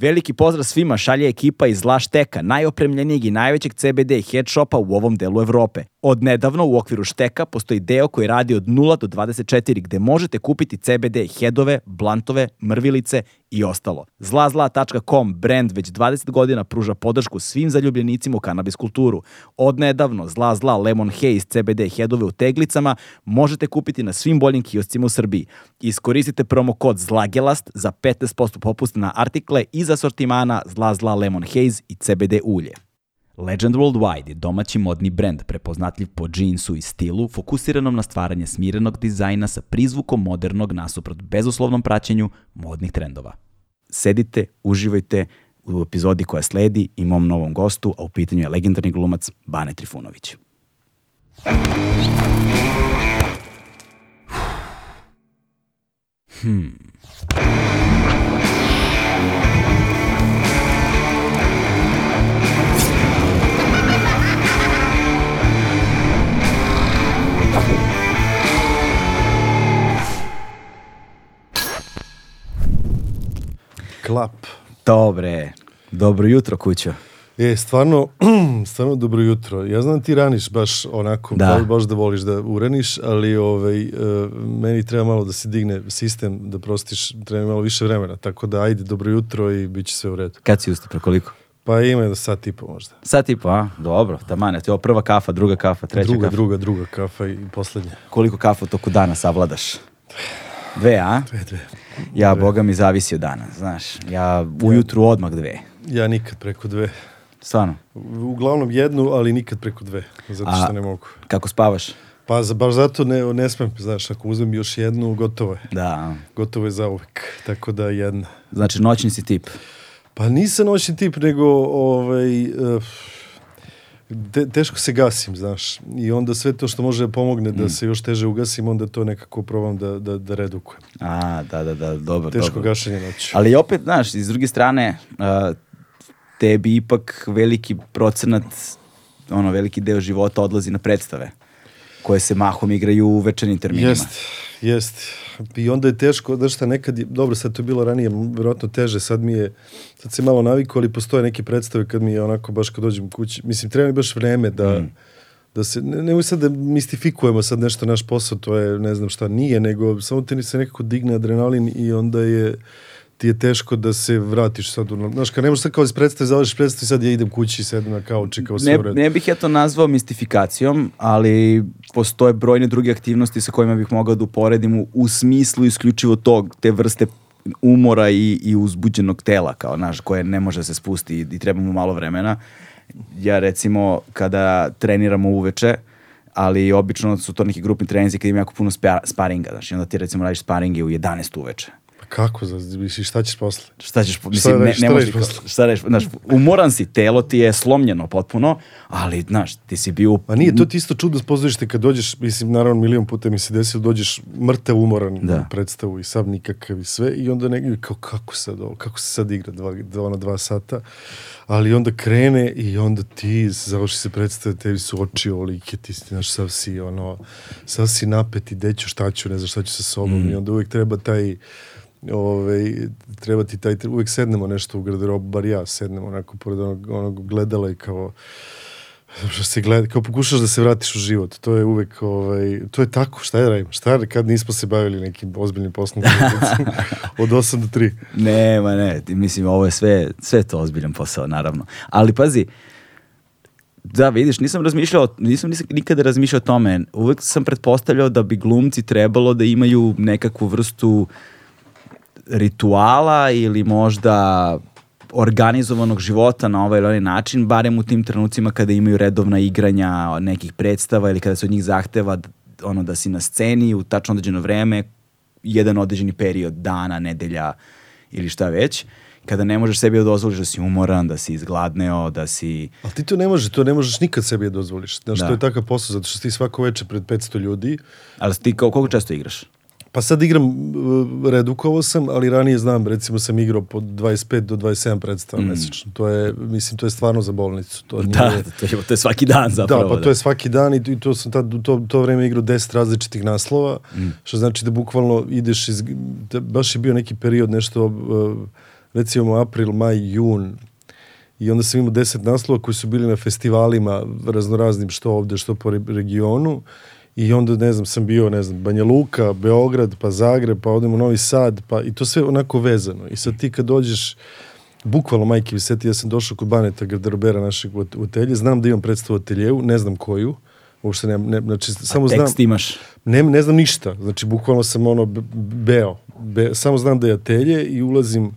Veliki pozdrav svima šalje ekipa iz Lašteka, najopremljenijeg i najvećeg CBD head shopa u ovom delu Evrope. Od nedavno u okviru Šteka postoji deo koji radi od 0 do 24 gde možete kupiti CBD headove, blantove, mrvilice i ostalo. Zlazla.com brand već 20 godina pruža podršku svim zaljubljenicima u kanabis kulturu. Od nedavno Zla Zla Lemon Haze CBD headove u teglicama možete kupiti na svim boljim kioscima u Srbiji. Iskoristite promo kod ZLAGELAST za 15% popust na artikle iz asortimana Zla Zla Lemon Haze i CBD ulje. Legend Worldwide je domaći modni brend prepoznatljiv po džinsu i stilu, fokusiranom na stvaranje smirenog dizajna sa prizvukom modernog nasuprot bezuslovnom praćenju modnih trendova. Sedite, uživajte u epizodi koja sledi i mom novom gostu, a u pitanju je legendarni glumac Bane Trifunović. Hmm. Klap. Dobre, dobro jutro kućo. E, stvarno, stvarno dobro jutro. Ja znam da ti raniš baš onako, Da. da. baš da voliš da uraniš, ali ovaj, uh, meni treba malo da se digne sistem, da prostiš, treba malo više vremena. Tako da, ajde, dobro jutro i bit će sve u redu. Kad si ustao, koliko? Pa ima jedno sat i po možda. Sat i po, a? Dobro, tamane, to je ovo prva kafa, druga kafa, treća druga, kafa. druga, druga kafa i poslednja. Koliko kafa toku dana savladaš? Dve, a? Dve, dve. Ja, boga mi, zavisi od dana, znaš. Ja ujutru odmah dve. Ja nikad preko dve. Stvarno. Uglavnom jednu, ali nikad preko dve, zato što A- ne mogu. Kako spavaš? Pa za, baš zato ne, ne smem, znaš, ako uzmem još jednu, gotovo je. Da. Gotovo je za uvek. Tako da jedna. Znači, noćni si tip. Pa nisam noćni tip, nego ovaj, uh, te, teško se gasim, znaš. I onda sve to što može da pomogne Mm. da se još teže ugasim, onda to nekako probam da, da, da redukujem. A, da, da, da, dobro, Teško dobro. gašenje noću. Ali opet, znaš, iz druge strane, uh, tebi ipak veliki procenat, ono, veliki deo života odlazi na predstave, koje se mahom igraju u večernim terminima. Jest, jest. I onda je teško, znaš šta, nekad je, dobro, sad to je bilo ranije, vjerojatno teže, sad mi je, sad se malo naviku, ali postoje neke predstave kad mi je onako, baš kad dođem kući, mislim, treba mi baš vreme da, Mm. da se, ne, nemoj sad da mistifikujemo sad nešto naš posao, to je ne znam šta nije, nego samo te se nekako digne adrenalin i onda je, ti je teško da se vratiš sad, u, znaš, kad ne možeš sad kao iz predstave, završiš predstavu i sad ja idem kući i sedem na kauči kao sve Ne, u redu. ne bih ja to nazvao mistifikacijom, ali postoje brojne druge aktivnosti sa kojima bih mogao da uporedim u, u smislu isključivo tog, te vrste umora i, i uzbuđenog tela, kao naš, koje ne može da se spusti i, i treba mu malo vremena. Ja recimo, kada treniramo uveče, ali obično su to neki grupni treninzi kad ima jako puno spa, sparinga, znaš, i onda ti recimo radiš sparinge u 11 uveče. Pa kako, za, misliš, šta ćeš posle? Šta ćeš, po- mislim, ne, radiš- ne šta možeš, posle? šta radiš, znaš, umoran si, telo ti je slomljeno potpuno, ali, znaš, ti si bio... Ma nije, to ti isto čudno pozorište kad dođeš, mislim, naravno milion puta mi se desilo, dođeš mrtav umoran Da. u predstavu i sam nikakav i sve i onda negdje kao kako sad ovo, kako se sad igra dva, dva na dva sata, ali onda krene i onda ti završi se predstave, tebi su oči ovolike, ti si, znaš, sav si ono, sav si napet i deću šta ću, ne znam šta ću sa sobom Mm. i onda uvijek treba taj ovaj, treba ti taj, uvijek sednemo nešto u garderobu, bar ja sednem onako pored onog, onog gledala i kao što se gleda, kao pokušaš da se vratiš u život, to je uvek, ovaj, to je tako, šta je radim, šta je kad nismo se bavili nekim ozbiljnim poslom od 8 do 3. Ne, ma ne, mislim, ovo je sve, sve to ozbiljan posao, naravno. Ali pazi, da, vidiš, nisam razmišljao, nisam, nisam nikada razmišljao o tome. Uvek sam pretpostavljao da bi glumci trebalo da imaju nekakvu vrstu rituala ili možda organizovanog života na ovaj ili onaj način, barem u tim trenucima kada imaju redovna igranja nekih predstava ili kada se od njih zahteva ono da si na sceni u tačno određeno vreme, jedan određeni period dana, nedelja ili šta već. kada ne možeš sebi da dozvoliš da si umoran, da si izgladneo, da si... Ali ti to ne možeš, to ne možeš nikad sebi da dozvoliš. Znaš, Da. to je takav posao, zato što ti svako veče pred 500 ljudi, Ali ti kao, koliko često igraš? Pa sad igram, uh, redukovao sam, ali ranije znam, recimo sam igrao po 25 do 27 predstava mesečno. To je, mislim, to je stvarno za bolnicu. To nije, Mm. Da, to je, to je svaki dan zapravo. da, pa to je svaki dan i, i to sam tad, u to, to vreme igrao 10 različitih naslova, Mm. što znači da bukvalno ideš iz, da, baš je bio neki period nešto, uh, recimo april, maj, jun, i onda sam imao 10 naslova koji su bili na festivalima raznoraznim što ovde, što po re- regionu i onda, ne znam, sam bio, ne znam, Banja Luka, Beograd, pa Zagreb, pa odem u Novi Sad, pa i to sve onako vezano. I sad ti kad dođeš, bukvalno majke mi seti, ja sam došao kod Baneta garderobera našeg u atelje, znam da imam predstavu u ateljevu, ne znam koju, uopšte ne, ne znači, samo znam, Tekst imaš. ne, ne znam ništa, znači bukvalno sam ono beo, be, samo znam da je atelje i ulazim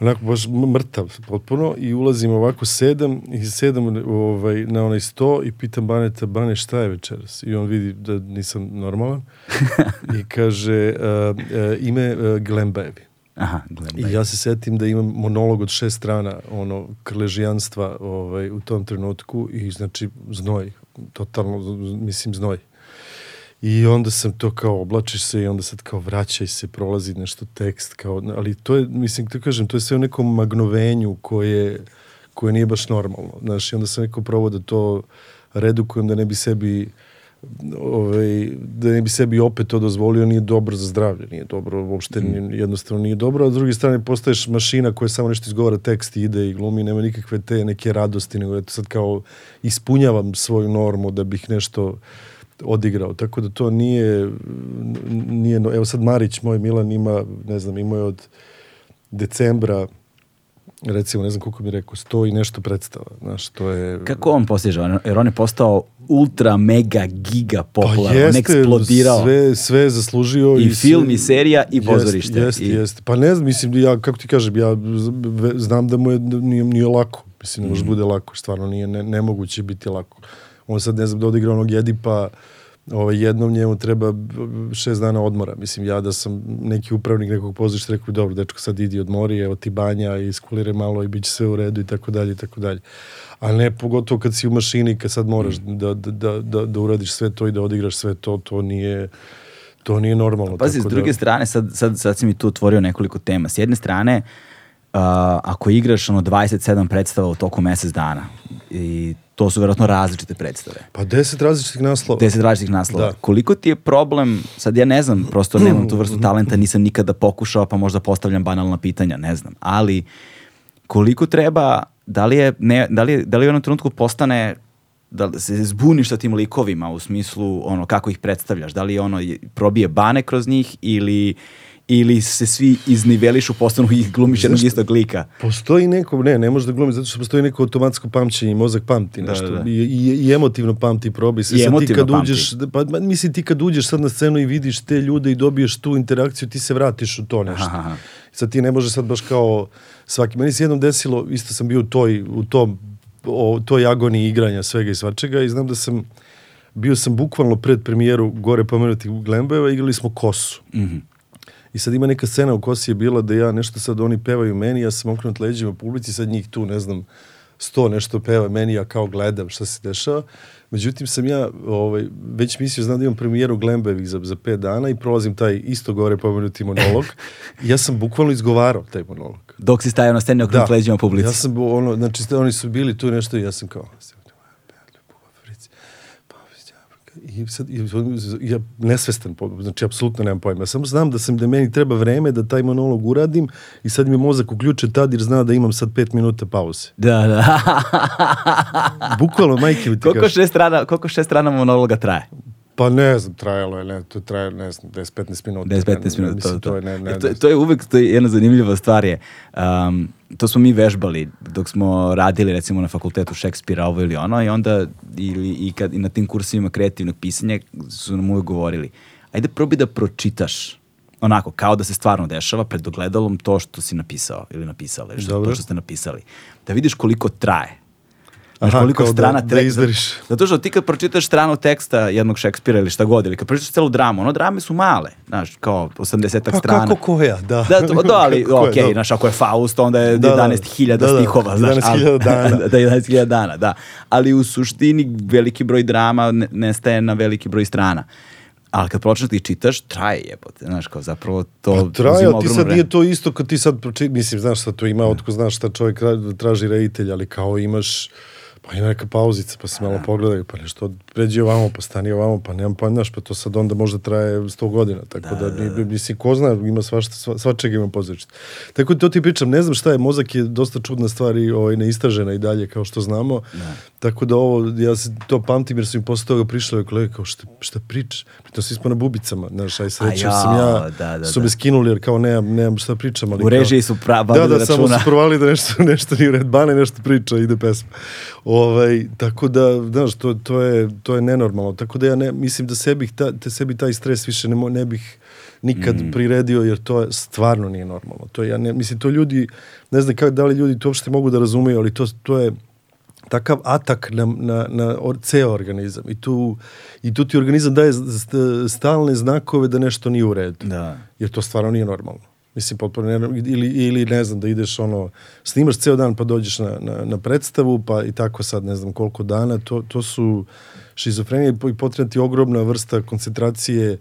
onako baš mrtav potpuno i ulazim ovako sedam i sedam ovaj, na onaj sto i pitam Baneta, Bane šta je večeras? I on vidi da nisam normalan i kaže uh, uh, ime uh, Glembajevi. Aha, gledaj. I ja se setim da imam monolog od šest strana, ono, krležijanstva ovaj, u tom trenutku i znači znoj, totalno, mislim znoj. I onda sam to kao oblačiš se i onda sad kao vraćaj se, prolazi nešto tekst, kao, ali to je, mislim, te kažem, to je sve u nekom magnovenju koje, koje nije baš normalno. Znaš, i onda sam neko probao da to redukujem da ne bi sebi ovaj, da ne bi sebi opet to dozvolio, nije dobro za zdravlje, nije dobro, uopšte nije, jednostavno nije dobro, a s druge strane postaješ mašina koja samo nešto izgovara tekst i ide i glumi, nema nikakve te neke radosti, nego eto sad kao ispunjavam svoju normu da bih nešto odigrao, tako da to nije, nije no- evo sad Marić, moj Milan ima, ne znam, imao je od decembra recimo, ne znam koliko mi rekao, sto i nešto predstava, znaš, to je... Kako on postiže? On- Jer on je postao ultra, mega, giga popularan. Pa on je jeste, eksplodirao. Sve, sve je zaslužio. I sve- film, i serija, i pozorište. Jeste, I- jeste. Pa ne znam, mislim, ja, kako ti kažem, ja znam da mu je, da nije, nije lako. Mislim, ne Mm. može bude lako, stvarno nije, ne, nemoguće biti lako. On sad, ne znam, da odigra onog Edipa, ovaj, jednom njemu treba šest dana odmora. Mislim, ja da sam neki upravnik nekog pozorišta, rekao dobro, dečko, sad idi odmori, evo ti banja, iskuliraj malo i bit će sve u redu i tako dalje i tako dalje. A ne pogotovo kad si u mašini, kad sad moraš Mm. da, da, da, da, da uradiš sve to i da odigraš sve to, to nije, to nije normalno. Pazi, s tako druge da, strane, sad, sad, sad si mi tu otvorio nekoliko tema. S jedne strane, uh, ako igraš ono 27 predstava u toku mesec dana, i to su verovatno različite predstave. Pa deset različitih naslova. 10 različitih naslova. Da. Koliko ti je problem, sad ja ne znam, prosto nemam tu vrstu talenta, nisam nikada pokušao, pa možda postavljam banalna pitanja, ne znam. Ali koliko treba, da li je, ne, da li, da li u jednom trenutku postane da se zbuniš sa tim likovima u smislu ono kako ih predstavljaš, da li ono je- probije bane kroz njih ili ili se svi iznivelišu, postanu i glumiš jednog istog lika. Postoji neko, ne, ne može da glumi, zato što postoji neko automatsko pamćenje mozak pamti Da, nešto. da, da. I, i, I emotivno pamti probi se. I Sad ti emotivno kad pamti. uđeš, pa mislim ti kad uđeš sad na scenu i vidiš te ljude i dobiješ tu interakciju, ti se vratiš u to nešto. Aha. Sad ti ne može sad baš kao svaki, meni se jednom desilo, isto sam bio u toj, u tom, o, toj agoniji igranja svega i svačega i znam da sam, bio sam bukvalno pred premijeru gore pomenutih Glembajeva, igrali smo kosu. Mhm. I sad ima neka scena u kosi je bila da ja nešto sad oni pevaju meni, ja sam okrenut leđima publici, sad njih tu, ne znam, sto nešto peva meni, ja kao gledam šta se dešava. Međutim, sam ja ovaj, već mislio, znam da imam premijeru Glembevih za, za pet dana i prolazim taj isto gore pomenuti monolog. Ja sam bukvalno izgovarao taj monolog. Dok si stajao na sceni okrenut leđima publici. Ja sam, ono, znači, oni su bili tu nešto i ja sam kao, i sad, i, ja nesvestan, znači, apsolutno nemam pojma. Samo znam da sam, da meni treba vreme da taj monolog uradim i sad mi mozak uključen tad jer zna da imam sad pet minuta pauze. Da, da. Bukvalno, majke mi ti koliko, kažem. šest strana, koliko šest strana monologa traje? Pa ne znam, trajalo je, ne, to traje, ne znam, 10-15 minuta. 10-15 Ne, minuta. Mislim, to, to je, ne, ne, E, to, to je uvek to je jedna zanimljiva stvar je. Um, to smo mi vežbali dok smo radili recimo na fakultetu Šekspira ovo ili ono i onda ili, i, kad, i na tim kursivima kreativnog pisanja su nam uvek govorili ajde probi da pročitaš onako, kao da se stvarno dešava pred ogledalom to što si napisao ili napisala ili što, to što ste napisali. Da vidiš koliko traje. Znaš Aha, koliko da- strana da teksta- izveriš. Zato što ti kad pročitaš stranu teksta jednog Šekspira ili šta god, ili kad pročitaš celu dramu, ono drame su male, znaš, kao 80 Pa strana. kako koja, da. Da, to, da, ali Kako koja, okej, da. znaš, ako je Faust, onda je Da, da. 11.000 Da, da, stihova, znaš. 11.000 ali- dana. da, 11.000 dana, da. Ali u suštini veliki broj drama ne- nestaje na veliki broj strana. Ali kad počneš da ih čitaš, traje jebote, znaš, kao zapravo to Pa traje, ti sad vreme. nije to isto kad ti sad, proči- mislim, znaš šta to ima, otko znaš šta čovjek ra- traži reditelj, ali kao imaš, pa ima neka pauzica, pa se malo pogledaju, pa nešto pređi ovamo, pa stani ovamo, pa nemam pojma, pa to sad onda možda traje 100 godina, tako da, ni- mislim, ko zna, ima svašta, sva, svačega ima pozorište. Tako da to ti pričam, ne znam šta je, mozak je dosta čudna stvar i ovaj, neistražena i dalje, kao što znamo, tako da ovo, ja se to pamtim jer su mi posle toga prišli ove kolege kao šta, šta pričaš, pritom svi smo na bubicama, znaš, aj srećem A sam ja, da, da, su da. me skinuli jer kao nemam, nemam šta pričam. Ali U režiji su pra- Da, vodili da, samo su provali da nešto, nešto nije u red. Bane nešto priča, ide pesma. Ovaj, tako da, znaš, to, to, je, to je nenormalno. Tako da ja ne, mislim da sebi, ta, te sebi taj stres više ne, mo- ne bih nikad Mm. priredio jer to je, stvarno nije normalno. To ja ne, mislim, to ljudi, ne znam kako, da li ljudi to uopšte mogu da razumeju, ali to, to je takav atak na, na, na or, ceo organizam i tu, i tu ti organizam daje st- stalne znakove da nešto nije u redu Da. jer to stvarno nije normalno. Mislim, potpuno ne, ili, ili ne znam, da ideš ono, snimaš ceo dan pa dođeš na, na, na predstavu, pa i tako sad ne znam koliko dana, to, to su šizofrenije i po- i potrebna ti ogromna vrsta koncentracije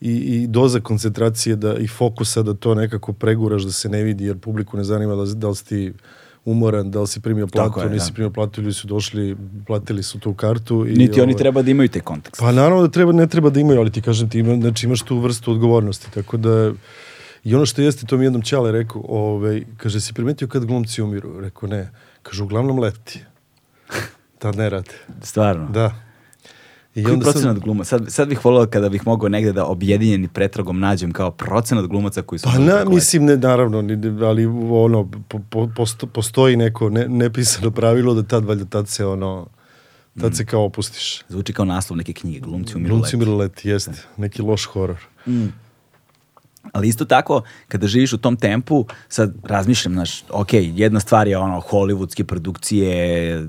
i, i doza koncentracije da, i fokusa da to nekako preguraš da se ne vidi, jer publiku ne zanima da, da li si ti umoran, da li si primio platu, Tako je, nisi da. primio platu, ljudi su došli, platili su tu kartu. I, Niti oni ovaj, treba da imaju taj kontekst. pa naravno da treba, ne treba da imaju, ali ti kažem ti ima, znači imaš tu vrstu odgovornosti, tako da i ono što jeste, to mi jednom Ćale rekao, ovaj, kaže, si primetio kad glumci umiru? Rekao, ne. Kaže, uglavnom leti. Tad ne rade. Stvarno. Da. I Koji onda sam- procenat glumaca? Sad, sad bih volio kada bih mogao negde da objedinjeni pretragom nađem kao procenat glumaca koji su... Pa na, mislim, ne, naravno, ali ono, po, po, posto- postoji neko ne, nepisano pravilo da tad, valjda, tad se ono, tad se kao opustiš. Zvuči kao naslov neke knjige, glumci umiru Glumci leti. umiru leti, jeste. Neki loš horor. Ali isto tako, kada živiš u tom tempu, sad razmišljam, znaš, ok, jedna stvar je ono, hollywoodske produkcije,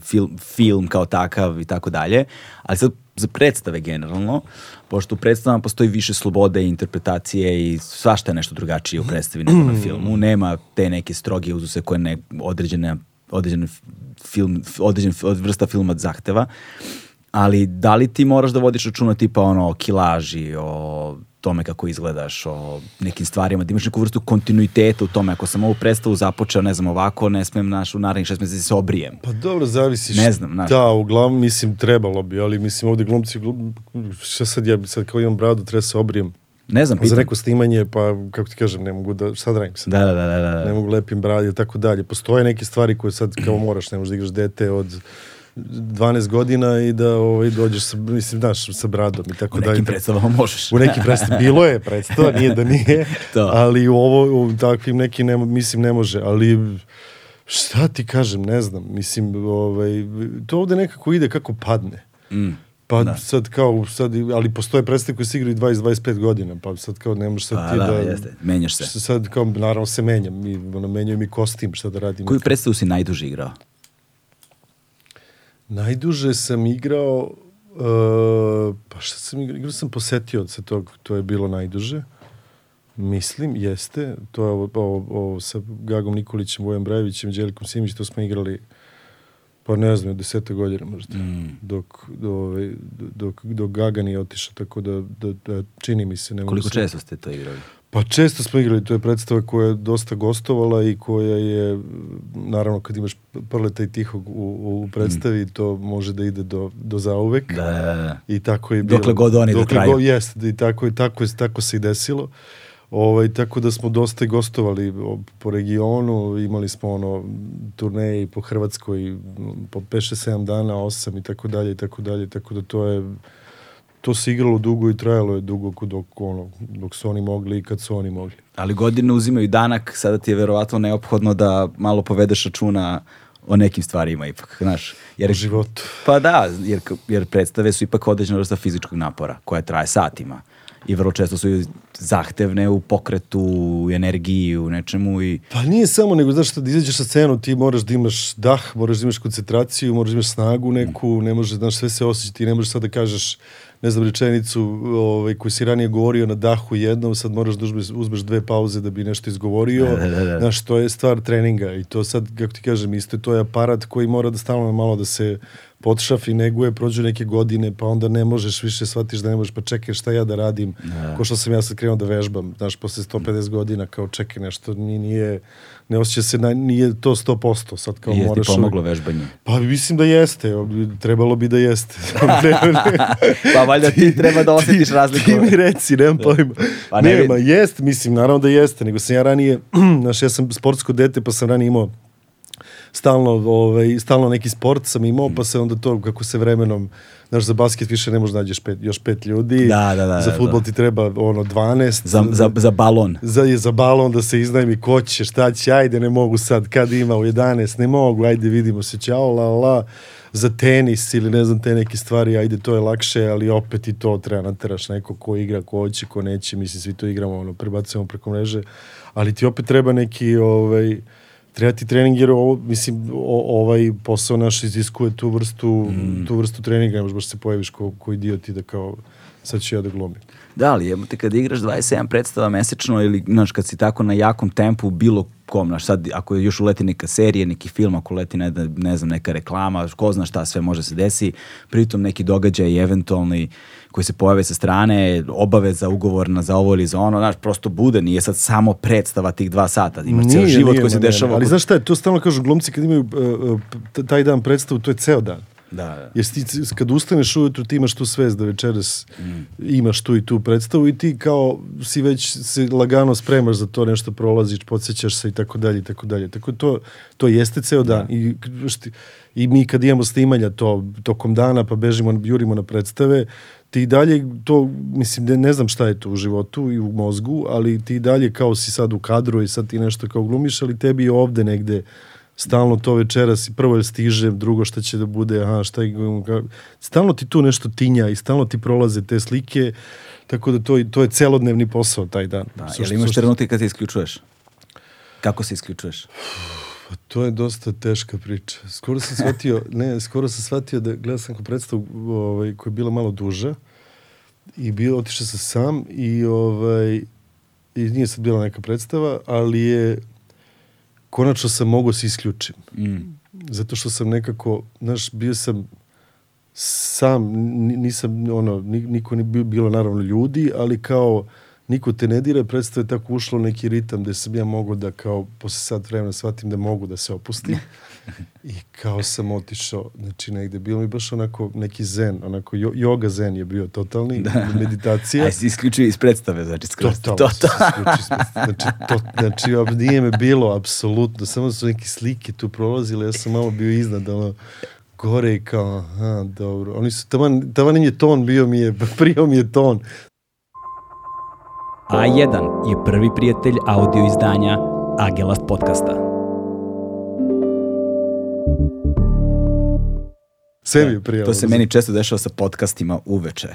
film, film kao takav i tako dalje, ali sad za predstave generalno, pošto u predstavama postoji više slobode i interpretacije i svašta je nešto drugačije u predstavi nego na filmu, nema te neke stroge uzuse koje ne, određene, određen film, određen vrsta filma zahteva, ali da li ti moraš da vodiš računa tipa ono o kilaži, o tome kako izgledaš, o nekim stvarima, da imaš neku vrstu kontinuiteta u tome. Ako sam ovu predstavu započeo, ne znam, ovako, ne smem naš, u narednih šest meseci se obrijem. Pa dobro, zavisi. Ne znam, znaš. Da, uglavnom, mislim, trebalo bi, ali mislim, ovde glumci, glum, šta sad ja, sad kao imam bradu, treba se obrijem. Ne znam, Za pitam. neko snimanje, pa, kako ti kažem, ne mogu da, da radim sad? Da, da, da, da, da. Ne mogu lepim bradu i tako dalje. Postoje neke stvari koje sad kao moraš, ne možeš da igraš dete od 12 godina i da ovaj, dođeš sa, mislim, znaš, sa bradom i tako U dalje. nekim predstavama možeš. U nekim predstavama. Bilo je predstava, nije da nije. To. Ali u ovo, u takvim nekim, ne, mislim, ne može. Ali šta ti kažem, ne znam. Mislim, ovaj, to ovde nekako ide kako padne. Mm. Pa Da. sad kao, sad, ali postoje predstave koje se igraju 20-25 godina, pa sad kao ne možeš sad Pa ti da, da... jeste, menjaš se. Sad kao, naravno se menjam, mi, ono, menjaju mi kostim, šta da radim. Koju predstavu si najduže igrao? Najduže sam igrao, uh, pa šta sam igrao, igrao sam posetioca tog, to je bilo najduže. Mislim, jeste. To je ovo, ovo, ovo sa Gagom Nikolićem, Vojem Brajevićem, Đelikom Simić, to smo igrali pa ne znam, deseta godina možda. Mm. Dok, do, ovaj, dok, dok Gaga nije otišao, tako da, da, da čini mi se. Ne Koliko se- često ste to igrali? Pa često smo igrali, to je predstava koja je dosta gostovala i koja je, naravno kad imaš prleta i tihog u, u predstavi, to može da ide do, do zauvek. Da, da, da. I tako je bilo. Dokle god oni da Dokle traju. god- Jeste, i tako, je, tako, je, tako se i desilo. Ovaj, tako da smo dosta i gostovali po regionu, imali smo ono turneje i po Hrvatskoj po 5-7 dana, 8 i tako dalje i tako dalje, tako da to je to se igralo dugo i trajalo je dugo dok, ono, dok su oni mogli i kad su oni mogli. Ali godine uzimaju danak, sada ti je verovatno neophodno da malo povedeš računa o nekim stvarima ipak, znaš. Jer, U životu. Pa da, jer, jer predstave su ipak određena vrsta fizičkog napora koja traje satima. i vrlo često su zahtevne u pokretu, u energiji, u nečemu i Pa nije samo, nego znaš šta, da izađeš sa scenu, ti moraš da imaš dah, moraš da imaš koncentraciju, moraš da imaš snagu neku, ne možeš, znaš, sve se osjeća, ti ne možeš sad da kažeš, ne znam, rečenicu ovaj, koju si ranije govorio na dahu jednom, sad moraš da uzmeš, uzmeš dve pauze da bi nešto izgovorio. Da, da, da. Znaš, to je stvar treninga i to sad, kako ti kažem, isto je to je aparat koji mora da stalno malo da se potšafi, neguje, prođu neke godine, pa onda ne možeš više, shvatiš da ne možeš, pa čekaj šta ja da radim, Da. ko što sam ja sad krenuo da vežbam, znaš, posle 150 godina, kao čekaj nešto, nije, nije ne osjeća se, na, nije to 100%, sad kao i je ti moraš... pomoglo vežbanje. Pa mislim da jeste, trebalo bi da jeste. ne, ne, Pa valjda ti treba da osjetiš razliku. ti mi reci, nemam pojma. Pa ne ne, ma jest, mislim, naravno da jeste, nego sam ja ranije, znaš, ja sam sportsko dete, pa sam ranije imao stalno, ovaj, stalno neki sport sam imao, pa se onda to, kako se vremenom, znaš, za basket više ne možeš da nađeš pet, još pet ljudi. Da, da, da, Za da, futbol da. ti treba, ono, 12. Za, za, za balon. za, za balon da se iznajmi ko će, šta će, ajde ne mogu sad, kad ima u 11, ne mogu, ajde vidimo se, ćao, la, la, za tenis ili ne znam te neke stvari, ajde to je lakše, ali opet i to treba nateraš neko ko igra, ko hoće, ko neće, mislim svi to igramo, ono, prebacujemo preko mreže, ali ti opet treba neki, ovaj, treba ti trening jer ovo, mislim, o, ovaj posao naš iziskuje tu vrstu, Mm. tu vrstu treninga, ne možeš baš se pojaviš ko, ko idiot i da kao, sad ću ja da glumim. Da, ali jebote kad igraš 27 predstava mesečno ili znaš kad si tako na jakom tempu bilo kom, znaš sad ako još uleti neka serija, neki film, ako leti ne, ne znam neka reklama, ko zna šta sve može se desi, pritom neki događaj eventualni koji se pojave sa strane, obaveza ugovorna za ovo ili za ono, znaš, prosto bude, nije sad samo predstava tih dva sata, imaš ceo život nije, koji se ne, dešava. ne. Ali znaš šta je, to stalno kažu glumci kad imaju uh, taj dan predstavu, to je ceo dan. Da, da. Jer ti, kad ustaneš ujutru, ti imaš tu svest da večeras imaš tu i tu predstavu i ti kao si već se lagano spremaš za to, nešto prolaziš, podsjećaš se i tako dalje i tako dalje. Tako to, to jeste ceo dan. I, šti, I mi kad imamo snimanja to tokom dana, pa bežimo, jurimo na predstave, ti dalje to, mislim, ne, ne znam šta je to u životu i u mozgu, ali ti dalje kao si sad u kadru i sad ti nešto kao glumiš, ali tebi je ovde negde stalno to večeras i prvo je stiže, drugo šta će da bude, aha, šta je, stalno ti tu nešto tinja i stalno ti prolaze te slike, tako da to, to je celodnevni posao taj dan. Da, Sušta- jel imaš sušta- trenutke kad se isključuješ? Kako se isključuješ? Pa to je dosta teška priča. Skoro sam shvatio, ne, skoro sam shvatio da gledao sam kao predstavu ovaj, koja je bila malo duža i bio, otišao sam sam i ovaj, i nije sad bila neka predstava, ali je konačno sam mogao se isključim. Mm. Zato što sam nekako, znaš, bio sam sam, ni- nisam, ono, ni- niko ni bilo naravno ljudi, ali kao niko te ne dira, predstava je tako ušlo neki ritam gde sam ja mogao da kao posle sat vremena shvatim da mogu da se opustim i kao sam otišao, znači negde, bilo mi baš onako neki zen, onako jo, yoga zen je bio totalni, Da. meditacija. Aj, si isključio iz predstave, znači skroz. Totalno se isključio iz predstave. Znači, to, znači, ob- nije me bilo, apsolutno. Samo su neke slike tu prolazile, ja sam malo bio iznad, ono, gore i kao, aha, dobro. Oni su, taman, taman im je ton bio mi je, prijao mi je ton. A1 je prvi prijatelj audio izdanja Agelast podcasta. Sve mi je prijao. To se meni često dešava sa podcastima uveče.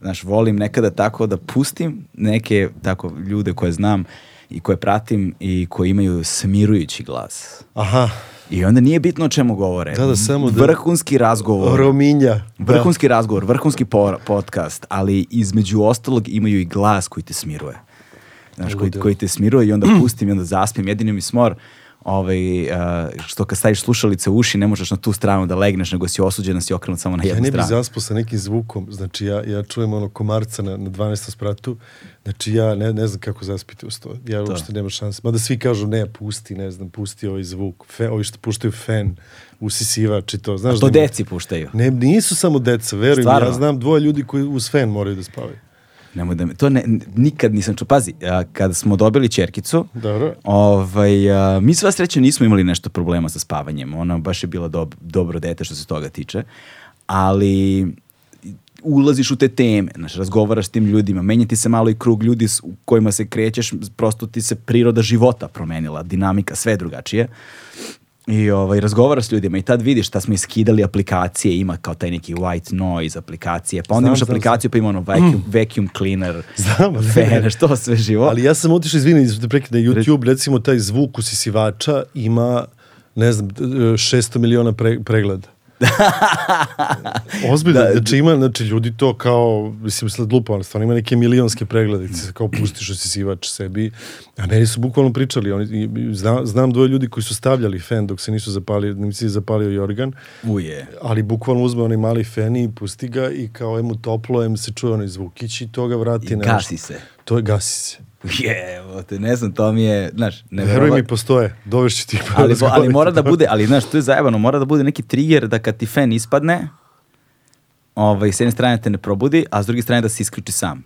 Znaš, volim nekada tako da pustim neke tako ljude koje znam i koje pratim i koji imaju smirujući glas. Aha, I onda nije bitno o čemu govore. Da, da, samo da- Vrhunski razgovor. Rominja. Da. Vrhunski razgovor, vrhunski por- podcast, ali između ostalog imaju i glas koji te smiruje. Znaš, koji, koji te smiruje i onda pustim i onda zaspim. Jedini mi smor ovaj, a, što kad staviš slušalice u uši ne možeš na tu stranu da legneš, nego si osuđen da si okrenut samo na Ja jednu ne bi stranu. zaspao sa nekim zvukom, znači ja, ja čujem ono komarca na, na 12. spratu, znači ja ne, ne znam kako zaspiti uz to, ja uopšte nema šanse. Mada svi kažu ne, pusti, ne znam, pusti ovaj zvuk, fe, ovi što puštaju fen, usisivač i to, znaš To da deci puštaju. Ne, nisu samo deca, verujem, Stvarno? ja znam dvoje ljudi koji uz fen moraju da spavaju. Nemoj da me, to ne, nikad nisam čuo. Pazi, a, kada smo dobili čerkicu, Dobro. Ovaj, a, mi sva sreća nismo imali nešto problema sa spavanjem. Ona baš je bila dob, dobro dete što se toga tiče. Ali ulaziš u te teme, znaš, razgovaraš s tim ljudima, menja ti se malo i krug ljudi s u kojima se krećeš, prosto ti se priroda života promenila, dinamika, sve je drugačije. I ovaj, razgovaraš s ljudima i tad vidiš šta smo iskidali aplikacije, ima kao taj neki white noise aplikacije, pa onda Znam, imaš znam, aplikaciju pa ima ono vacuum, vacuum cleaner, Znam, fene, što sve živo. Ali ja sam otišao, izvini, da prekida, YouTube, recimo, taj zvuk usisivača ima, ne znam, 600 miliona pre, pregleda. Ozbiljno, Da, znači ima, znači ljudi to kao, mislim sad lupa, ali stvarno ima neke milionske preglede, ti se kao pustiš usisivač sebi, a meni su bukvalno pričali, oni, znam, znam dvoje ljudi koji su stavljali fen dok se nisu zapalili, nisu se zapalio i organ, Uje. ali bukvalno uzme onaj mali fen i pusti ga i kao em mu toplo, em se čuje onaj zvukić i to ga vrati I gasi nešto. se. To je gasi se. Jevo te, ne znam, to mi je, znaš, Veruj neverovatno. mi, postoje. Dovešću ti pa ali, bo- ali mora da bude, ali znaš, to je zajebano, mora da bude neki trigger da kad ti fen ispadne, ovaj, s jedne strane te ne probudi, a s druge strane da se isključi sam.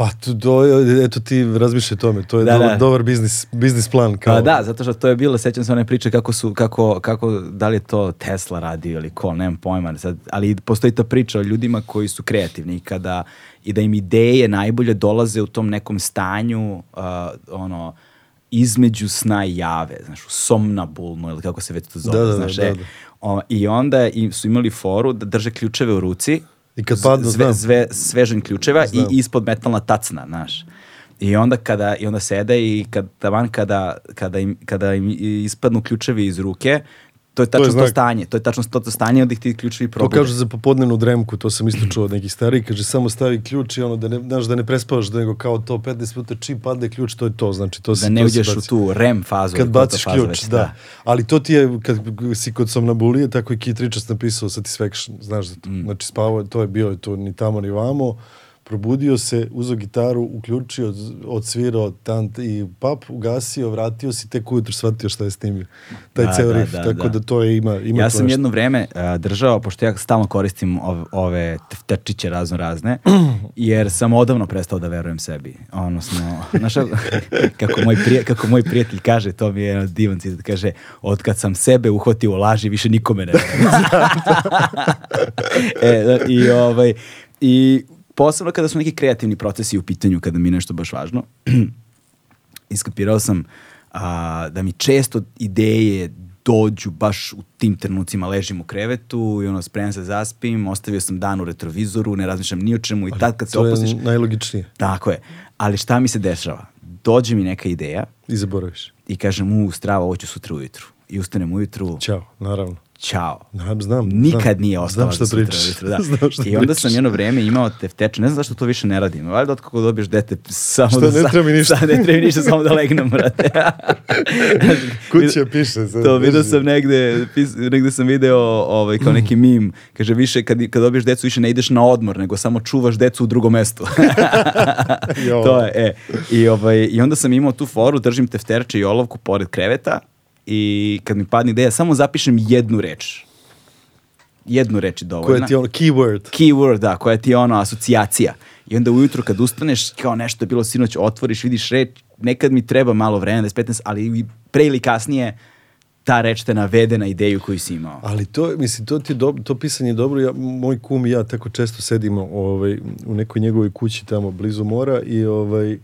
Pa to, eto ti razmišljaj o tome, to je Da, dobar, da. dobar biznis, biznis plan. Kao, Pa da, zato što to je bilo, sećam se one priče kako su, kako, kako, da li je to Tesla radio ili ko, nemam pojma, sad, ali postoji ta priča o ljudima koji su kreativni i kada, i da im ideje najbolje dolaze u tom nekom stanju, uh, ono, između sna i jave, znaš, somnabulno ili kako se već to zove, Da, da, da, znaš, da, e, da. o, i onda i su imali foru da drže ključeve u ruci, I kad padnu, znam. sve, svežanj ključeva Znam. i ispod metalna tacna, znaš. I onda kada i onda sede i kad taman kada kada im kada im ispadnu ključevi iz ruke, to je tačno to, znak. stanje, to je tačno to, to stanje onda ih ti ključevi To probude. kažu za popodnevnu dremku, to sam isto čuo od nekih starih, kaže samo stavi ključ i ono da ne, znaš, da ne prespavaš, nego kao to 15 minuta čim padne ključ, to je to, znači to da se ne to uđeš u tu REM fazu. Kad je to baciš ključ, već, da. Ali to ti je, kad si kod somnambulije, tako i Keith Richards napisao Satisfaction, znaš to. Mm. Znači spavao, je, to je bio to ni tamo ni vamo, probudio se, uzeo gitaru, uključio, odsvirao tant i pap, ugasio, vratio si, tek ujutro shvatio šta je snimio. Taj Da, ceo da, riff, da, tako da. da. to je, ima, ima Ja sam jedno vreme a, držao, pošto ja stalno koristim ove, ove tefterčiće razno razne, jer sam odavno prestao da verujem sebi. Odnosno, znaš, kako- kako moj, prije, kako moj prijatelj kaže, to mi je jedan divan citat, kaže, od kad sam sebe uhvatio u laži, više nikome ne verujem. e, da, I, ovaj, I posebno kada su neki kreativni procesi u pitanju, kada mi je nešto baš važno, iskapirao sam a, da mi često ideje dođu baš u tim trenucima ležim u krevetu i ono spremam se zaspim, ostavio sam dan u retrovizoru, ne razmišljam ni o čemu i tad kad se to je opustiš, najlogičnije. tako je. Ali šta mi se dešava? Dođe mi neka ideja I zaboraviš. i kažem, u, strava, ovo ću sutra ujutru. I ustanem ujutru, Ćao, naravno. Ćao. Znam, znam. Nikad znam. nije ostala Znam šta sutra pričaš. ujutro, da. znam šta I onda pričaš. sam jedno vreme imao tefteče, ne znam zašto to više ne radim. Valjda od kako dobiješ dete, samo Šta, da... ne sa- treba mi ništa. sa- ne treba mi ništa, samo da legnem, brate. Kuća piše. sad, To drži. sam negde, pis, negde sam video ovaj, kao neki mim, kaže više kad, kad dobiješ decu više ne ideš na odmor, nego samo čuvaš decu u drugom mestu. To je, e. I, ovaj, I onda sam imao tu foru, držim tefterče i olovku pored kreveta i kad mi padne ideja, samo zapišem jednu reč. Jednu reč je dovoljna. Koja ti je ono, keyword. Keyword, da, koja ti je ono asocijacija. I onda ujutro kad ustaneš, kao nešto je bilo sinoć, otvoriš, vidiš reč, nekad mi treba malo vremena, 10-15, ali pre ili kasnije ta reč te navede na ideju koju si imao. Ali to, mislim, to ti je dobro, to pisanje je dobro. Ja, moj kum i ja tako često sedimo ovaj, u nekoj njegovoj kući tamo blizu mora i ovaj,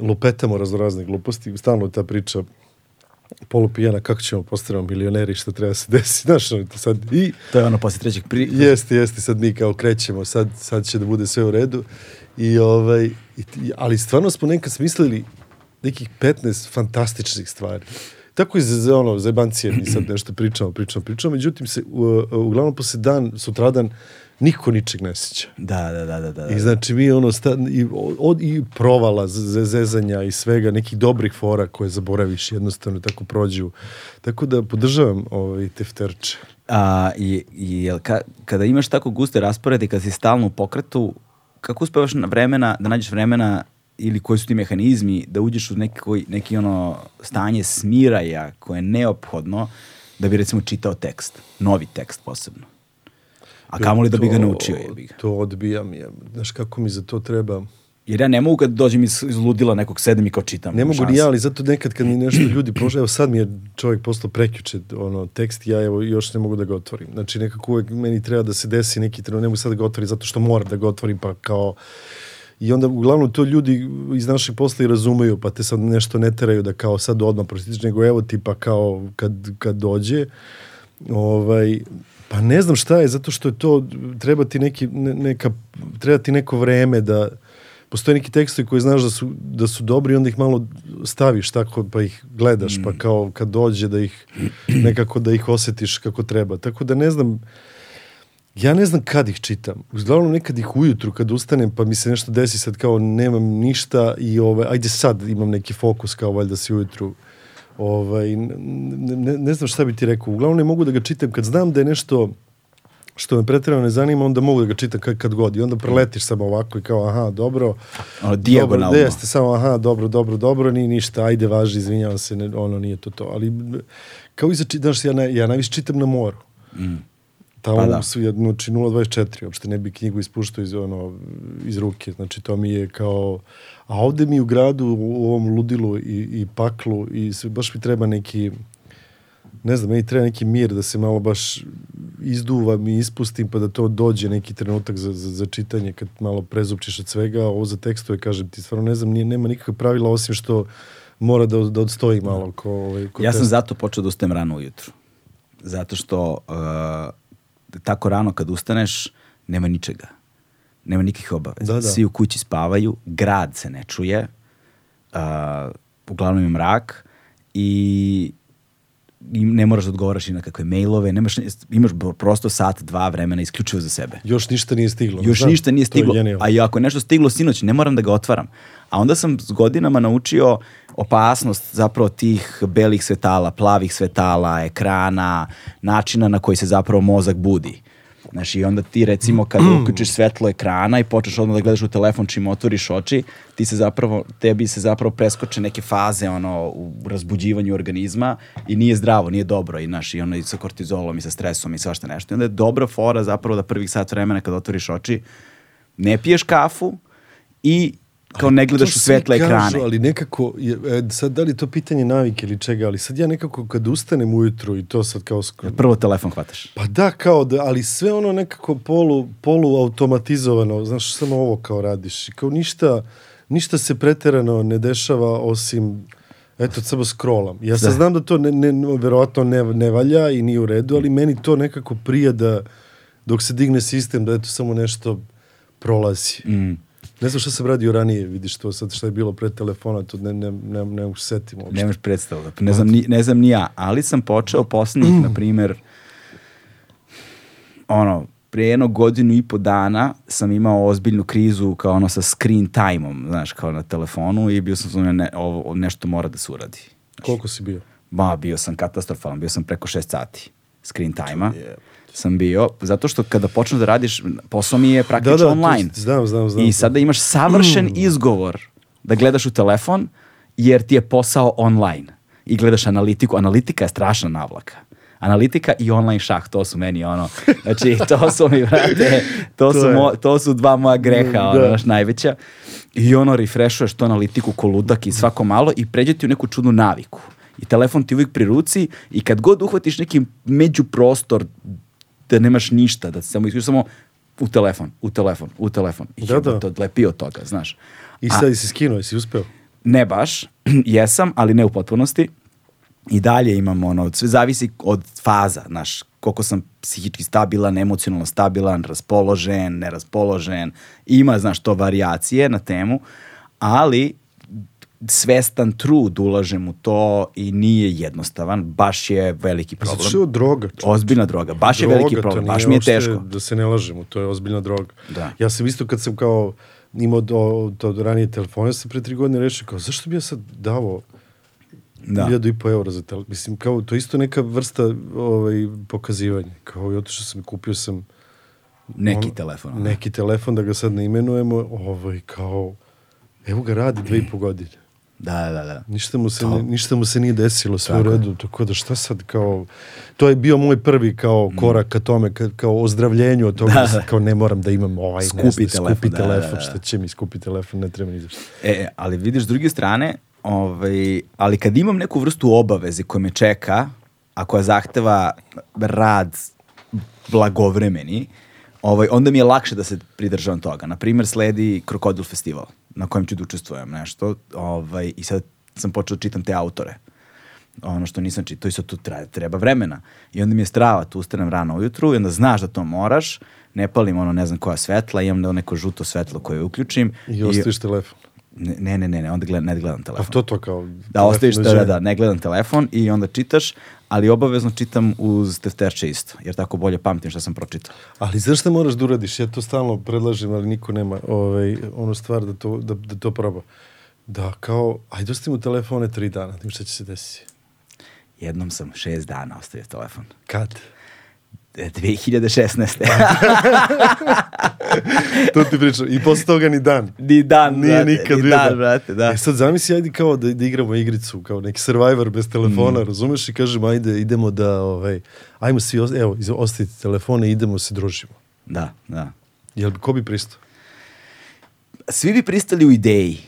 lupetamo razno razne gluposti. Stalno ta priča polupijana, kako ćemo postaviti milioneri, šta treba se desi. Znaš, sad, i To je ono posle trećeg pri... Jeste, jeste, sad mi kao krećemo, sad, sad će da bude sve u redu. I, ovaj, i, ali stvarno smo nekad smislili nekih 15 fantastičnih stvari. Tako i za, za ono, za jebancije mi sad nešto pričamo, pričamo, pričamo, međutim se, u, uglavnom posle dan, sutradan, niko ničeg ne sjeća. Da, da, da, da, da. I znači mi ono sta, i, od, i provala, zezanja i svega, nekih dobrih fora koje zaboraviš jednostavno tako prođu. Tako da podržavam ovaj tefterče. A, i, i jel ka, kada imaš tako guste rasporede i kada si stalno u pokretu, kako uspevaš na vremena, da nađeš vremena ili koji su ti mehanizmi da uđeš u neki, koji- neki ono stanje smiraja koje je neophodno da bi recimo čitao tekst, novi tekst posebno. A kamoli da bi ga naučio, jebi ga. To odbijam. Je. Znaš kako mi za to treba... Jer ja ne mogu kad dođem iz, iz ludila nekog sedem i kao čitam. Ne mogu ni ja, ali zato nekad kad mi nešto ljudi prošle, evo sad mi je čovjek poslao prekjuče ono, tekst, ja evo još ne mogu da ga otvorim. Znači nekako uvek meni treba da se desi neki trenutak, ne mogu sad da ga otvorim zato što moram da ga otvorim, pa kao I onda uglavnom to ljudi iz naših posla i razumeju, pa te sad nešto ne teraju da kao sad odmah prostiš, nego evo tipa kao kad, kad dođe. Ovaj, pa ne znam šta je, zato što je to, treba ti neki, ne, neka, treba ti neko vreme da, postoje neki tekstovi koji znaš da su, da su dobri onda ih malo staviš tako pa ih gledaš pa kao kad dođe da ih nekako da ih osetiš kako treba. Tako da ne znam ja ne znam kad ih čitam. Uglavnom nekad ih ujutru kad ustanem pa mi se nešto desi sad kao nemam ništa i ove, ajde sad imam neki fokus kao valjda si ujutru ovaj, ne, ne, ne znam šta bi ti rekao. Uglavnom ne mogu da ga čitam kad znam da je nešto što me pretjerano ne zanima, onda mogu da ga čitam kad, kad god. I onda preletiš samo ovako i kao, aha, dobro. Ono, dijagonalno. Dobro, jeste, samo, aha, dobro, dobro, dobro, ni ništa, ajde, važi, izvinjavam se, ne, ono, nije to to. Ali, kao i za, znaš, ja, ne, ja najviše čitam na moru. Mm. Tamo Pa da. da. su, znači, 0.24, uopšte ne bi knjigu ispuštao iz, ono, iz ruke. Znači, to mi je kao... A ovde mi u gradu, u ovom ludilu i, i paklu, i sve, baš mi treba neki ne znam, meni treba neki mir da se malo baš izduvam i ispustim pa da to dođe neki trenutak za, za, za čitanje kad malo prezupčiš od svega, a ovo za tekstove kažem ti stvarno ne znam, nije, nema nikakve pravila osim što mora da, da odstoji malo ko, ovaj, ko Ja sam test. zato počeo da ustajem rano ujutru. Zato što uh, tako rano kad ustaneš, nema ničega. Nema nikakvih obaveza. Da, da. Svi u kući spavaju, grad se ne čuje, uh, uglavnom je mrak i i ne moraš da odgovaraš ni na kakve mailove, nemaš, imaš prosto sat, dva vremena isključivo za sebe. Još ništa nije stiglo. Još Znam, ništa nije stiglo, a i ako je nešto stiglo sinoć, ne moram da ga otvaram. A onda sam s godinama naučio opasnost zapravo tih belih svetala, plavih svetala, ekrana, načina na koji se zapravo mozak budi. Znaš, i onda ti recimo kad uključiš svetlo ekrana i počneš odmah da gledaš u telefon čim otvoriš oči, ti se zapravo, tebi se zapravo preskoče neke faze ono, u razbuđivanju organizma i nije zdravo, nije dobro i, znaš, i ono i sa kortizolom i sa stresom i svašta nešto. I onda je dobra fora zapravo da prvih sat vremena kad otvoriš oči ne piješ kafu i kao ne gledaš u svi svetle kažu, ekrane. ali nekako, je, e, sad da li to pitanje navike ili čega, ali sad ja nekako kad ustanem ujutru i to sad kao... Prvo telefon hvataš. Pa da, kao da, ali sve ono nekako polu, polu automatizovano, znaš, samo ovo kao radiš. Kao ništa, ništa se preterano ne dešava osim, eto, samo scrollam. Ja sad Da. znam da to ne, ne, verovatno ne, ne valja i nije u redu, ali meni to nekako prija da, dok se digne sistem, da eto samo nešto prolazi. Mm. Ne znam šta sam radio ranije, vidiš to sad šta je bilo pre telefona, to ne, ne, ne, ne mogu se setim uopšte. Nemaš predstavu. Ne znam, ni, ne znam ni ja, ali sam počeo poslednjih, na primer, ono, prije jednog godinu i po dana sam imao ozbiljnu krizu kao ono sa screen time-om, znaš, kao na telefonu i bio sam sam ne, ovo, nešto mora da se uradi. Koliko si bio? Ma, bio sam katastrofalan, bio sam preko 6 sati screen time-a. Sam bio, zato što kada počneš da radiš, posao mi je praktično Da, da, online. to znam, znam, znam. I sada imaš savršen izgovor da gledaš u telefon, jer ti je posao online. I gledaš analitiku. Analitika je strašna navlaka. Analitika i online šah, to su meni ono, znači to su mi, brate, to, To su, mo, to su dva moja greha, ono, Da. znaš, najveća. I ono, refreshuješ to analitiku ko ludak i svako malo i pređe ti u neku čudnu naviku. I telefon ti uvijek pri ruci i kad god uhvatiš neki međuprostor da nemaš ništa, da samo isključiš samo u telefon, u telefon, u telefon. I Da, da. to odlepi od toga, znaš. I A- sad si skinuo, jesi uspeo? ne baš, jesam, ali ne u potpunosti. I dalje imam ono, sve zavisi od faza, znaš, koliko sam psihički stabilan, emocionalno stabilan, raspoložen, neraspoložen. Ima, znaš, to varijacije na temu, ali svestan trud ulažem u to i nije jednostavan, baš je veliki Zato problem. što je droga. čovječe. Ozbiljna droga, baš je Droga, veliki to problem, baš mi je teško. Da se ne lažemo, to je ozbiljna droga. Da. Ja sam isto kad sam kao imao do, to do ranije telefone, sam pre tri godine rešio kao, zašto bi ja sad davo Da. hiljadu i po eura za telefon? Mislim, kao, to je isto neka vrsta ovaj, pokazivanja. Kao, i otišao sam i kupio sam Neki ono, telefon. ono. neki telefon, da ga sad ne imenujemo, ovaj, kao, evo ga radi dve i po godine. Da, da, da. Ništa mu se, To. ništa mu se nije desilo, sve u Tako je. redu, tako da šta sad kao, to je bio moj prvi kao korak ka tome, ka, kao ozdravljenju od toga, Mm. Da, da, da. kao ne moram da imam ovaj, Skupi ne znam, telefon, skupi da, da, telefon, da. šta će mi skupi telefon, ne treba ni za šta. E, ali vidiš s druge strane, ovaj, ali kad imam neku vrstu obaveze koja me čeka, a koja zahteva rad blagovremeni, ovaj, onda mi je lakše da se pridržavam toga. Na primjer, sledi Krokodil festival na kojem ću da učestvujem nešto ovaj, i sad sam počeo da čitam te autore ono što nisam čitao i sad tu treba, treba vremena. I onda mi je strava, tu ustanem rano ujutru i onda znaš da to moraš, ne palim ono ne znam koja svetla, imam da neko žuto svetlo koje uključim. I ostaviš telefon. Ne, ne, ne, ne, onda gled, ne gledam telefon. A to to kao... Da, ostaviš, da, da, da, ne gledam telefon i onda čitaš, ali obavezno čitam uz tefterče isto, jer tako bolje pamtim šta sam pročitao. Ali znaš šta moraš da uradiš? Ja to stalno predlažem, ali niko nema ovaj, onu stvar da to, da, da to proba. Da, kao, ajde ostavimo telefone tri dana, tim šta će se desiti. Jednom sam šest dana ostavio telefon. Kad? 2016. to ti pričam. I posle toga ni dan. Ni dan, Nije brate, nikad ni bio dan, brate, da. E sad zamisli, ajde kao da, da igramo igricu, kao neki survivor bez telefona, Mm. razumeš? I kažemo, ajde, idemo da, ovaj, ajmo svi, evo, ostavite telefone, idemo se družimo. Da, da. Jel, ko bi pristao? Svi bi pristali u ideji.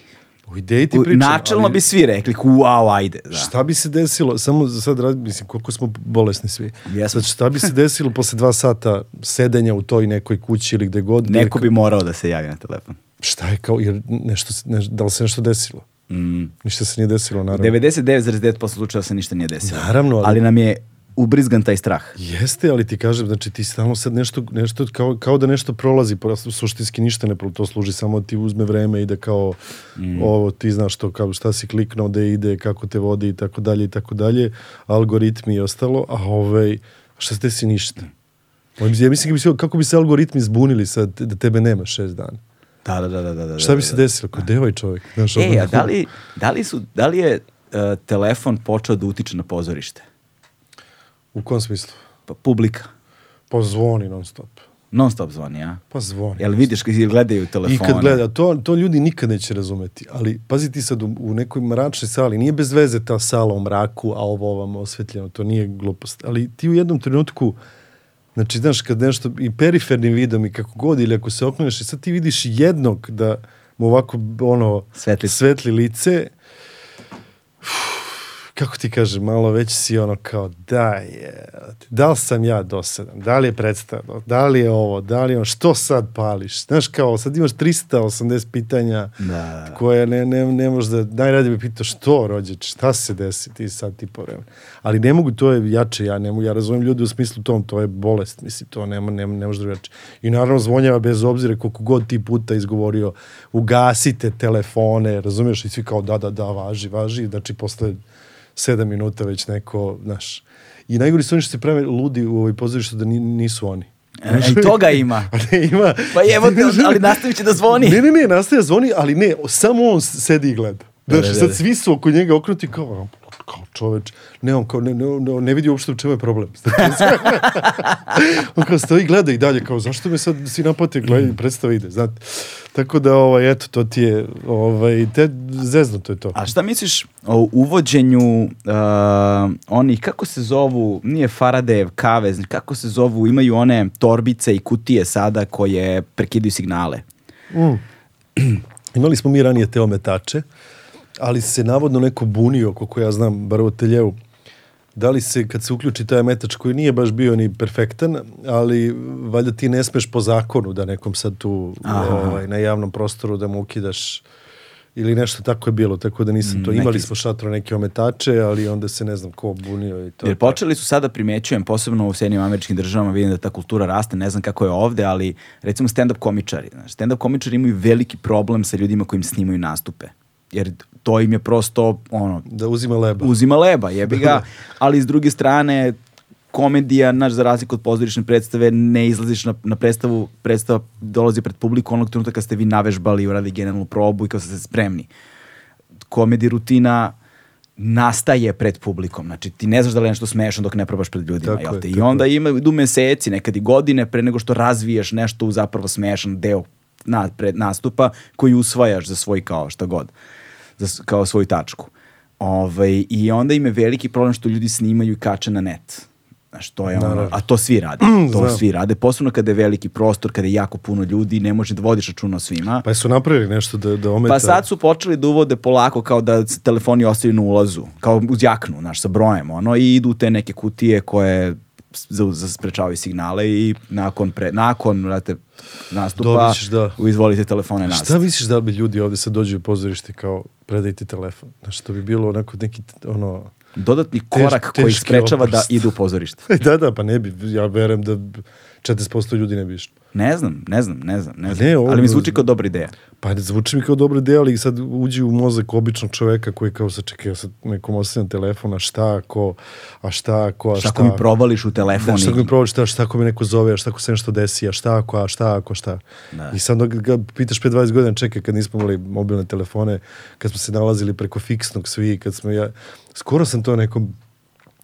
U ideji ti pričam. načelno ali bi svi rekli, wow, ajde. Da. Šta bi se desilo, samo za sad, mislim, koliko smo bolesni svi. Jesmo. Sad, šta bi se desilo posle dva sata sedenja u toj nekoj kući ili gde god? gde- Neko bi morao da se javi na telefon. Šta je kao, jer nešto, ne, da li se nešto desilo? Mm. Ništa se nije desilo, naravno. 99,9% slučajeva se ništa nije desilo. Naravno, ali- ali nam je ubrizgan taj strah. Jeste, ali ti kažem, znači ti stalno sad nešto, nešto kao, kao da nešto prolazi, pa suštinski ništa ne prolazi, to služi samo da ti uzme vreme i da kao Mm. ovo ti znaš to, kao šta si kliknuo, da ide, kako te vodi i tako dalje i tako dalje, algoritmi i ostalo, a ovaj, šta se desi ništa. Ja mislim bi se- kako bi se algoritmi zbunili sad da tebe nema šest dana. Da, da, da, da, da, da. Šta bi da, se da. desilo? Kod devaj čovjek. Znaš, E, a da li, da li, su, da li je uh, telefon počeo da utiče na pozorište? U kom smislu? Pa publika. Pa zvoni non stop. Non stop zvoni, a? Pa zvoni. Jel vidiš kad gledaju telefone? I kad gleda, to, to ljudi nikad neće razumeti. Ali pazi ti sad u, u nekoj mračnoj sali, nije bez veze ta sala u mraku, a ovo ovam osvetljeno, to nije glupost. Ali ti u jednom trenutku, znači znaš kad nešto, i perifernim vidom i kako god, ili ako se okreneš i sad ti vidiš jednog da mu ovako ono Svetli. svetli lice, kako ti kažem, malo već si ono kao, da je, da li sam ja dosadan, da li je predstavno, da li je ovo, da li je ono, što sad pališ? Znaš kao, sad imaš 380 pitanja Da. koje ne, ne, ne možeš da, najradije bi pitao što rođeč, šta se desi ti sad ti po vremenu. Ali ne mogu, to je jače, ja ne mogu, ja razumem ljude u smislu tom, to je bolest, mislim, to nema, nema, ne može drugačije. I naravno zvonjava bez obzira koliko god ti puta izgovorio, ugasite telefone, razumiješ, i svi kao da, da, da, važi, važi, znači posle sedam minuta već neko, znaš. I najgori su oni što se prave ludi u ovoj pozorištu da ni, nisu oni. E, I toga ima. Ne, ima... Pa evo te, ali nastavit će da zvoni. Ne, ne, ne, nastaje zvoni, ali ne, samo on sedi i gleda. Znaš, da, da, sad da. svi su oko njega okrenuti kao, kao čoveč, ne, on kao, ne, ne, ne, ne vidi uopšte u čemu je problem. on kao stoji i gleda i dalje, kao, zašto me sad si napate, gleda, predstava ide, znate. Tako da, ovaj, eto, to ti je, ovaj, te, zezno to je to. A šta misliš o uvođenju uh, onih, kako se zovu, nije Faradayev kavez, kako se zovu, imaju one torbice i kutije sada koje prekidaju signale. Imali smo mi ranije te ometače, ali se navodno neko bunio, koliko ja znam, bar u ateljevu, da li se, kad se uključi taj ometač koji nije baš bio ni perfektan, ali valjda ti ne smeš po zakonu da nekom sad tu Aha. ovaj, na javnom prostoru da mu ukidaš ili nešto tako je bilo, tako da nisam to. Imali smo šatro neke ometače, ali onda se ne znam ko bunio i to. Jer počeli su sada primećujem, posebno u Sjedinjim američkim državama, vidim da ta kultura raste, ne znam kako je ovde, ali recimo stand-up komičari. Znaš, stand-up komičari imaju veliki problem sa ljudima koji im snimaju nastupe. Jer to im je prosto, ono, Da uzima leba. uzima leba, jebi ga, ali s druge strane komedija, naš za razliku od pozorišne predstave, ne izlaziš na, na predstavu, predstava dolazi pred publiku onog trenutka kad ste vi navežbali i uradili generalnu probu i kad ste spremni. Komedi rutina nastaje pred publikom. Znači, ti ne znaš da li je nešto smešno dok ne probaš pred ljudima. Tako jel je, te? I tako onda ima, idu meseci, nekad i godine pre nego što razviješ nešto u zapravo smešan deo na, pred nastupa koji usvajaš za svoj kao šta god. Za, kao svoju tačku. Ovaj, I onda im je veliki problem što ljudi snimaju i kače na net. Znaš, to je ono, a to svi rade. To znam. svi rade. Posebno kada je veliki prostor, kada je jako puno ljudi, ne možeš da vodiš računa o svima. Pa su napravili nešto da, da ometa. Pa sad su počeli da uvode polako kao da se telefoni ostaju na ulazu, kao uz jaknu, znaš, sa brojem, ono, i idu te neke kutije koje za, za sprečavaju signale i nakon, pre, nakon brate, nastupa Dobit ćeš, da. izvolite telefone nas. Šta misliš da bi ljudi ovde sad dođu u pozorište kao predajte telefon? Znači, to bi bilo onako neki, ono... Dodatni Teš- korak koji teški sprečava da oprost. idu u pozorište. da, da, pa ne bi, ja verujem da 40% ljudi ne bi išlo. Ne znam, ne znam, ne znam, ne znam. Ne, ovo- ali mi zvuči kao dobra ideja. Pa ne zvuči mi kao dobra ideja, ali sad uđi u mozak običnog čoveka koji kao sad čekaj, ja sad nekom ostavljam telefon, a šta ako, a šta ako, a Šta šta, ako mi provališ u telefon Da, šta ako mi provališ, šta, šta ako mi neko zove, a šta ako se nešto desi, a šta ako, a šta ako, šta. Da. I sad ga pitaš 5-20 godina, čekaj, kad nismo imali mobilne telefone, kad smo se nalazili preko fiksnog svi, kad smo ja, skoro sam to nekom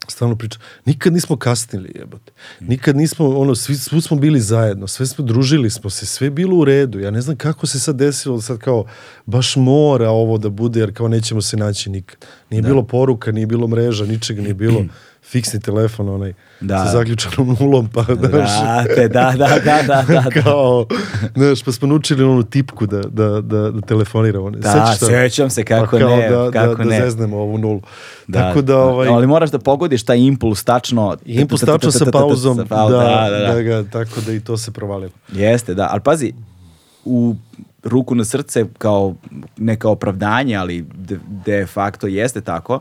stalno pričam, nikad nismo kasnili jebote. Nikad nismo, ono, svi, svi smo bili zajedno, sve smo, družili smo se, sve bilo u redu. Ja ne znam kako se sad desilo, sad kao, baš mora ovo da bude, jer kao nećemo se naći nikad. Nije bilo poruka, nije bilo mreža, ničega nije bilo. Fiksni telefon, onaj, Da. sa zaključanom nulom, pa, Brate, da, da, da, da, da. da. kao, znaš, pa smo naučili onu tipku da, da, da, da telefoniramo. Ne? Da, Sećaš sećam se kako pa kao ne, da, kako da, ne. Da zeznemo ovu nulu. Tako da, ovaj, Ali moraš da pogodiš taj impuls tačno. impuls tačno sa pauzom, da, da, da, da. ga, tako da i to se provalilo. Jeste, da. Ali pazi, u ruku na srce kao neka opravdanje, ali de, de facto jeste tako,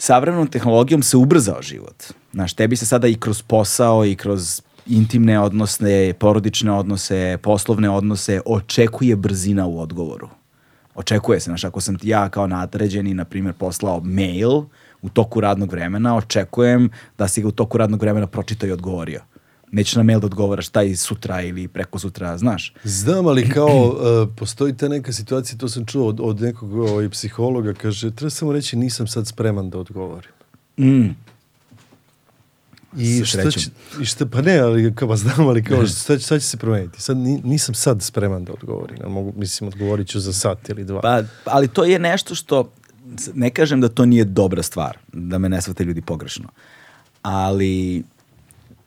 savremenom tehnologijom se ubrzao život. Znaš, tebi se sada i kroz posao i kroz intimne odnose, porodične odnose, poslovne odnose, očekuje brzina u odgovoru. Očekuje se, znaš, ako sam ti ja kao nadređeni, na primjer, poslao mail u toku radnog vremena, očekujem da si ga u toku radnog vremena pročitao i odgovorio. Nećeš na mail da odgovaraš taj sutra ili preko sutra, znaš. Znam, ali kao uh, postoji ta neka situacija, to sam čuo od, od nekog ovaj, psihologa, kaže, treba samo reći nisam sad spreman da odgovorim. Mm. I šta će, i šta, pa ne, ali kao, pa znam, ali kao, šta, će- šta će se promeniti? Sad ni- nisam sad spreman da odgovorim. Ne mogu, mislim, odgovorit ću za sat ili dva. Pa, ali to je nešto što, ne kažem da to nije dobra stvar, da me ne shvate ljudi pogrešno, ali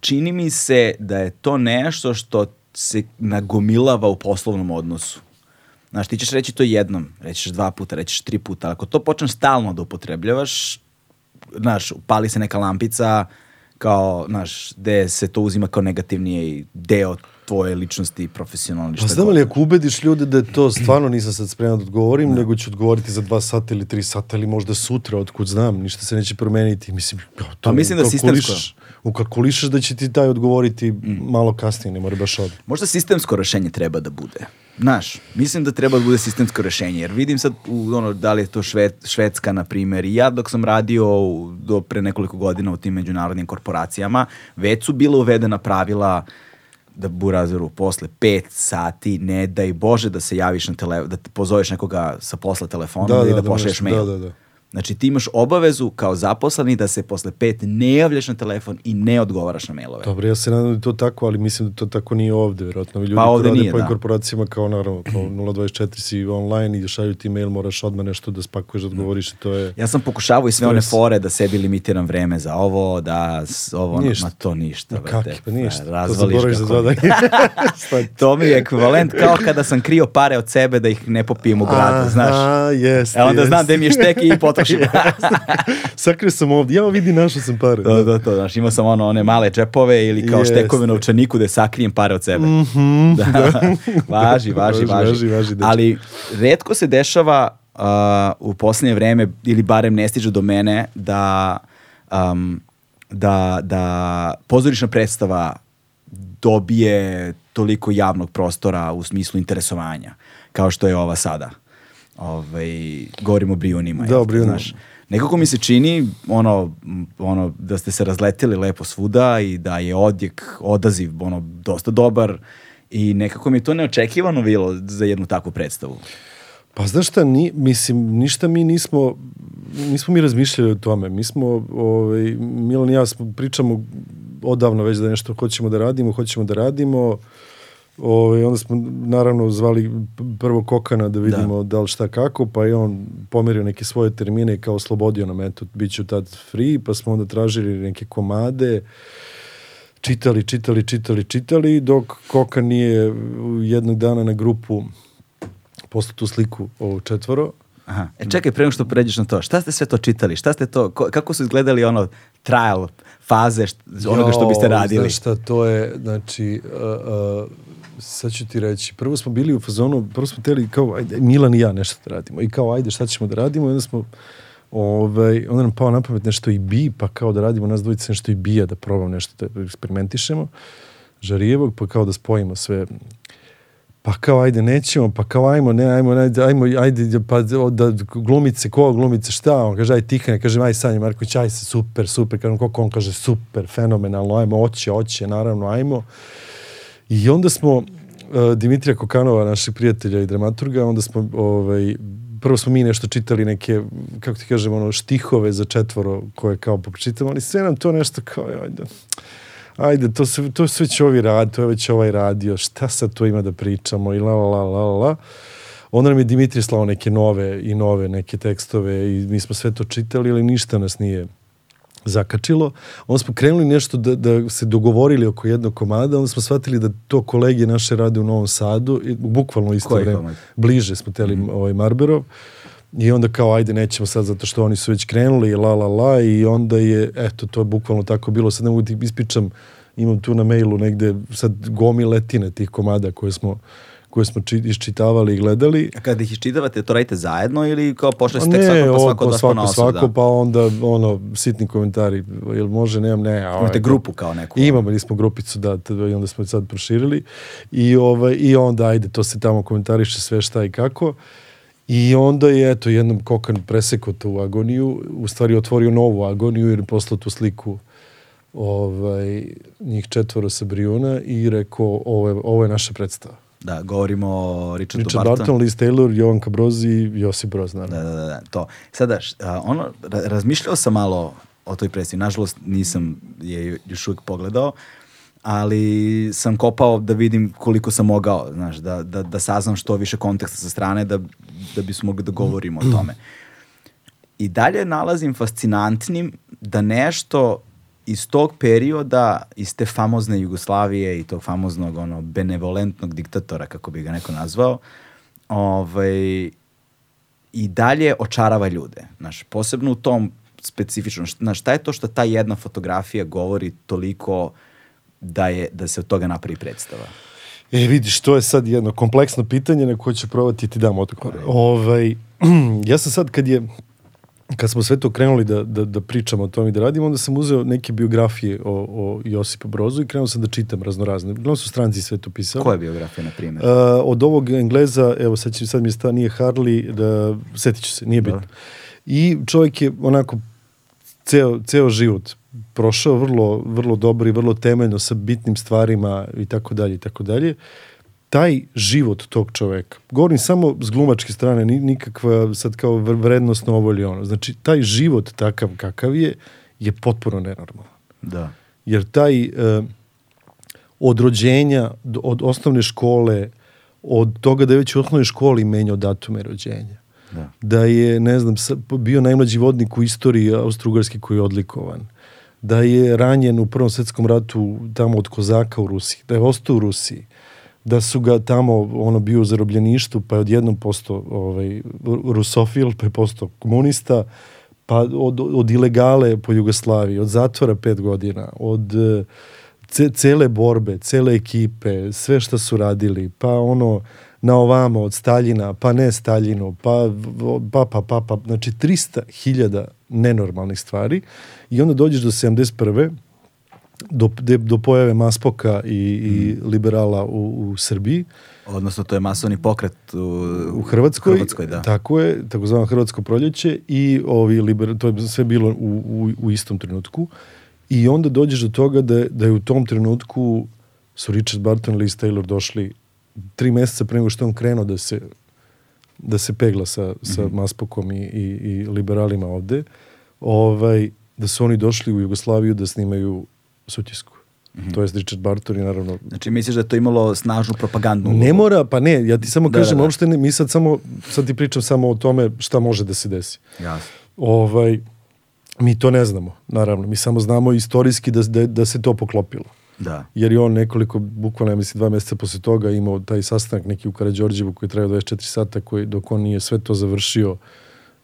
čini mi se da je to nešto što se nagomilava u poslovnom odnosu. Znaš, ti ćeš reći to jednom, rećeš dva puta, rećeš tri puta, ako to počneš stalno da upotrebljavaš, znaš, pali se neka lampica kao, znaš, gde se to uzima kao negativniji deo tvoje ličnosti profesionalne. Pa znam li, ako ubediš ljude da je to stvarno nisam sad spreman da odgovorim, nego ću odgovoriti za dva sata ili tri sata ili možda sutra, otkud znam, ništa se neće promeniti. Mislim, to Pa mislim da ukalkulišeš- Ukalkulišeš da će ti taj odgovoriti Mm. malo kasnije, ne mora baš odmah. Možda sistemsko rešenje treba da bude. Znaš, mislim da treba da bude sistemsko rešenje, jer vidim sad, u, ono, da li je to šved, Švedska, na primjer, i ja dok sam radio u- do pre nekoliko godina u tim međunarodnim korporacijama, već su bila uvedena pravila da burazeru posle pet sati ne daj Bože da se javiš na tele, da te pozoveš nekoga sa posla telefonom i da, pošalješ možeš- mail. Da, da, da. Znači ti imaš obavezu kao zaposleni da se posle pet ne javljaš na telefon i ne odgovaraš na mailove. Dobro, ja se nadam da je to tako, ali mislim da to tako nije ovde, vjerojatno. Ljudi Pa ovde nije, po da. korporacijama kao naravno, kao 024 si online i šalju ti mail, moraš odmah nešto da spakuješ, da odgovoriš i to je... Ja sam pokušavao i sve one fore da sebi limitiram vreme za ovo, da ovo, Ništa. ma to ništa. Ma kaki, pa ništa. To Razvališ za kako- dva dana. to mi je ekvivalent kao kada sam krio pare od sebe da ih ne popijem u gradu, znaš. Aha, jeste, E onda znam jeste. gde mi je štek i potrošim. Sakrio sam ovdje, ja vidi, našao sam pare. to, to, to, znaš, imao sam ono, one male džepove ili kao Jeste. štekove na novčaniku da sakrijem pare od sebe. da. važi, važi, Važi, važi. važi, važi. Ali redko se dešava uh, u posljednje vreme, ili barem ne stiže do mene, da, um, da, da pozorišna predstava dobije toliko javnog prostora u smislu interesovanja, kao što je ova sada. Ovaj, govorimo o Brijunima. Da, o Brijunima. znaš. Nekako mi se čini ono, ono, da ste se razletili lepo svuda i da je odjek, odaziv ono, dosta dobar i nekako mi je to neočekivano bilo za jednu takvu predstavu. Pa znaš šta, ni, mislim, ništa mi nismo, nismo mi razmišljali o tome. Mi smo, ovaj, Milan i ja smo, pričamo odavno već da nešto hoćemo da radimo, hoćemo da radimo. Ovaj, onda smo naravno zvali prvo Kokana da vidimo da. li šta kako, pa je on pomerio neke svoje termine i kao oslobodio nam, eto, bit ću tad free, pa smo onda tražili neke komade, čitali, čitali, čitali, čitali, dok Koka nije jednog dana na grupu poslao tu sliku ovo četvoro Aha. E čekaj, pre nego što pređeš na to, šta ste sve to čitali? Šta ste to, ko- kako su izgledali ono trial faze št- onoga što biste radili? Znaš šta, to je, znači, uh, uh, sad ću ti reći, prvo smo bili u fazonu, prvo smo teli kao, ajde, Milan i ja nešto da radimo. I kao, ajde, šta ćemo da radimo? I onda smo, ovaj, onda nam pao na pamet nešto i bi, pa kao da radimo nas dvojice nešto i bija, da probam nešto da eksperimentišemo. Žarijevog, pa kao da spojimo sve pa kao ajde nećemo, pa kao ajmo, ne, ajmo, ajde, ajmo, ajde, pa da glumice, ko glumice, šta, on kaže, aj Tihane, kaže, aj Sanja Marković, aj se, super, super, kažem, koliko on kaže, super, fenomenalno, ajmo, oće, oće, naravno, ajmo. I onda smo, uh, Dimitrija Kokanova, našeg prijatelja i dramaturga, onda smo, ovaj, prvo smo mi nešto čitali neke, kako ti kažem, ono, štihove za četvoro koje kao popročitamo, ali sve nam to nešto kao, ajde, ajde, to, se, to sve već ovi radi, to je već ovaj radio, šta sad to ima da pričamo i la la la la la. Onda nam je Dimitrij slao neke nove i nove neke tekstove i mi smo sve to čitali, ali ništa nas nije zakačilo. Onda smo krenuli nešto da, da se dogovorili oko jednog komada, onda smo shvatili da to kolege naše rade u Novom Sadu, i, bukvalno isto Koji vreme. komad? Bliže smo teli mm. ovaj Marberov. I onda kao, ajde, nećemo sad zato što oni su već krenuli la la la i onda je, eto, to je bukvalno tako bilo. Sad ne mogu ti ispričam, imam tu na mailu negde sad gomi letine tih komada koje smo, koje smo či, iščitavali i gledali. A kada ih iščitavate, to radite zajedno ili kao pošle Pa ste tek svako pa svako od svako, ponaosob, svako, da? pa onda ono, sitni komentari, jel može, nemam, ne. A, Imate ovaj, grupu kao neku. Imamo, ili smo grupicu, da, t- i onda smo je sad proširili. I, ovaj, I onda, ajde, to se tamo komentariše sve šta i kako. I onda je, eto, jednom Kokan presekao tu agoniju, u stvari otvorio novu agoniju jer je poslao tu sliku ovaj, njih četvoro sa Briona i rekao, ovo je, ovo je naša predstava. Da, govorimo o Richardu Richard Bartonu. Barton, Liz Taylor, Jovanka Brozi i Josip Broz, naravno. Da, da, da, to. Sada, a, ono, ra- razmišljao sam malo o toj predstavi. Nažalost, nisam je još uvijek pogledao, ali sam kopao da vidim koliko sam mogao, znaš, da, da, da saznam što više konteksta sa strane da, da bismo mogli da govorimo o tome. I dalje nalazim fascinantnim da nešto iz tog perioda, iz te famozne Jugoslavije i tog famoznog ono, benevolentnog diktatora, kako bi ga neko nazvao, ovaj, i dalje očarava ljude. Znaš, posebno u tom specifičnom, št- znaš, šta je to što ta jedna fotografija govori toliko da, je, da se od toga napravi predstava? E, vidiš, to je sad jedno kompleksno pitanje na koje ću probati ti dam odgovor. Ovaj, ja sam sad kad je kad smo sve to krenuli da, da, da pričamo o tom i da radimo, onda sam uzeo neke biografije o, o Josipu Brozu i krenuo sam da čitam raznorazne. Uglavnom su stranci sve to pisali. Koja je biografija, na primjer? Uh, od ovog Engleza, evo sad, će, sad mi je sta, nije Harley, da, setit ću se, nije bitno. I čovjek je onako ceo, ceo život prošao vrlo, vrlo dobro i vrlo temeljno sa bitnim stvarima i tako dalje i tako dalje. Taj život tog čoveka, govorim samo s glumačke strane, ni- nikakva sad kao vr- vrednostno ovo ili ono. Znači, taj život takav kakav je, je potpuno nenormalan Da. jer taj e, od rođenja, od osnovne škole, od toga da je već u osnovnoj školi menjao datume rođenja. Da. Da je, ne znam, bio najmlađi vodnik u istoriji Austro-Ugarske koji je odlikovan. Da je ranjen u Prvom svetskom ratu tamo od Kozaka u Rusiji. Da je ostao u Rusiji. Da su ga tamo, ono, bio u zarobljeništu, pa je odjednom postao ovaj, rusofil, pa je postao komunista, pa od, od ilegale po Jugoslaviji, od zatvora pet godina, od ce, cele borbe, cele ekipe, sve što su radili, pa ono na ovamo od Staljina, pa ne Staljinu, pa pa pa pa, pa znači 300.000 nenormalnih stvari i onda dođeš do 71 do, de- do pojave Maspoka i, i liberala u, u Srbiji, Odnosno, to je masovni pokret u, u Hrvatskoj, Hrvatskoj, da. tako je, takozvano Hrvatsko proljeće i ovi liber, to je sve bilo u, u, u istom trenutku i onda dođeš do toga da, da je u tom trenutku su Richard Barton i Liz Taylor došli tri meseca pre nego što on krenuo da se da se pegla sa, sa Mhm. Maspokom i, i, i liberalima ovde, ovaj, da su oni došli u Jugoslaviju da snimaju sutisku. Mhm. To je Richard Barton i naravno Znači, misliš da je to imalo snažnu propagandnu ulogu? Ne mora, pa ne, ja ti samo Da, kažem, da, da. uopšte ne, mi sad samo, sad ti pričam samo o tome šta može da se desi. Jasno. Ovaj, mi to ne znamo, naravno, mi samo znamo istorijski da, da, da se to poklopilo. Da. jer je on nekoliko, bukvalno ja mislim dva meseca posle toga imao taj sastanak neki u Karadžorđevu koji traje 24 sata koji, dok on nije sve to završio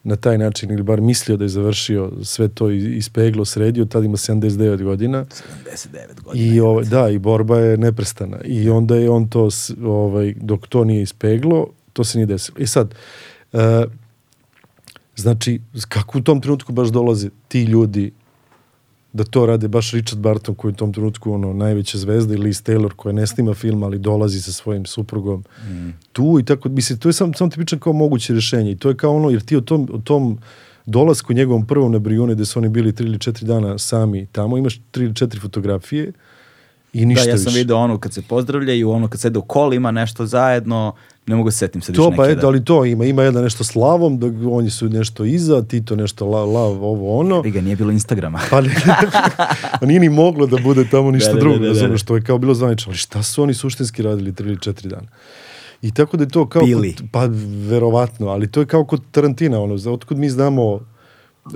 na taj način ili bar mislio da je završio sve to i ispeglo, sredio, tad ima 79 godina 79 godina. i ovaj, da, i borba je neprestana i onda je on to, ovaj, dok to nije ispeglo, to se nije desilo. I sad, e, znači, kako u tom trenutku baš dolaze ti ljudi da to rade baš Richard Barton koji je u tom trenutku ono najveća zvezda ili Liz Taylor koja ne snima film ali dolazi sa svojim suprugom. Tu i tako mislim to je samo samo tipično kao moguće rješenje i to je kao ono jer ti o tom, o tom dolasku njegovom prvom na Brijune gde su oni bili tri ili četiri dana sami tamo imaš tri ili četiri fotografije i Da, ništa ja sam više. vidio ono kad se pozdravljaju, ono kad sede u kolima, nešto zajedno, ne mogu se setim sad To pa neke eto, ali to ima, ima jedan nešto s lavom, dok oni su nešto iza, Tito nešto la, lav, ovo ono. da... ga nije bilo Instagrama. Pa ne, nije ni moglo da bude tamo ništa Da, da, drugo, da, da, da. razumeš, što je kao bilo zvanično. Ali šta su oni suštinski radili tri ili četiri dana? I tako da je to kao... Pili. Kod, pa verovatno, ali to je kao kod Tarantina, ono, za otkud mi znamo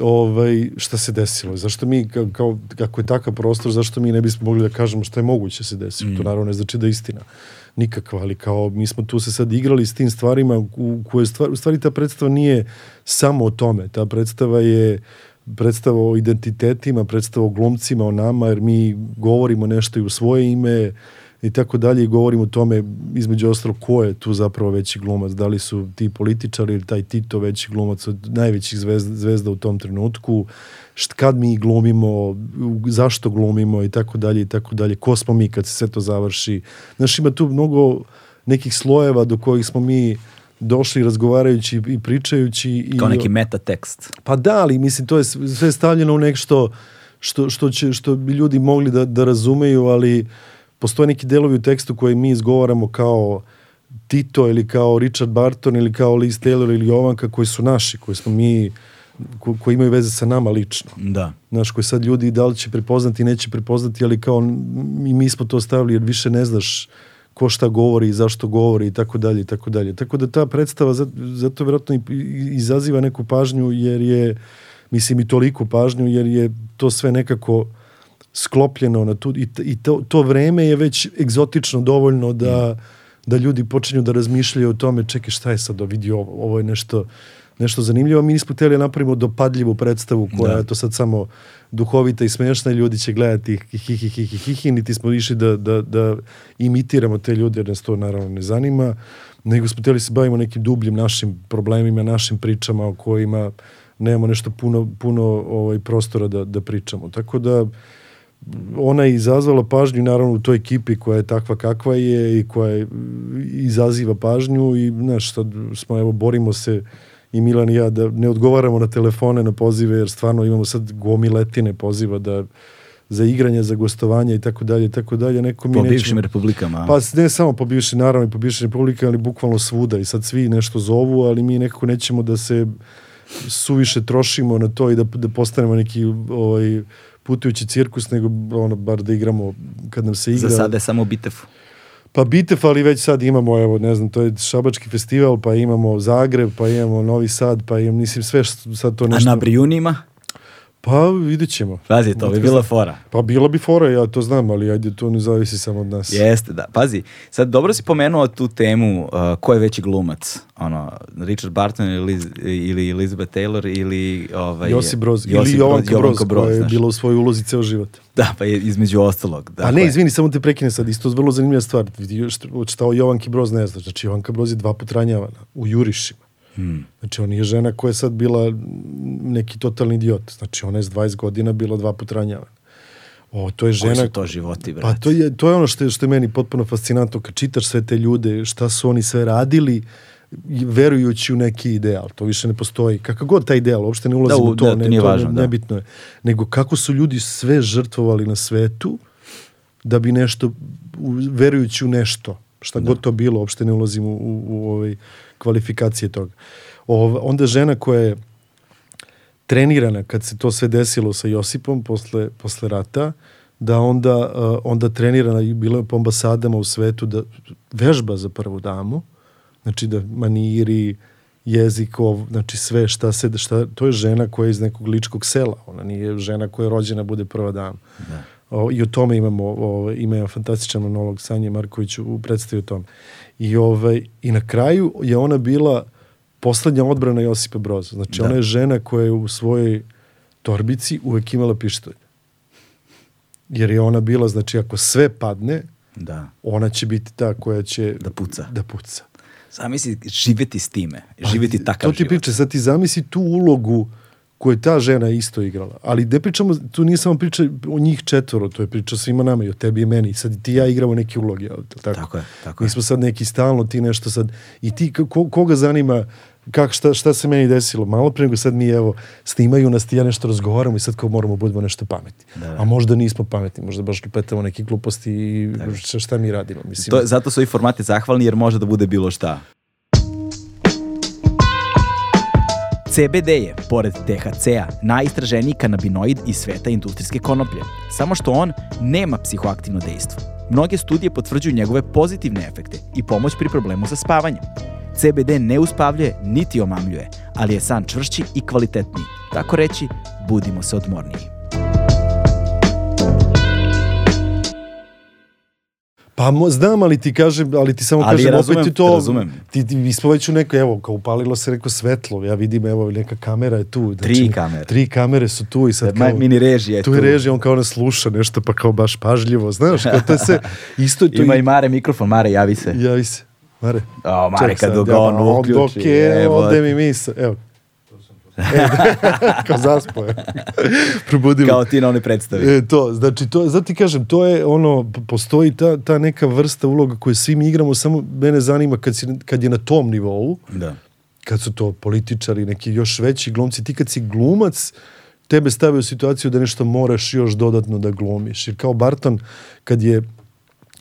ovaj, šta se desilo. Zašto mi, kao, kao, kako je takav prostor, zašto mi ne bismo mogli da kažemo šta je moguće se desilo. Mm. To naravno ne znači da je istina. Nikakva, ali kao mi smo tu se sad igrali s tim stvarima u koje stvar, u stvari ta predstava nije samo o tome. Ta predstava je predstava o identitetima, predstava o glumcima, o nama, jer mi govorimo nešto i u svoje ime i tako dalje i govorimo o tome između ostalo ko je tu zapravo veći glumac, da li su ti političari ili taj Tito veći glumac od najvećih zvezda, zvezda u tom trenutku, št, kad mi glumimo, zašto glumimo i tako dalje i tako dalje, ko smo mi kad se sve to završi. Znaš, ima tu mnogo nekih slojeva do kojih smo mi došli razgovarajući i pričajući. I, Kao neki meta tekst. pa da, ali mislim to je sve stavljeno u nešto što, što, će, što bi ljudi mogli da, da razumeju, ali postoje neki delovi u tekstu koje mi izgovaramo kao Tito ili kao Richard Barton ili kao Liz Taylor ili Jovanka koji su naši, koji smo mi ko, koji imaju veze sa nama lično. Da. Znaš, koji sad ljudi da li će prepoznati, neće prepoznati, ali kao mi, mi smo to stavili jer više ne znaš ko šta govori i zašto govori i tako dalje i tako dalje. Tako da ta predstava zato, vjerojatno i- i- izaziva neku pažnju jer je, mislim i toliku pažnju jer je to sve nekako sklopljeno na tu, i, i to, to vreme je već egzotično dovoljno da, da ljudi počinju da razmišljaju o tome, čekaj šta je sad, vidi ovo, ovo je nešto, nešto zanimljivo, mi nismo htjeli da napravimo dopadljivu predstavu koja Da. je to sad samo duhovita i smiješna i ljudi će gledati hi hi hi hi hi hi, hi niti smo išli da, da, da imitiramo te ljude jer nas to naravno ne zanima, nego smo htjeli se bavimo nekim dubljim našim problemima, našim pričama o kojima nemamo nešto puno, puno ovaj, prostora da, da pričamo. Tako da ona je izazvala pažnju naravno u toj ekipi koja je takva kakva je i koja je, izaziva pažnju i znaš, sad smo evo borimo se i Milan i ja da ne odgovaramo na telefone, na pozive jer stvarno imamo sad gomiletine poziva da za igranje, za gostovanje i tako dalje i tako dalje. Neko mi Po nećemo- bivšim republikama. pa ne samo po bivšim, naravno i po bivšim republike, ali bukvalno svuda i sad svi nešto zovu, ali mi nekako nećemo da se suviše trošimo na to i da, da postanemo neki ovaj, putujući cirkus, nego ono, bar da igramo kad nam se igra. Za sada je samo u Bitefu. Pa Bitev, ali već sad imamo, evo, ne znam, to je Šabački festival, pa imamo Zagreb, pa imamo Novi Sad, pa imam, mislim, sve što sad to A nešto... na Brijunima? Pa vidjet ćemo. Pazi, to bi bila fora. Pa bilo bi fora, ja to znam, ali ajde, to ne zavisi samo od nas. Jeste, da. Pazi, sad dobro si pomenuo tu temu uh, ko je veći glumac. Ono, Richard Barton ili, ili Elizabeth Taylor ili... Ovaj, Josip Broz, Josip ili Jovanka Broz, Jovanka koja je bila u svojoj ulozi ceo život. Da, pa je između ostalog. A dakle. ne, izvini, samo te prekine sad, isto vrlo zanimljiva stvar. Šta o Jovanki Broz ne znaš. Znači, Jovanka Broz je dva put ranjavana u jurišima. Hmm. Znači, on je žena koja je sad bila neki totalni idiot. Znači, ona je s 20 godina bila dva put ranjavana. O, to je Koji žena... su to životi, Pa brate? to je, to je ono što je, što je meni potpuno fascinantno kad čitaš sve te ljude, šta su oni sve radili verujući u neki ideal. To više ne postoji. Kakav god taj ideal, uopšte ne ulazim Da, u- u to, da, ne, nije to važno, ne, da. nebitno je. Nego kako su ljudi sve žrtvovali na svetu da bi nešto, verujući u nešto, šta god to bilo, uopšte ne ulazim u, u, u ovaj kvalifikacije toga. Ov, onda žena koja je trenirana kad se to sve desilo sa Josipom posle, posle rata, da onda, uh, onda trenirana i bila je po ambasadama u svetu da vežba za prvu damu, znači da maniri, jezikov, znači sve šta se, šta, to je žena koja je iz nekog ličkog sela, ona nije žena koja je rođena bude prva dama. Da. O, I o tome imamo, o, ima jedan fantastičan monolog Sanje Marković u predstavi o tome. I, ovaj, I na kraju je ona bila poslednja odbrana Josipa Broza. Znači, Da. ona je žena koja je u svojoj torbici uvek imala pištolj. Jer je ona bila, znači, ako sve padne, Da. ona će biti ta koja će Da puca. Da puca. Zamisli živjeti s time, živjeti takav Pa, to ti život. priča, sad ti zamisli tu ulogu koju je ta žena isto igrala. Ali ne pričamo, tu nije samo priča o njih četvoro, to je priča svima nama i o tebi i meni. Sad i ti i ja igramo neke uloge. Tako, Tako je, tako Mi smo sad neki stalno, ti nešto sad. I ti, ko, koga zanima kak, šta, šta se meni desilo? Malo pre nego sad mi, evo, snimaju nas, ti i ja nešto razgovaramo i sad kao moramo budemo nešto pametni. Da, da. A možda nismo pametni, možda baš lupetamo neke gluposti i šta, šta mi radimo. Mislim, To, zato su ovi formati zahvalni jer može da bude bilo šta. CBD je, pored THC-a, najistraženiji kanabinoid iz sveta industrijske konoplje. Samo što on nema psihoaktivno dejstvo. Mnoge studije potvrđuju njegove pozitivne efekte i pomoć pri problemu sa spavanjem. CBD ne uspavljuje niti omamljuje, ali je san čvršći i kvalitetniji. Tako reći, budimo se odmorniji. Pa mo, znam, ali ti kažem, ali ti samo Ali kažem, razumem, opet je to, razumem. ti, ti, mi smo već u neko, evo, kao upalilo se neko svetlo, ja vidim, evo, neka kamera je tu. znači, Tri kamere. Tri kamere su tu i sad Ma- kao, mini režija je tu je tu. režija, on kao ne sluša nešto, pa kao baš pažljivo, znaš, kao to je se, isto je to Ima i Mare mikrofon, Mare, javi se. Javi se, Mare. O, Mare, Ček kad ga on uključi, Dok je, evo ovde mi misa, evo. E, kao zaspo je. Probudilo. Kao ti na onoj predstavi. E, to, znači, to, zato ti kažem, to je ono, postoji ta, ta neka vrsta uloga koju svi mi igramo, samo mene zanima kad, si, kad je na tom nivou, Da. kad su to političari, neki još veći glumci, ti kad si glumac, tebe stave u situaciju da nešto moraš još dodatno da glumiš. Jer kao Barton, kad je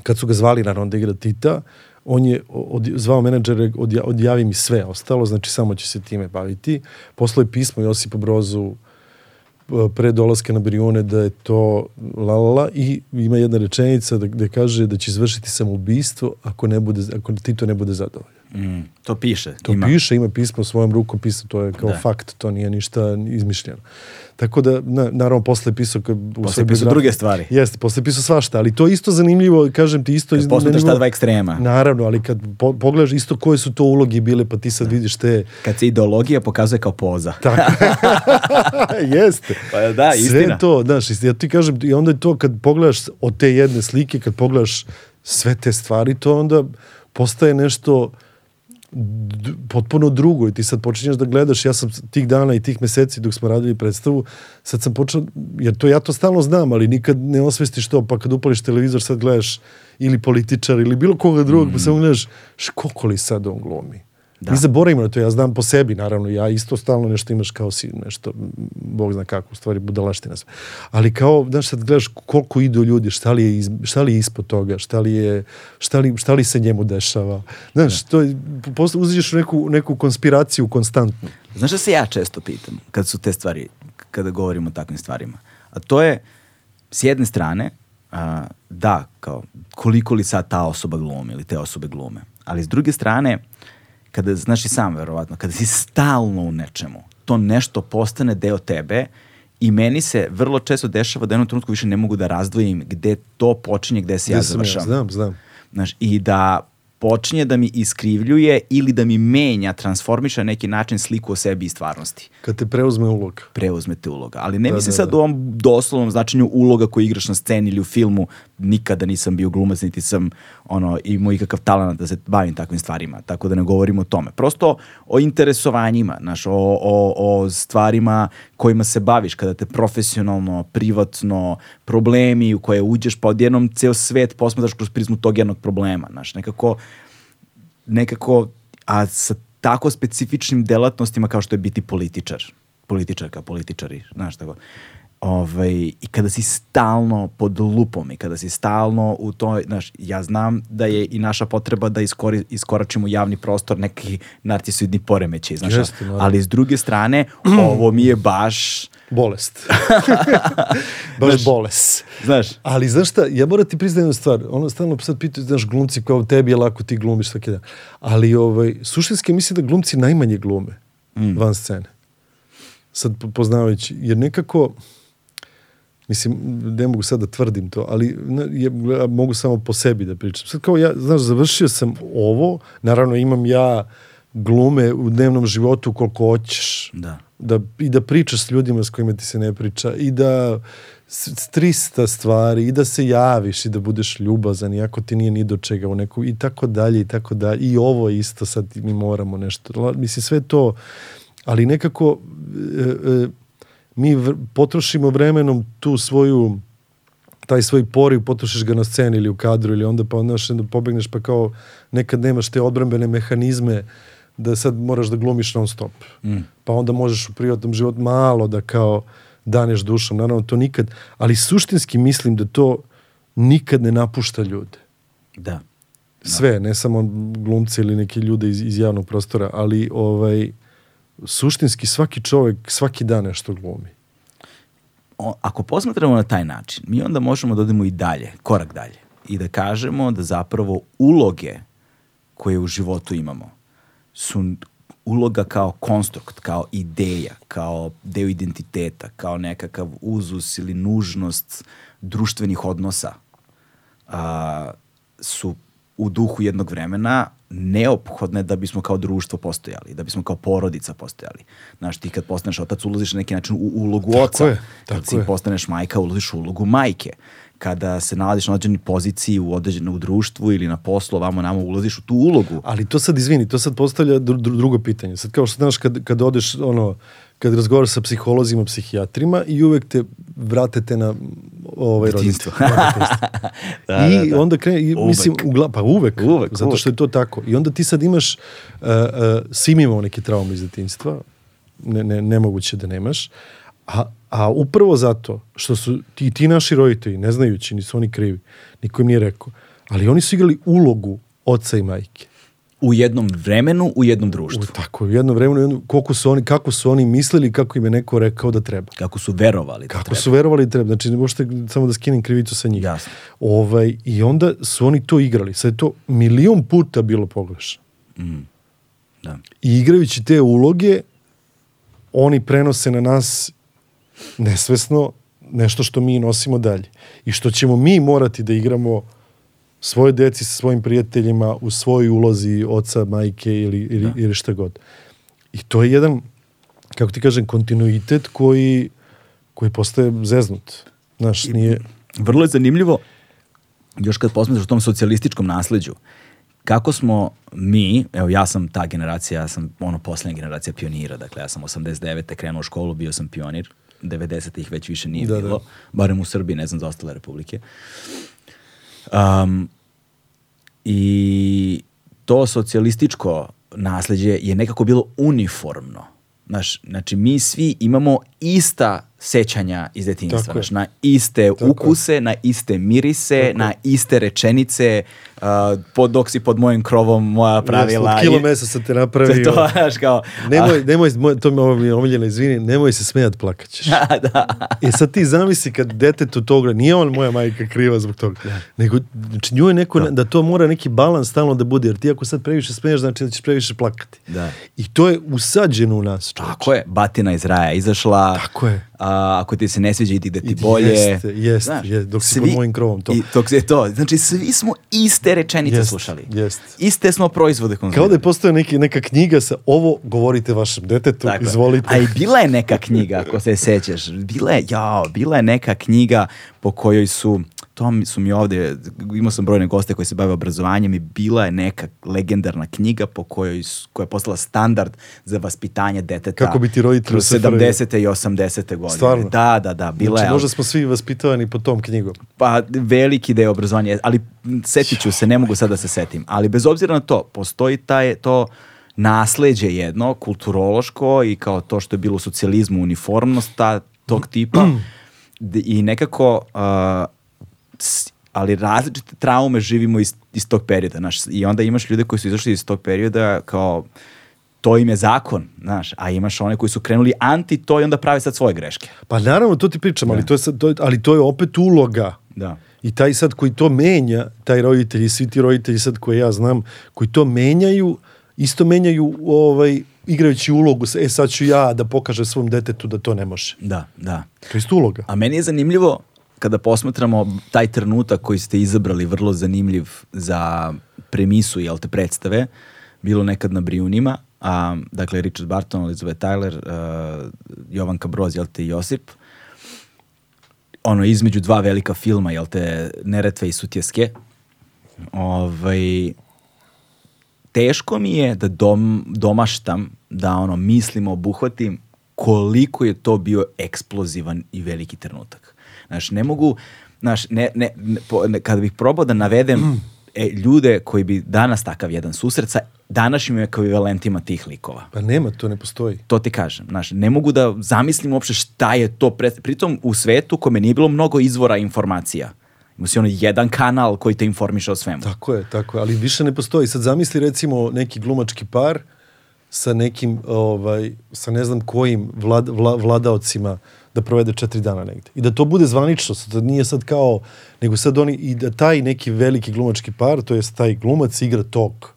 kad su ga zvali naravno da igra Tita, on je od, zvao menadžere, odja, odjavi mi sve ostalo, znači samo će se time baviti. Poslao je pismo Josipu Brozu e, pre dolaska na Brione da je to la la la i ima jedna rečenica da, da kaže da će izvršiti samoubistvo ako, ne bude, ako Tito ne bude zadovoljan. Mm, to piše. To ima. piše, ima pismo svojom rukom pisao, to je kao Da. fakt, to nije ništa izmišljeno. Tako da, na, naravno, posle je pisao... Posle je pisao druge stvari. Jeste, posle je pisao svašta, ali to je isto zanimljivo, kažem ti isto... Kad posmetaš na ta dva ekstrema. Naravno, ali kad po, pogledaš isto koje su to uloge bile, pa ti sad vidiš te... Kad se ideologija pokazuje kao poza. Tako. Jeste. Pa da, istina. Sve to, znaš, ja ti kažem, i onda je to kad pogledaš od te jedne slike, kad pogledaš sve te stvari, to onda postaje nešto potpuno drugo i ti sad počinješ da gledaš, ja sam tih dana i tih meseci dok smo radili predstavu, sad sam počeo, jer to ja to stalno znam, ali nikad ne osvestiš to, pa kad upališ televizor sad gledaš ili političar ili bilo koga drugog, pa samo gledaš š- koliko li sad on glumi. Da. Mi zaboravimo na to, ja znam po sebi, naravno, ja isto stalno nešto imaš kao si, nešto, bog zna kako, u stvari budalaština sve. Ali kao, znaš, sad gledaš koliko idu ljudi, šta li je, iz, šta li je ispod toga, šta li, je, šta li, šta li se njemu dešava. Znaš, to je, posle uziđeš u neku, neku konspiraciju konstantnu. Znaš da se ja često pitam kad su te stvari, kada govorimo o takvim stvarima? A to je, s jedne strane, a, da, kao, koliko li sad ta osoba glumi ili te osobe glume. Ali s druge strane, kada, znaš i sam verovatno, kada si stalno u nečemu, to nešto postane deo tebe i meni se vrlo često dešava da jednom trenutku više ne mogu da razdvojim gde to počinje, gde se ja Gde sam završavam. znam, znam. Znaš, i da počinje da mi iskrivljuje ili da mi menja, transformiša na neki način sliku o sebi i stvarnosti. Kad te preuzme uloga. Preuzmete uloga. Ali ne Da, mislim da, sad da. u ovom doslovnom značenju uloga koju igraš na sceni ili u filmu. Nikada nisam bio glumac, niti sam ono, imao ikakav talent da se bavim takvim stvarima. Tako da ne govorim o tome. Prosto o interesovanjima, znaš, o, o, o stvarima kojima se baviš kada te profesionalno, privatno, problemi u koje uđeš, pa odjednom ceo svet posmetaš kroz prizmu tog jednog problema. Znaš, nekako nekako, a sa tako specifičnim delatnostima kao što je biti političar, političarka, političari, znaš tako. Ovaj, I kada si stalno pod lupom i kada si stalno u toj, znaš, ja znam da je i naša potreba da iskori, iskoračimo javni prostor neki narcisoidni poremećaj, znaš, Jeste, ali s druge strane, ovo mi je baš, Bolest. Baš bolest. znaš, Ali znaš šta, ja moram ti priznajem jednu stvar, ono stalno sad pitaju, znaš, glumci kao tebi je lako, ti glumiš svaki dan. Ali ovaj, suštinski mislim da glumci najmanje glume van scene. Sad po- poznavajući, jer nekako, mislim, ne mogu sad da tvrdim to, ali je, mogu samo po sebi da pričam. Sad kao ja, znaš, završio sam ovo, naravno imam ja glume u dnevnom životu koliko hoćeš. Da. da. I da pričaš s ljudima s kojima ti se ne priča i da s, s 300 stvari i da se javiš i da budeš ljubazan iako ti nije ni do čega u neku i tako dalje i tako dalje i ovo isto sad mi moramo nešto mislim sve to ali nekako e, e, mi potrošimo vremenom tu svoju taj svoj poriv potrošiš ga na sceni ili u kadru ili onda pa onda onda pobegneš pa kao nekad nemaš te odbrambene mehanizme da sad moraš da glumiš non stop. Mm. Pa onda možeš u privatnom životu malo da kao daneš dušom. Naravno to nikad, ali suštinski mislim da to nikad ne napušta ljude. Da. Sve, ne samo glumce ili neke ljude iz, iz javnog prostora, ali ovaj suštinski svaki čovjek svaki dan nešto glumi. o- ako posmatramo na taj način, mi onda možemo da odemo i dalje, korak dalje. I da kažemo da zapravo uloge koje u životu imamo su uloga kao konstrukt, kao ideja, kao deo identiteta, kao nekakav uzus ili nužnost društvenih odnosa a, su u duhu jednog vremena neophodne da bismo kao društvo postojali, da bismo kao porodica postojali. Znaš, ti kad postaneš otac, ulaziš na neki način u ulogu Tako oca. je, kad tako si je. postaneš majka, ulaziš u ulogu majke. Kada se nalaziš na određenoj poziciji u određenom društvu ili na poslu, ovamo namo ulaziš u tu ulogu. Ali to sad, izvini, to sad postavlja dru, dru- drugo pitanje. Sad kao što znaš kad, kad odeš, ono, kad razgovaraš sa psiholozima, psihijatrima i uvek te vratete na ovaj detinjstvo. Da, I da, da. onda krene, i, Uvek. mislim, ugla, pa uvek, Uvek, zato što je to tako. I onda ti sad imaš, uh, uh, svi imamo neke traume iz detinjstva, ne, ne, nemoguće da nemaš, a, a upravo zato što su ti, ti naši roditelji, ne znajući, nisu oni krivi, niko im nije rekao, ali oni su igrali ulogu oca i majke. U jednom vremenu, u jednom društvu. U, tako, u jedno vremenu, jedno, koliko su oni, kako su oni mislili, kako im je neko rekao da treba. Kako su verovali da Kako treba. su verovali da treba. Znači, ne možete samo da skinem krivicu sa njih. Jasno. Ovaj, I onda su oni to igrali. Sad je to milion puta bilo pogrešno. Da. I igrajući te uloge, oni prenose na nas nesvesno nešto što mi nosimo dalje. I što ćemo mi morati da igramo svoje deci sa svojim prijateljima u svojoj ulozi oca, majke ili, ili, ili šta god. I to je jedan, kako ti kažem, kontinuitet koji, koji postaje zeznut. Znaš, nije... Vrlo je zanimljivo, još kad posmetraš o tom socijalističkom nasleđu, kako smo mi, evo ja sam ta generacija, ja sam ono poslednja generacija pionira, dakle ja sam 89. krenuo u školu, bio sam pionir, 90. ih već više nije Da, bilo, da. barem u Srbiji, ne znam za ostale republike. Um, I to socijalističko nasleđe je nekako bilo uniformno. Znaš, znači mi svi imamo ista sećanja iz detinjstva, Tako je. znaš, na iste Tako je. ukuse, na iste mirise, na iste rečenice, uh, pod, dok si pod mojim krovom, moja pravila. Od i- kilo mesa sam te To, napravio. to, znaš, kao... Nemoj, nemoj, moj, to mi je omiljeno, izvini, nemoj se smijat, plakaćeš. da. E sad ti zamisli kad detetu toga, nije on moja majka kriva zbog toga, nego znači nju je neko, da. to mora neki balans stalno da bude, jer ti ako sad previše smeješ, znači da ćeš previše plakati. Da. I to je usađeno u nas. čoveče. Tako je, batina iz raja izašla. Tako je. A, ako ti se ne sviđa, idi da ti bolje. jeste, jeste, jeste, dok si pod mojim krovom, to. I, dok je to. Znači, svi smo iste rečenice Jeste, slušali. jeste. Iste smo proizvode konzumirali. Kao da je postoja neki, neka knjiga sa ovo govorite vašem detetu, Tako je. izvolite. A i bila je neka knjiga, ako se sećaš. Bila je, jao, bila je neka knjiga po kojoj su, to su mi ovde, imao sam brojne goste koji se bave obrazovanjem i bila je neka legendarna knjiga po kojoj, koja je postala standard za vaspitanje deteta. Kako biti roditelj u kroz SFRJ. 70. i 80. godine. Stvarno? Da, da, da. Bila znači, je, možda smo svi vaspitavani po tom knjigom. pa veliki deo obrazovanja, ali setit ću se, ne mogu sad da se setim. Ali bez obzira na to, postoji taj, to nasleđe jedno, kulturološko i kao to što je bilo u socijalizmu, uniformnost ta, tog tipa i nekako uh, ali različite traume živimo iz, iz tog perioda, znaš, i onda imaš ljude koji su izašli iz tog perioda kao to im je zakon, znaš, a imaš one koji su krenuli anti to i onda prave sad svoje greške. Pa naravno, to ti pričam, ali, to je sad, to ali to je opet uloga. Da. I taj sad koji to menja, taj roditelj i svi ti roditelji sad koje ja znam, koji to menjaju, isto menjaju ovaj, igrajući ulogu, e sad ću ja da pokažem svom detetu da to ne može. Da, da. To je isto uloga. A meni je zanimljivo kada posmatramo taj trenutak koji ste izabrali vrlo zanimljiv za premisu, jel te, predstave, bilo nekad na Brijunima, a, dakle, Richard Barton, Elizabeth Tyler, uh, Jovanka Broz, jel te, Josip, ono, između dva velika filma, jel te, Neretve i Sutjeske, ovaj, teško mi je da dom, domaštam, da ono, mislim, obuhvatim koliko je to bio eksplozivan i veliki trenutak. Znaš, ne mogu, znaš, ne, ne, ne, po, ne kada bih probao da navedem e, ljude koji bi danas takav jedan susret sa današnjim ekvivalentima tih likova. Pa nema, to ne postoji. To ti kažem, znaš, ne mogu da zamislim uopšte šta je to, pre... pritom u svetu kome nije bilo mnogo izvora informacija. Ima si ono jedan kanal koji te informiše o svemu. Tako je, tako je, ali više ne postoji. Sad zamisli recimo neki glumački par sa nekim, ovaj, sa ne znam kojim vlad, vla, vladaocima da provede četiri dana negde. I da to bude zvanično, da nije sad kao, nego sad oni, i da taj neki veliki glumački par, to jest taj glumac igra tog,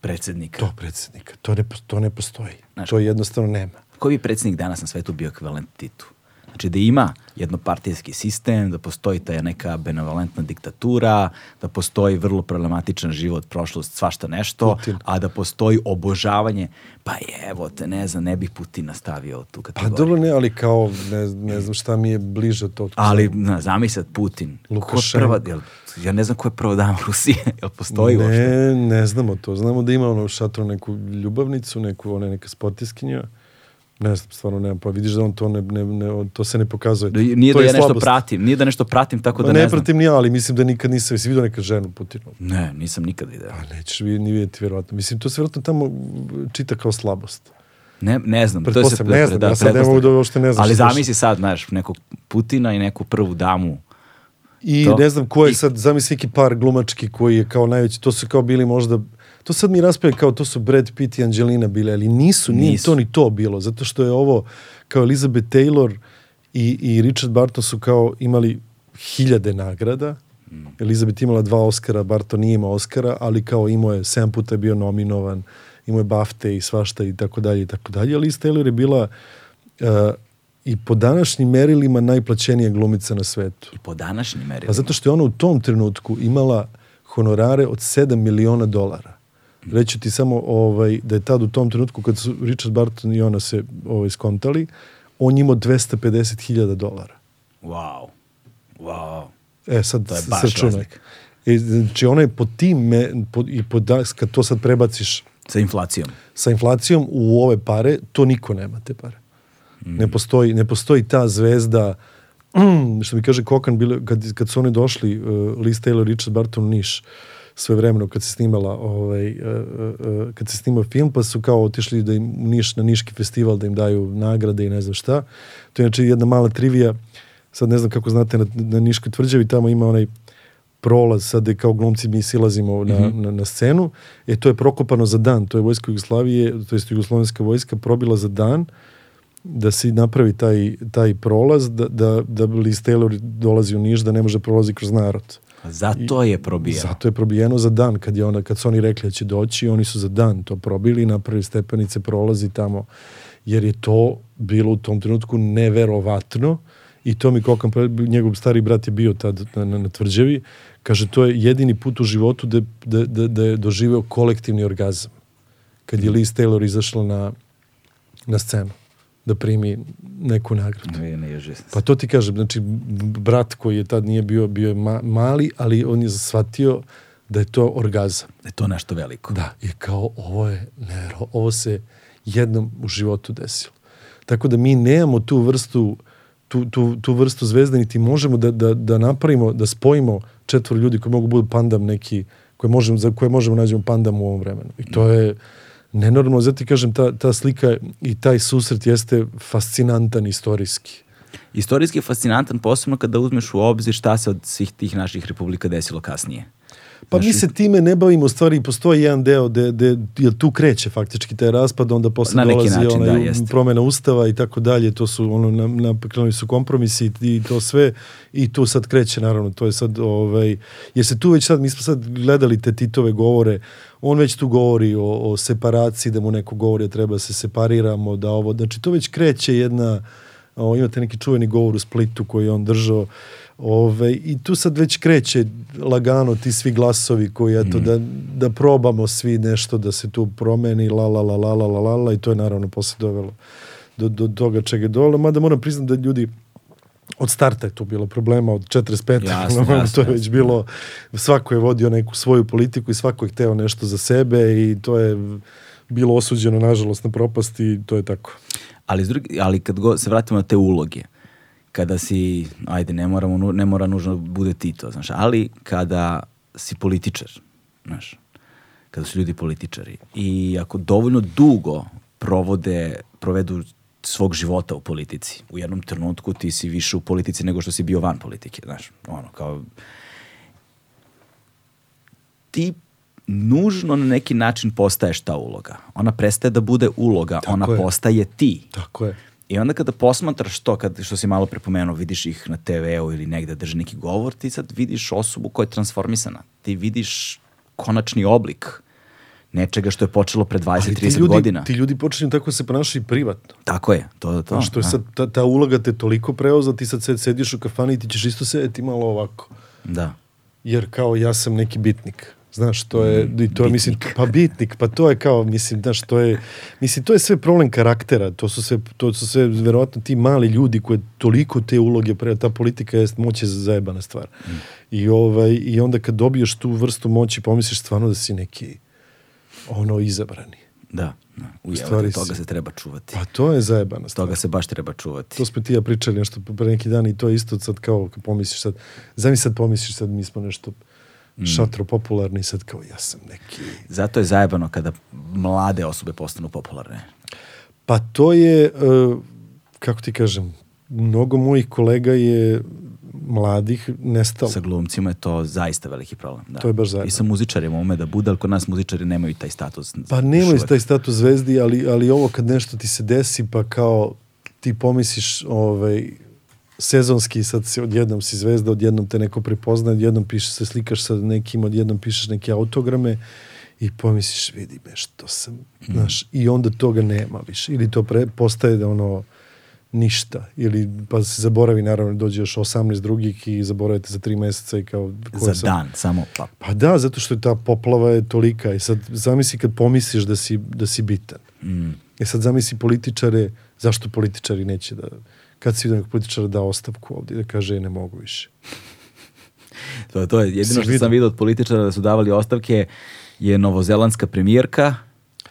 Predsednika. to predsednika. To ne, to ne postoji. Znaš- to jednostavno nema. Koji bi predsednik danas na svetu bio ekvivalent Titu? Znači da ima jednopartijski sistem, da postoji ta neka benevolentna diktatura, da postoji vrlo problematičan život, prošlost, svašta nešto, Putin. a da postoji obožavanje. Pa evo te, ne znam, ne bih Putina stavio u tu Pa kategoriju. dobro ne, ali kao, ne, ne znam šta mi je bliže to. Ali, na, zamislat Putin. Lukašenko. prva, jel, ja ne znam ko je prva dama Rusije, jel postoji uopšte? Ne, ne znamo to. Znamo da ima ono u šatru neku ljubavnicu, neku, ona je neka sportiskinja. Ne znam, stvarno nemam, pa vidiš da on to ne, ne, ne to se ne pokazuje. Da, nije to da ja nešto slabost. pratim, nije da nešto pratim tako da Ma ne, ne znam. pratim ni ja, ali mislim da nikad nisam, jesi vidio neka ženu Putinu? Ne, nisam nikad video. Pa nećeš vi, ni vidjeti vjerovatno. Mislim, to se vjerojatno tamo čita kao slabost. Ne, ne znam. To Pretpostavljam, ne znam, ja sad ne mogu da uopšte ne znam Ali se zamisli sad, znaš, nekog Putina i neku prvu damu. I To- ne znam ko je i- sad, zamisli neki par glumački koji je kao najveći, to su kao bili možda, to sad mi raspravljaju kao to su Brad Pitt i Angelina bile, ali nisu, nije Nisu. to ni to bilo, zato što je ovo kao Elizabeth Taylor i, i Richard Barton su kao imali hiljade nagrada, Mm. Elizabeth imala dva Oscara, Barton nije imao Oscara, ali kao imao je, sedam puta je bio nominovan, imao je BAFTA i svašta i tako dalje i tako dalje, ali Taylor je bila uh, i po današnjim merilima najplaćenija glumica na svetu. I po današnjim merilima. Pa zato što je ona u tom trenutku imala honorare od 7 miliona dolara. Reću ti samo ovaj, da je tad u tom trenutku kad su Richard Barton i ona se ovaj, skontali, on imao 250.000 dolara. Wow. Wow. E sad To je baš. E, znači ona je po tim, me, po, i po da, kad to sad prebaciš Sa inflacijom. sa inflacijom u ove pare, to niko nema te pare. Ne, postoji, ne postoji ta zvezda, što mi kaže Kokan, bile, kad, kad su oni došli, uh, Liz Taylor, Richard Barton Niš, sve vremeno kad se snimala ovaj, uh, uh, uh, kad se snimao film, pa su kao otišli da im Niš, na Niški festival da im daju nagrade i ne znam šta. To je inače jedna mala trivija, sad ne znam kako znate, na, na Niškoj tvrđavi tamo ima onaj prolaz, sad je kao glumci mi silazimo na, na, na scenu, e to je prokopano za dan, to je vojska Jugoslavije, to je jugoslovenska vojska probila za dan da se napravi taj, taj prolaz, da, da, da Liz Taylor dolazi u Niš, da ne može prolazi kroz narod. Zato je probijeno. Zato je probijeno za dan, kad, je ona, kad su oni rekli da će doći, oni su za dan to probili i napravili stepenice, prolazi tamo, jer je to bilo u tom trenutku neverovatno i to mi Kokan, pre- njegov stari brat je bio tad na, na, na tvrđavi, kaže to je jedini put u životu da, da, da, da je doživeo kolektivni orgazam. Kad je Liz Taylor izašla na, na scenu da primi neku nagradu. Ne, ne. Pa to ti kažem, znači brat koji je tad nije bio, bio je ma, mali, ali on je shvatio da je to orgazam. Da je to nešto veliko. Da, i kao ovo je, nevero, ovo se jednom u životu desilo. Tako da mi nemamo tu vrstu tu, tu, tu vrstu zvezda, niti možemo da, da, da napravimo, da spojimo četvor ljudi koji mogu budu pandam neki, koje možemo, za koje možemo nađemo pandam u ovom vremenu. I to je nenormalno, zato ti kažem, ta, ta slika i taj susret jeste fascinantan istorijski. Istorijski je fascinantan, posebno kada uzmeš u obzir šta se od svih tih naših republika desilo kasnije. Pa Znaš, mi se time ne bavimo, u stvari postoji jedan deo de, de, jer tu kreće faktički taj raspad, onda posle Na dolazi način, onaj, da, promena ustava i tako dalje, to su ono, na, na, su kompromisi i to sve i tu sad kreće naravno, to je sad, ovaj, jer se tu već sad, mi smo sad gledali te Titove govore, on već tu govori o, o separaciji, da mu neko govori da treba da se separiramo, da ovo, znači to već kreće jedna, o, imate neki čuveni govor u Splitu koji je on držao, Ove, I tu sad već kreće lagano ti svi glasovi koji eto da, da probamo svi nešto da se tu promeni la la la la la la la, i to je naravno posle dovelo do, do toga čega je dole, mada moram priznati da ljudi od starta je tu bilo problema, od 45. Jasno, ono, jasno, to je već bilo, svako je vodio neku svoju politiku i svako je hteo nešto za sebe i to je bilo osuđeno nažalost na propast i to je tako. Ali, ali kad go, se vratimo na te uloge, kada si, ajde, ne, moramo, ne mora nužno bude ti to, znaš, ali kada si političar, znaš, kada su ljudi političari i ako dovoljno dugo provode, provedu svog života u politici, u jednom trenutku ti si više u politici nego što si bio van politike, znaš, ono, kao ti nužno na neki način postaješ ta uloga. Ona prestaje da bude uloga, Tako ona je. postaje ti. Tako je. I onda kada posmatraš to, kad, što si malo prepomenuo, vidiš ih na TV-u ili negde drži neki govor, ti sad vidiš osobu koja je transformisana. Ti vidiš konačni oblik nečega što je počelo pre Ali ti 20-30 ljudi, godina. ti ljudi počinju tako da se ponašaju privatno. Tako je, to to. Znaš, to je da. sad, ta, ta uloga te toliko preoza, ti sad sed, sediš u kafani i ti ćeš isto sedeti malo ovako. Da. Jer kao ja sam neki bitnik. Znaš, to je, Mm, i to je, mislim, pa bitnik, pa to je kao, mislim, znaš, to je, mislim, to je sve problem karaktera, to su sve, to su sve, verovatno, ti mali ljudi koji toliko te uloge, pre, ta politika je moć je zajebana stvar. Mm. I, ovaj, I onda kad dobiješ tu vrstu moći, pomisliš stvarno da si neki, ono, izabrani. Da. da. U stvari toga si- se treba čuvati. Pa to je zajebana stvar. Toga se baš treba čuvati. To smo ti ja pričali nešto pre neki dan i to je isto sad kao pomisliš sad, zamisli sad pomisliš sad mi smo nešto Mm. šatro popularni sad kao ja sam neki Zato je zajebano kada mlade osobe postanu popularne. Pa to je, e, kako ti kažem, mnogo mojih kolega je mladih nestalo. Sa glumcima je to zaista veliki problem. Da. To je baš zajedno. I sa muzičarima ume da bude, ali kod nas muzičari nemaju taj status. Pa nemaju taj status zvezdi, ali, ali ovo kad nešto ti se desi, pa kao ti pomisliš ovaj, sezonski, sad si odjednom si zvezda, odjednom te neko prepozna, odjednom piše, se slikaš sa nekim, odjednom pišeš neke autograme i pomisliš, vidi me što sam, znaš, i onda toga nema više. Ili to pre, postaje da ono, ništa. Ili pa se zaboravi, naravno, dođe još 18 drugih i zaboravite za tri meseca i kao... Za sad- dan, samo pa. Pa da, zato što je ta poplava je tolika i sad zamisli kad pomisliš da si, da si bitan. Mm. E sad zamisli političare, zašto političari neće da, kad si vidio nekog političara da ostavku ovdje, da kaže "E, ne mogu više. To, to je jedino što sam vidio od političara da su davali ostavke je novozelandska premijerka.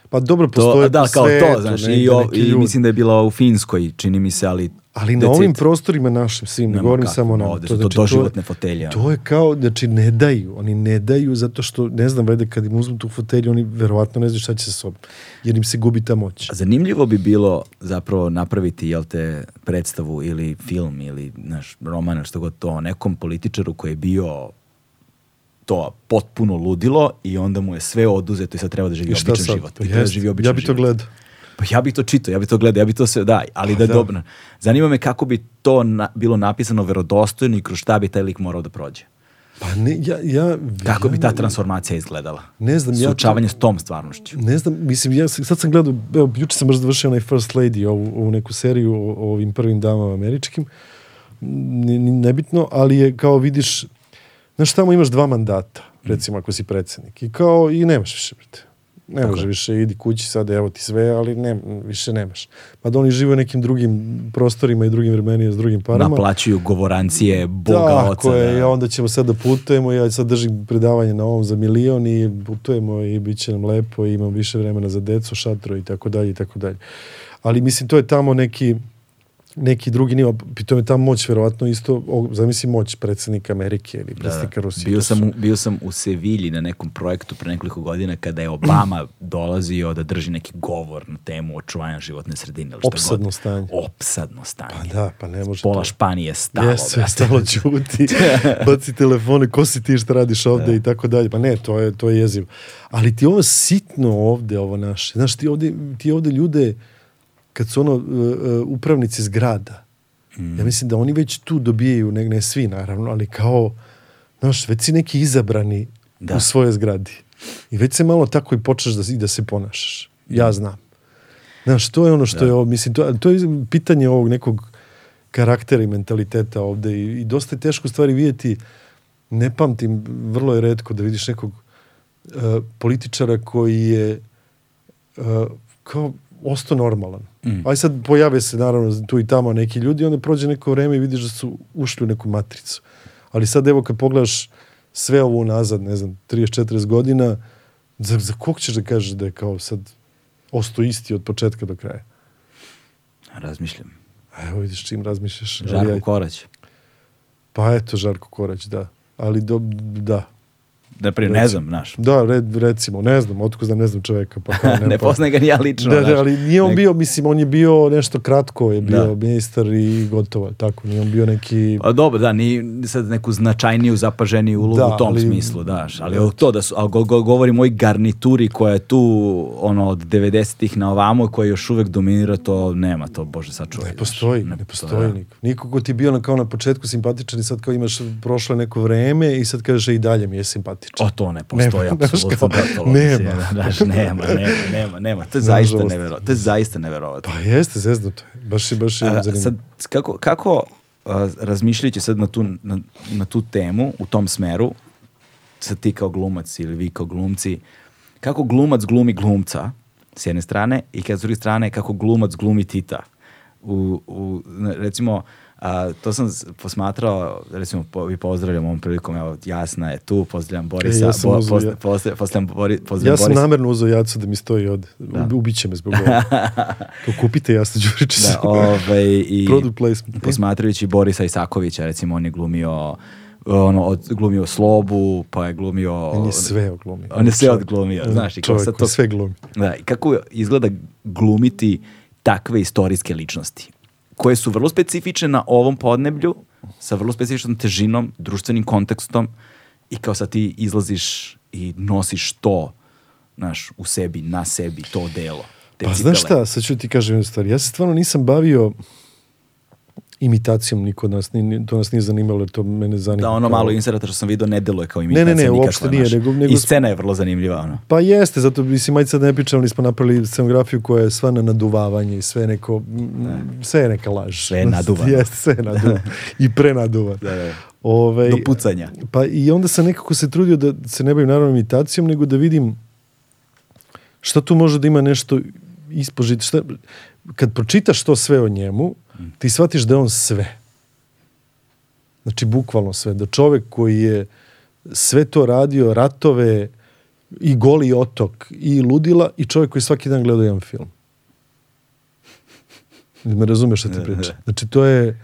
Pa dobro, To, postoje da, po kao svetu to, znaš, i, o, i mislim da je bila u Finskoj, čini mi se, ali... Ali na ovim prostorima našim svim, ne govorim kako, samo na ovde su to doživotne fotelje. To je kao, znači ne daju, oni ne daju zato što, ne znam, vede kad im uzmu tu fotelju, oni verovatno ne znaju šta će sa sobom, jer im se gubi ta moć. Zanimljivo bi bilo zapravo napraviti, jel te, predstavu ili film ili, znaš, roman ili što god to, nekom političaru koji je bio to potpuno ludilo i onda mu je sve oduzeto i sad treba da živi običan sad? život. I treba da živi običan ja bi to gledao. Pa ja bi to čitao, ja bi to gledao, ja bi to sve, da, ali da je da. dobro. Zanima me kako bi to na- bilo napisano verodostojno i kroz šta bi taj lik morao da prođe. Pa ne, ja, ja, Kako bi ja ta ne- transformacija izgledala? Ne znam, ja to- Suočavanje s tom stvarnošću. Ne znam, mislim, ja sad sam gledao, evo, juče sam baš završio onaj First Lady, ovu, ovu neku seriju o, o ovim prvim damama američkim, N- n- nebitno, ali je kao vidiš, znaš, tamo imaš dva mandata, recimo ako si predsednik, i kao, i nemaš više, brate. Ne može više, idi kući sad, evo ti sve, ali ne, više nemaš. Pa da oni žive u nekim drugim prostorima i drugim vremenima s drugim parama. Naplaćuju govorancije Boga Tako oca. je, da. onda ćemo sad da putujemo, ja sad držim predavanje na ovom za milion i putujemo i bit će nam lepo i imamo više vremena za decu, šatro i tako dalje i tako dalje. Ali mislim, to je tamo neki, neki drugi nivo. Pitom je ta moć verovatno isto, o, zamisli moć predsjednika Amerike ili Da, predsjednika Rusije. bio To su- sam, u, bio sam u Sevilji na nekom projektu pre nekoliko godina kada je Obama dolazio da drži neki govor na temu očuvanja životne sredine. ili šta god. Opsadno stanje. Opsadno stanje. Pa da, pa ne može Pola to. Španije stalo. Jes, sve brate. stalo ćuti, baci telefone, ko si ti šta radiš ovde i tako dalje. Pa ne, to je, to je jezivo. Ali ti ovo sitno ovde, ovo naše. Znaš, ti ovde, ti ovde ljude, kad su ono uh, upravnici zgrada, ja mislim da oni već tu dobijaju, ne, ne svi naravno, ali kao, znaš, već si neki izabrani Da. u svojoj zgradi. I već se malo tako i počneš da, i da se ponašaš. Ja znam. Znaš, to je ono što je ovo, mislim, to, to je pitanje ovog nekog karaktera i mentaliteta ovde i, i dosta je teško stvari vidjeti, ne pamtim, vrlo je redko da vidiš nekog uh, političara koji je uh, kao ostao normalan. Mm. Aj sad pojave se naravno tu i tamo neki ljudi, onda prođe neko vreme i vidiš da su ušli u neku matricu. Ali sad evo kad pogledaš sve ovo unazad, ne znam, 30-40 godina, za, za kog ćeš da kažeš da je kao sad ostao isti od početka do kraja? Razmišljam. A Evo vidiš čim razmišljaš. Žarko Korać. Pa eto, Žarko Korać, da. Ali do, da. Da prije, ne znam, znaš. Da, red, recimo, ne znam, otko znam, ne znam čoveka. Pa kao, ne pa- poznaje ga ni ja lično. Da, da, ali nije on Nek- bio, mislim, on je bio nešto kratko, je bio Da. ministar i gotovo, tako, nije on bio neki... Pa dobro, da, ni sad neku značajniju, zapaženiju ulogu Da, u tom ali- smislu, daš. Ali o to da su, ali go, go, govorim o garnituri koja je tu ono, od 90-ih na ovamo, koja još uvek dominira, to nema, to Bože sačuvaj. Ne znaš. postoji, ne, postoji da. niko. Niko ko ti bio na, kao na početku simpatičan i sad kao imaš prošlo neko vreme i sad kažeš i dalje mi je simpatičan. O, to ne postoji, Nema, apsolutno. da, nema. je, Znaš, nema, nema, nema, nema. To je zaista neverovatno. To je zaista neverovatno. Pa jeste, zeznuto je. Baš je, baš je zanimljivo. sad, kako, kako a, razmišljajući sad na tu, na, na tu temu, u tom smeru, sad ti kao glumac ili vi kao glumci, kako glumac glumi glumca, s jedne strane, i kad s druge strane, kako glumac glumi Tita. U, u, recimo, a, to sam posmatrao, recimo, po, vi pozdravljam ovom prilikom, evo, Jasna je tu, pozdravljam Borisa, E, ja sam bo, ja- pozdravljam, pozdravljam, Bori, pozdravljam Ja sam Borisa. namerno uzeo jacu da mi stoji od... Da. Ubiće me zbog ovoga. Kao kupite jasno Đuričić. Da, ovaj, i Product placement. posmatrajući Borisa Isakovića, recimo on je glumio ono, od, glumio Slobu, pa je glumio... On je sve oglumio. On je sve odglumio, je znaš. I kao čovjek sad koji sve glumi. Da, i kako izgleda glumiti takve istorijske ličnosti, koje su vrlo specifične na ovom podneblju, sa vrlo specifičnom težinom, društvenim kontekstom, i kao sad ti izlaziš i nosiš to, znaš, u sebi, na sebi, to delo. Te Pa cipele. znaš šta, sad ću ti kažem jednu stvar. Ja se stvarno nisam bavio imitacijom niko od nas, ni, to nas nije zanimalo, jer to mene zanima. Da, ono malo inserata što sam vidio ne deluje kao ne, imitacija ne, nikakva, uopšte nije, nego- nego- I scena je vrlo zanimljiva, ono. Pa jeste, zato mislim, ajde sad ne pričam, ali smo napravili scenografiju koja je sva na naduvavanje i sve neko, m, sve je neka laž. Sve je naduvano. Jeste, sve je naduvano. I prenaduvano. Da, da. Ovaj, Do pucanja. Pa i onda sam nekako se trudio da se ne bavim naravno imitacijom, nego da vidim šta tu može da ima nešto ispožiti. Šta, kad pročitaš to sve o njemu, ti shvatiš da je on sve. Znači, bukvalno sve. Da čovek koji je sve to radio, ratove, i goli otok, i ludila, i čovjek koji svaki dan gleda jedan film. Ne me razumeš šta ti Da, da, pričam. Znači, to je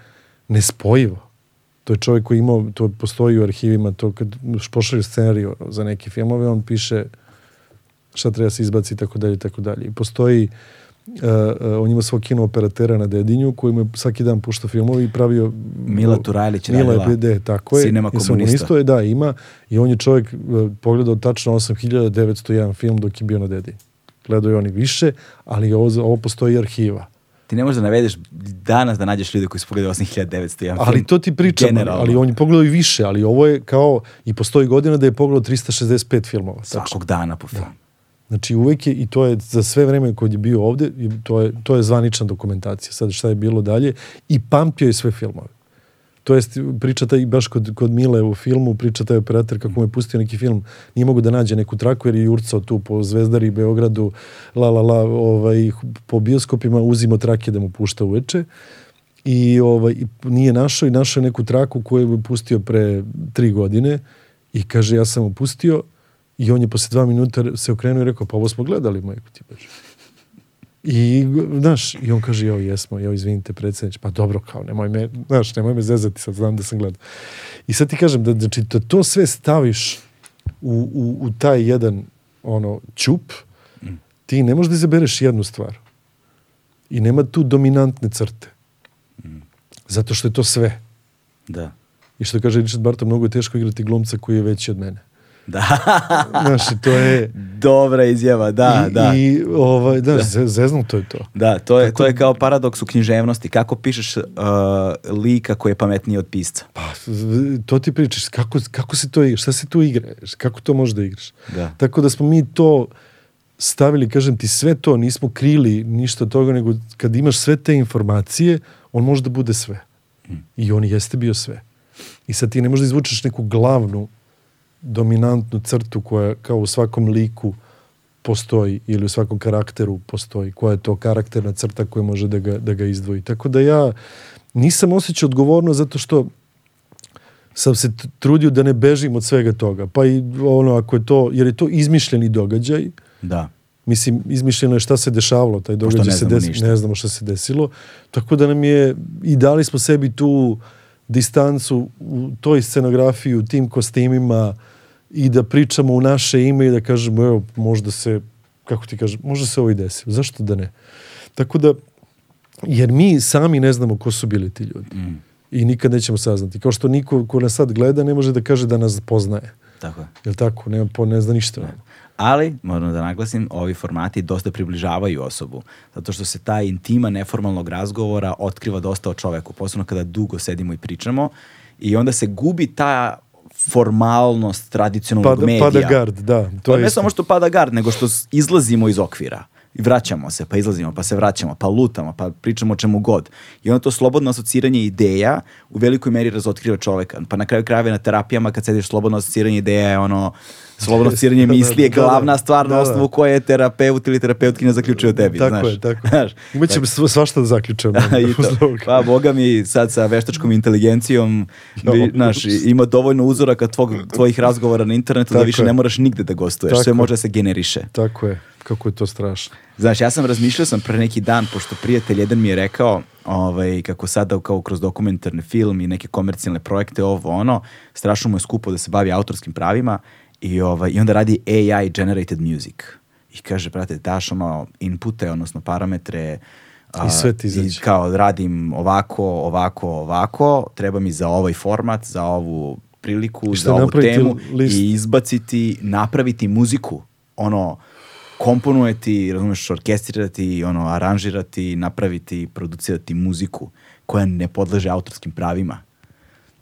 nespojivo. To je čovjek koji imao, to postoji u arhivima, to kad pošalju scenariju za neke filmove, on piše šta treba se izbaci i tako dalje i tako dalje. I postoji uh, on ima svog kino operatera na Dedinju koji mu je svaki dan pušta filmovi i pravio Mila Turajlić Mila radila je, de, tako je. Cinema komunista. je, da, ima. I on je čovjek uh, pogledao tačno 8901 film dok je bio na Dedinju. Gledao je oni više, ali ovo, ovo postoji arhiva. Ti ne možeš da navedeš danas da nađeš ljude koji su pogledali 8901 Ali film. to ti pričam, Generalno. ali on je pogledao i više, ali ovo je kao, i postoji godina da je pogledao 365 filmova. tačno. Svakog dana po filmu. Znači uvek je, i to je za sve vreme kod je bio ovde, to je, to je zvanična dokumentacija. Sad šta je bilo dalje, i pamtio je sve filmove. To jest, priča taj, baš kod, kod Mile u filmu, priča taj operator kako mu je pustio neki film, nije mogu da nađe neku traku jer je jurcao tu po Zvezdari, Beogradu, la la la, ovaj, po bioskopima uzimo trake da mu pušta uveče i ovaj, nije našao i našao neku traku koju je pustio pre tri godine i kaže ja sam mu pustio i on je posle dva minuta se okrenuo i rekao pa ovo smo gledali majku ti beže. I, znaš, i on kaže, joj, jesmo, joj, izvinite, predsjednič, pa dobro, kao, nemoj me, znaš, nemoj me zezati, sad znam da sam gledao. I sad ti kažem, da, znači, da to sve staviš u, u, u taj jedan, ono, čup, ti ne možeš da izabereš jednu stvar. I nema tu dominantne crte. Zato što je to sve. Da. I što kaže Richard Barton, mnogo je teško igrati glumca koji je veći od mene. Da. Znaš, to je... Dobra izjava, da, i, da. I, ovaj, da, ze- zeznuto je to. Da, to je, to je kao paradoks u književnosti. Kako pišeš uh, lika koji je pametniji od pisca? Pa, to ti pričaš, kako, kako se to igra, šta se tu igra, kako to možeš da igraš. Da. Tako da smo mi to stavili, kažem ti, sve to, nismo krili ništa od toga, nego kad imaš sve te informacije, on može da bude sve. I on jeste bio sve. I sad ti ne možeš da izvučeš neku glavnu, dominantnu crtu koja kao u svakom liku postoji ili u svakom karakteru postoji, koja je to karakterna crta koja može da ga, da ga izdvoji. Tako da ja nisam osjećao odgovorno zato što sam se trudio da ne bežim od svega toga. Pa i ono, ako je to, jer je to izmišljeni događaj, Da. mislim, izmišljeno je šta se dešavalo, taj Pošto događaj ne se desilo, ne znamo šta se desilo, tako da nam je, i dali smo sebi tu distancu u toj scenografiji, u tim kostimima i da pričamo u naše ime i da kažemo, evo, možda se, kako ti kažem, možda se ovo i desilo, zašto da ne? Tako da, jer mi sami ne znamo ko su bili ti ljudi. Mm. I nikad nećemo saznati. Kao što niko ko nas sad gleda ne može da kaže da nas poznaje. Tako je. Jel tako? Ne, po, ne zna ništa. Ali, moram da naglasim, ovi formati dosta približavaju osobu, zato što se taj intima neformalnog razgovora otkriva dosta o čoveku, posebno kada dugo sedimo i pričamo i onda se gubi ta formalnost tradicionalnog Pada, medija. pada gard, da. To To je ne samo što pada gard, nego što izlazimo iz okvira. I vraćamo se, pa izlazimo, pa se vraćamo, pa lutamo, pa pričamo o čemu god. I onda to slobodno asociranje ideja u velikoj meri razotkriva čoveka. Pa na kraju krajeva na terapijama kad sediš slobodno asociranje ideja je ono slobodno asociranje Da, da, misli je da, da. glavna stvar na Da, da. osnovu koje je terapeut ili terapeutkinja zaključio o tebi. Tako znaš. je, tako Znaš, sva- svašta da to. Pa, boga mi, sad sa veštačkom inteligencijom, Jo. znaš, ima dovoljno uzoraka tvog, tvojih razgovora na internetu da Tako više je. ne moraš nigde da gostuješ. Tako Sve može da se generiše. Tako je. Kako je to strašno. Znaš, ja sam razmišljao sam pre neki dan, pošto prijatelj jedan mi je rekao ovaj, kako sada kao kroz dokumentarni film i neke komercijalne projekte, ovo ono, strašno mu je skupo da se bavi autorskim pravima i, ovaj, i onda radi AI generated music. I kaže, brate, daš ono inpute, odnosno parametre a, I sve ti i izađe. kao radim ovako, ovako, ovako, treba mi za ovaj format, za ovu priliku, za ovu temu list? i izbaciti, napraviti muziku. Ono, komponovati, razumeš, orkestrirati, ono, aranžirati, napraviti, producirati muziku koja ne podleže autorskim pravima.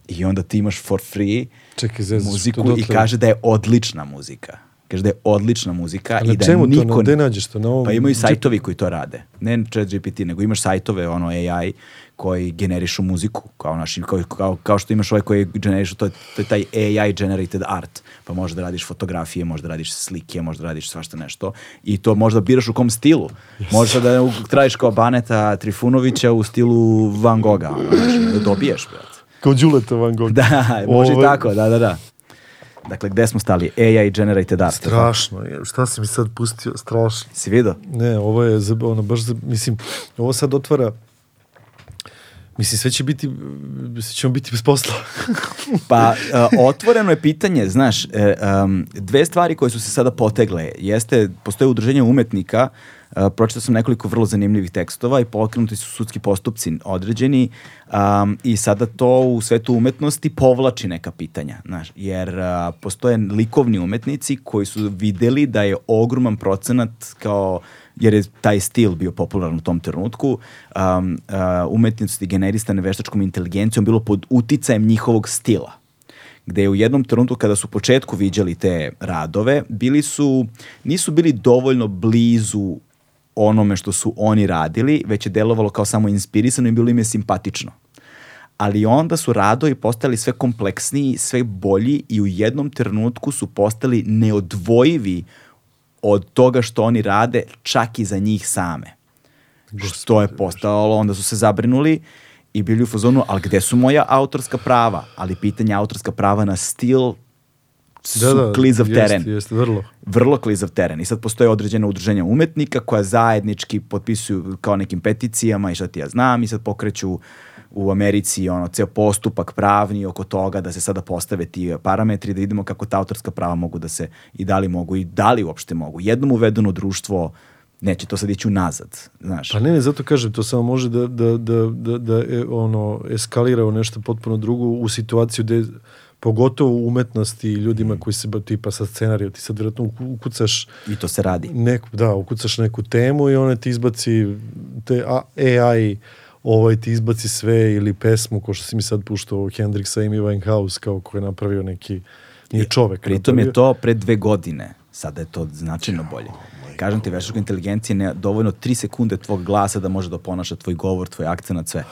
I onda ti imaš for free Čekaj, to muziku i kaže da je odlična muzika. Kaže da je odlična muzika na i da čemu to? niko... Na- gde nađeš to? Na ovom Pa imaju sajtovi koji to rade. Ne chat GPT, nego imaš sajtove, ono AI, koji generišu muziku, kao, naši, kao, kao, kao što imaš ovaj koji generišu, to je, to je taj AI generated art, pa možeš da radiš fotografije, možeš da radiš slike, možeš da radiš svašta nešto i to možda biraš u kom stilu. Možeš da tražiš kao Baneta Trifunovića u stilu Van Gogha, ono, znaš, da dobiješ, brate. Kao Đuleta Van Gogh. Da, može i Ovaj, tako, da, da, da. Dakle, gde smo stali? AI generated art. Strašno je. Šta si mi sad pustio? Strašno. Si vidio? Ne, ovo je, za- ono, baš, za- mislim, ovo sad otvara, mislim, sve će biti, sve ćemo biti bez posla. Pa, uh, otvoreno je pitanje, znaš, um, dve stvari koje su se sada potegle, jeste, postoje udruženje umetnika, uh, pročitao sam nekoliko vrlo zanimljivih tekstova i pokrenuti su sudski postupci određeni um, i sada to u svetu umetnosti povlači neka pitanja, znaš, jer uh, postoje likovni umetnici koji su videli da je ogroman procenat kao jer je taj stil bio popularan u tom trenutku, um, uh, umetnosti generisane veštačkom inteligencijom bilo pod uticajem njihovog stila gde je u jednom trenutku kada su u početku viđali te radove, bili su, nisu bili dovoljno blizu onome što su oni radili, već je delovalo kao samo inspirisano i bilo im je simpatično. Ali onda su radovi postali sve kompleksniji, sve bolji i u jednom trenutku su postali neodvojivi od toga što oni rade čak i za njih same. Što je postalo, onda su se zabrinuli i bili u fazonu, ali gde su moja autorska prava? Ali pitanje autorska prava na stil su klizav jest, teren. Jest, vrlo. vrlo klizav teren. I sad postoje određene udruženja umetnika koja zajednički potpisuju kao nekim peticijama i šta ti ja znam i sad pokreću u Americi ono ceo postupak pravni oko toga da se sada postave ti parametri da vidimo kako ta autorska prava mogu da se i da li mogu i da li uopšte mogu. Jednom uvedeno društvo neće to sad ići unazad, znaš. Pa ne, ne, zato kažem, to samo može da, da, da, da, da e, ono, eskalira u nešto potpuno drugo u situaciju gde pogotovo u umetnosti i ljudima koji se ba- tipa sa scenarijom, ti sad vjerojatno uku- ukucaš I to se radi. neku, da, ukucaš neku temu i ona ti izbaci te AI ovaj ti izbaci sve ili pesmu ko što si mi sad puštao Hendrixa i Amy Winehouse kao ko je napravio neki nije čovek Pritom napravio. je to pre dve godine. Sada je to značajno bolje. Kažem ti, veštačka inteligencija ne dovoljno tri sekunde tvog glasa da može da ponaša tvoj govor, tvoj akcenat, sve.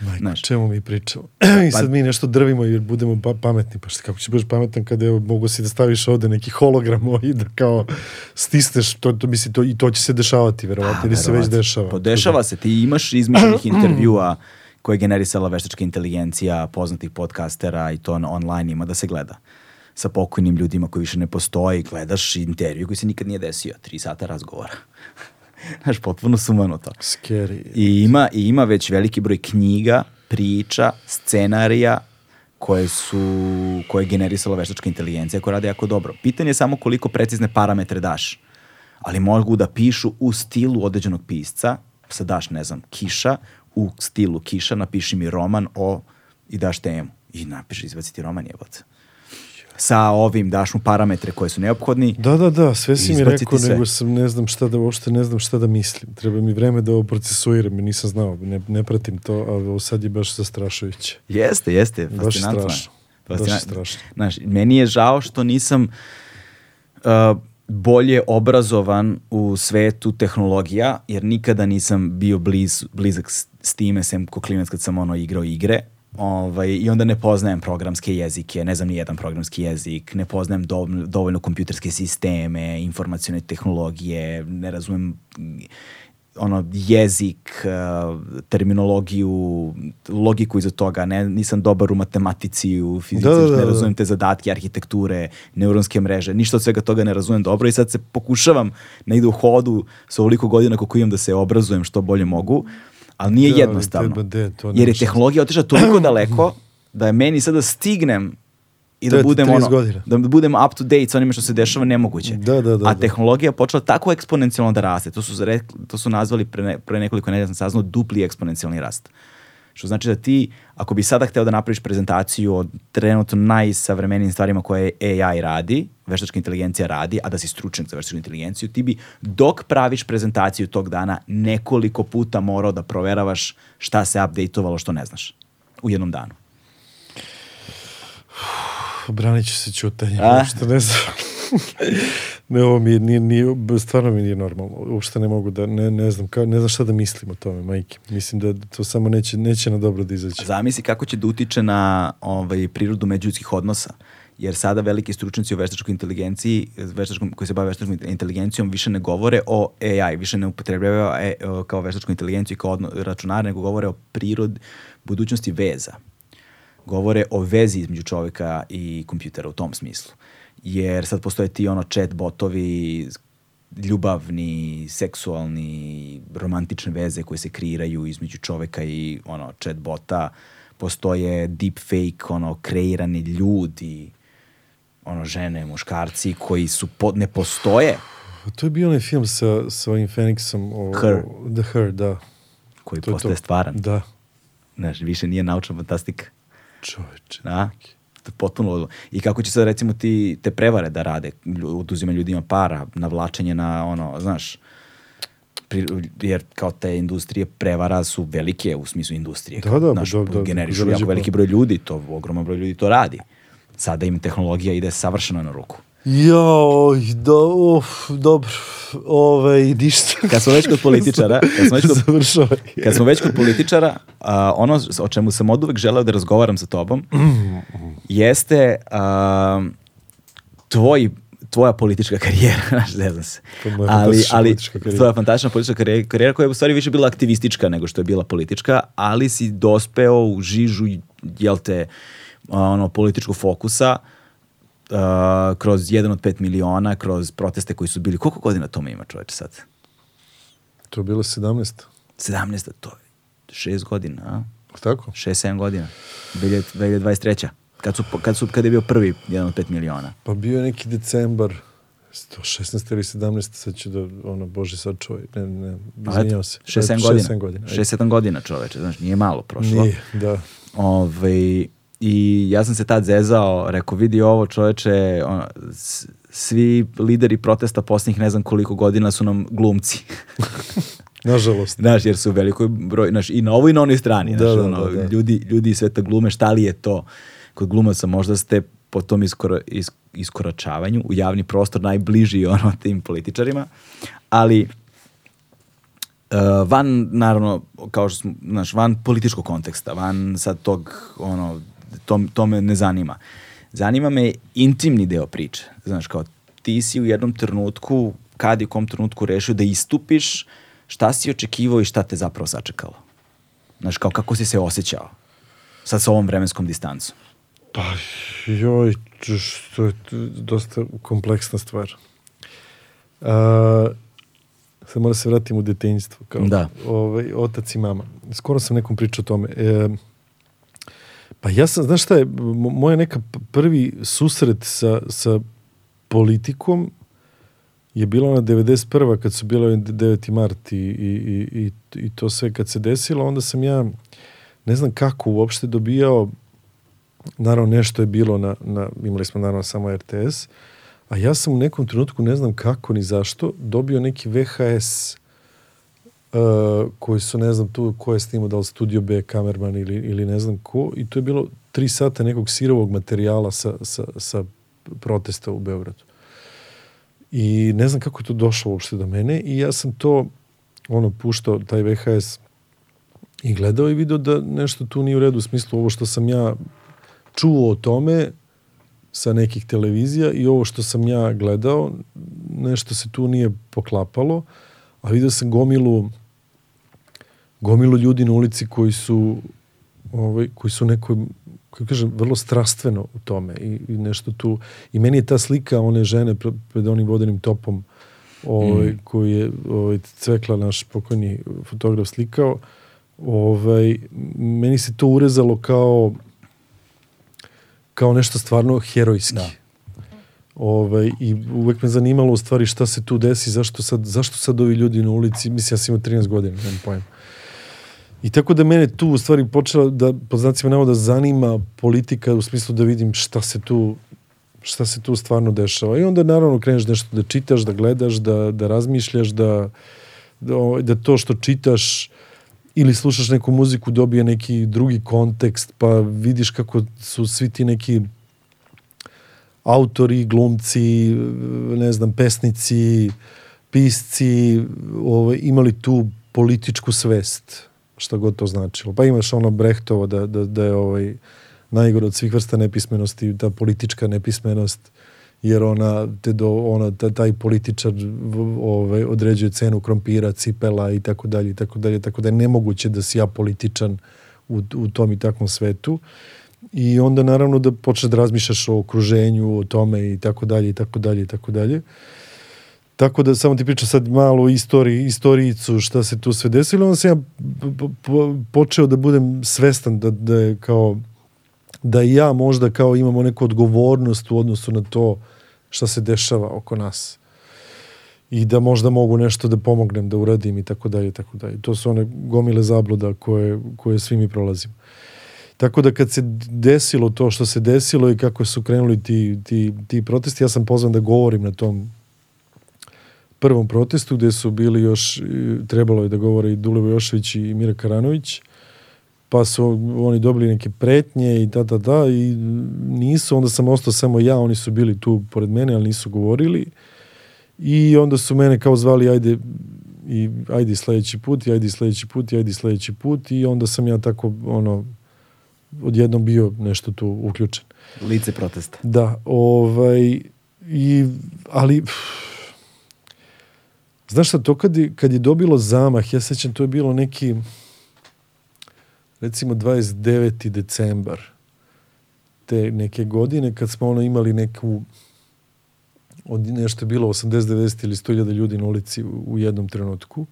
Majko, čemu mi pričamo? I sad mi nešto drvimo jer budemo pa pametni. Pa šta, kako ćeš budeš pametan kada evo, mogu si da staviš ovde neki hologram i da kao stisneš, to, to, misli, to, i to će se dešavati, verovatno, ili se već dešava. Pa dešava se, ti imaš izmišljenih intervjua koje je generisala veštačka inteligencija, poznatih podcastera i to on- online ima da se gleda sa pokojnim ljudima koji više ne postoji, gledaš intervju koji se nikad nije desio, tri sata razgovora. Znaš, potpuno sumano to. Scary. I ima, I ima već veliki broj knjiga, priča, scenarija koje su, koje je generisala veštačka inteligencija koja radi jako dobro. Pitanje je samo koliko precizne parametre daš. Ali mogu da pišu u stilu određenog pisca, sad daš, ne znam, kiša, u stilu kiša napiši mi roman o, i daš temu. I napiši, izbaci ti roman jebote. Sa ovim daš mu parametre koje su neophodni. Da, da, da, sve si mi rekao, sve. nego sam ne znam šta da, uopšte ne znam šta da mislim. Treba mi vreme da ovo procesuiram, nisam znao, ne, ne pratim to, a ovo sad je baš zastrašujuće. Jeste, jeste, Baš fascinantno. je. strašno. Baš strašno. Znaš, meni je žao što nisam uh, bolje obrazovan u svetu tehnologija, jer nikada nisam bio bliz, blizak s, s time, sem ko klinac kad sam ono igrao igre. Ovaj, I onda ne poznajem programske jezike, ne znam ni jedan programski jezik, ne poznajem dovoljno, dovoljno kompjuterske sisteme, informacione tehnologije, ne razumem ono jezik, uh, terminologiju, logiku iza toga, ne, nisam dobar u matematici, u fizici, Da, da, da, ne da. razumem te zadatke, arhitekture, neuronske mreže, ništa od svega toga ne razumem dobro i sad se pokušavam negde u hodu sa ovoliko godina koliko imam da se obrazujem što bolje mogu, ali nije Da, jednostavno. treba de, to jer je tehnologija otišla toliko daleko da je meni sada stignem i da budem 30 ono, godina. da budem up to date sa onime što se dešava nemoguće. Da, da, da, A da. tehnologija počela tako eksponencijalno da raste. To su, to su nazvali pre, ne, pre nekoliko nedelja sam saznao dupli eksponencijalni rast. Što znači da ti, ako bi sada hteo da napraviš prezentaciju o trenutno najsavremenijim stvarima koje AI radi, veštačka inteligencija radi, a da si stručnjak za veštačku inteligenciju, ti bi dok praviš prezentaciju tog dana nekoliko puta morao da proveravaš šta se updateovalo što ne znaš u jednom danu. Branit ću se čutanjem, A? uopšte ne znam. Ne, ovo mi je, nije, nije, stvarno mi nije normalno. Uopšte ne mogu da, ne, ne znam, ka, ne znam šta da mislim o tome, majke. Mislim da to samo neće, neće na dobro da izaći. Zamisli kako će da utiče na ovaj, prirodu međuljudskih odnosa. Jer sada veliki stručnjaci u veštačkoj inteligenciji, veštačkom, koji se bave veštačkom inteligencijom, više ne govore o AI, više ne upotrebljavaju e, kao veštačku inteligenciju i kao odno, računare, nego govore o prirod, budućnosti veza. Govore o vezi između čovjeka i kompjutera u tom smislu. Jer sad postoje ti ono chat botovi, ljubavni, seksualni, romantične veze koje se kreiraju između čoveka i ono chat bota. Postoje deepfake, ono kreirani ljudi, ono žene, muškarci koji su po, ne postoje, To je bio onaj film sa, sa ovim Phoenixom. O, Her. The Her, da. koji To je postaje to. stvaran. Da. Znaš, više nije naučna fantastika. Čoveče. Da? Je potpuno. I kako će sad recimo ti te prevare da rade, oduzimanje ljudima para, navlačenje na ono, znaš, pri, jer kao te industrije prevara su velike u smislu industrije. Da, da, znaš, da, da, generišu zarađuju jako veliki para. broj ljudi, to ogroman broj ljudi to radi. Sada im tehnologija ide savršeno na ruku. Joj, do, uf, dobro, ovaj, ništa. Kad smo već kod političara, kad smo već kod, Završavaj. kad smo već kod političara, a, ono o čemu sam od uvek želeo da razgovaram sa tobom, jeste a, tvoj tvoja politička karijera, znaš, ne znam se. Ali, ali tvoja fantastična politička karijera, karijera koja je u stvari više bila aktivistička nego što je bila politička, ali si dospeo u žižu, jel te, ono, političkog fokusa uh, kroz jedan od pet miliona, kroz proteste koji su bili. Koliko godina tome ima čoveče sad? To je bilo 17. 17, to je šest godina, a? Tako? 6-7 godina. 2023. Kad, su, kad, su, kad je bio prvi jedan od 5 miliona. Pa bio je neki decembar, 116 ili 17, sad ću da, ono, bože sad čuvaj, ne, ne, izvinjao se. 6-7 godina. 6-7 godina. 6-7 godina čoveče, znaš, nije malo prošlo. Nije, da. Ove, I ja sam se tad zezao, rekao, vidi ovo čoveče, ono, svi lideri protesta posljednjih ne znam koliko godina su nam glumci. Nažalost. Znaš, jer su u velikoj broj, znaš, i na ovoj i na onoj strani. Da, znaš, da, ono, da, da. Ljudi, ljudi sve to glume, šta li je to? Kod glumaca možda ste po tom iskora, is, iskoračavanju u javni prostor najbliži ono tim političarima, ali uh, van, naravno, kao što smo, znaš, van političkog konteksta, van sad tog, ono, to, to me ne zanima. Zanima me intimni deo priče. Znaš, kao ti si u jednom trenutku, kad i u kom trenutku rešio da istupiš, šta si očekivao i šta te zapravo sačekalo? Znaš, kao kako si se osjećao? Sad sa ovom vremenskom distancom. Pa, joj, što je dosta kompleksna stvar. A, sad mora se vratim u detinjstvo. Kao, Da. Ovaj, otac i mama. Skoro sam nekom pričao o tome. E, pa ja sam, znaš šta je, mo- moja neka prvi susret sa, sa politikom je bila ona 91. kad su bilo 9. mart i, i, i, i to sve kad se desilo, onda sam ja ne znam kako uopšte dobijao naravno nešto je bilo na, na imali smo naravno samo RTS, a ja sam u nekom trenutku, ne znam kako ni zašto, dobio neki VHS uh, koji su, ne znam tu ko je snimao, da li Studio B, kamerman ili, ili ne znam ko, i to je bilo tri sata nekog sirovog materijala sa, sa, sa protesta u Beogradu. I ne znam kako je to došlo uopšte do mene i ja sam to ono puštao taj VHS i gledao i video da nešto tu nije u redu u smislu ovo što sam ja čuo o tome sa nekih televizija i ovo što sam ja gledao nešto se tu nije poklapalo a vidio sam gomilu gomilu ljudi na ulici koji su ovaj, koji su neko kako kažem, vrlo strastveno u tome i, i nešto tu i meni je ta slika one žene pred, onim vodenim topom ovaj, mm. koji je ovaj, Cvekla, naš pokojni fotograf slikao ovaj, meni se to urezalo kao kao nešto stvarno herojski. Da. Ovaj, I uvek me zanimalo u stvari šta se tu desi, zašto sad, zašto sad ovi ljudi na ulici, mislim ja sam imao 13 godina, nemam pojma. I tako da mene tu u stvari počela da, po znacima navoda, zanima politika u smislu da vidim šta se tu šta se tu stvarno dešava. I onda naravno kreneš nešto da čitaš, da gledaš, da, da razmišljaš, da, da, da to što čitaš ili slušaš neku muziku dobije neki drugi kontekst, pa vidiš kako su svi ti neki autori, glumci, ne znam, pesnici, pisci, ovaj, imali tu političku svest, šta god to značilo. Pa imaš ono Brehtovo da, da, da je ovaj, najgore od svih vrsta nepismenosti, ta politička nepismenost, jer ona te do ona ta, taj političar ovaj određuje cenu krompira, cipela i tako dalje i tako dalje tako da je nemoguće da si ja političan u, u tom i takvom svetu i onda naravno da počneš da razmišljaš o okruženju, o tome i tako dalje i tako dalje i tako dalje. Tako da samo ti pričam sad malo istoriji, istorijicu šta se tu sve desilo, onda sam ja po- po- počeo da budem svestan da, da je kao da ja možda kao imamo neku odgovornost u odnosu na to šta se dešava oko nas i da možda mogu nešto da pomognem, da uradim i tako dalje tako dalje. To su one gomile zabluda koje, koje svi mi prolazimo. Tako da kad se desilo to što se desilo i kako su krenuli ti, ti, ti protesti, ja sam pozvan da govorim na tom prvom protestu gde su bili još, e, trebalo je da govore i Dulevo Jošević i Mira Karanović, pa su oni dobili neke pretnje i da, da, da, i nisu, onda sam ostao samo ja, oni su bili tu pored mene, ali nisu govorili. I onda su mene kao zvali, ajde, i ajde sledeći put, i ajde sledeći put, i ajde sledeći put, i onda sam ja tako, ono, odjednom bio nešto tu uključen. Lice protesta. Da, ovaj, i, ali, pff, znaš šta, to kad je, kad je dobilo zamah, ja sećam, to je bilo neki, recimo 29. decembar te neke godine kad smo ono imali neku od nešto je bilo 80, 90 ili 100.000 ljudi na ulici u, u jednom trenutku.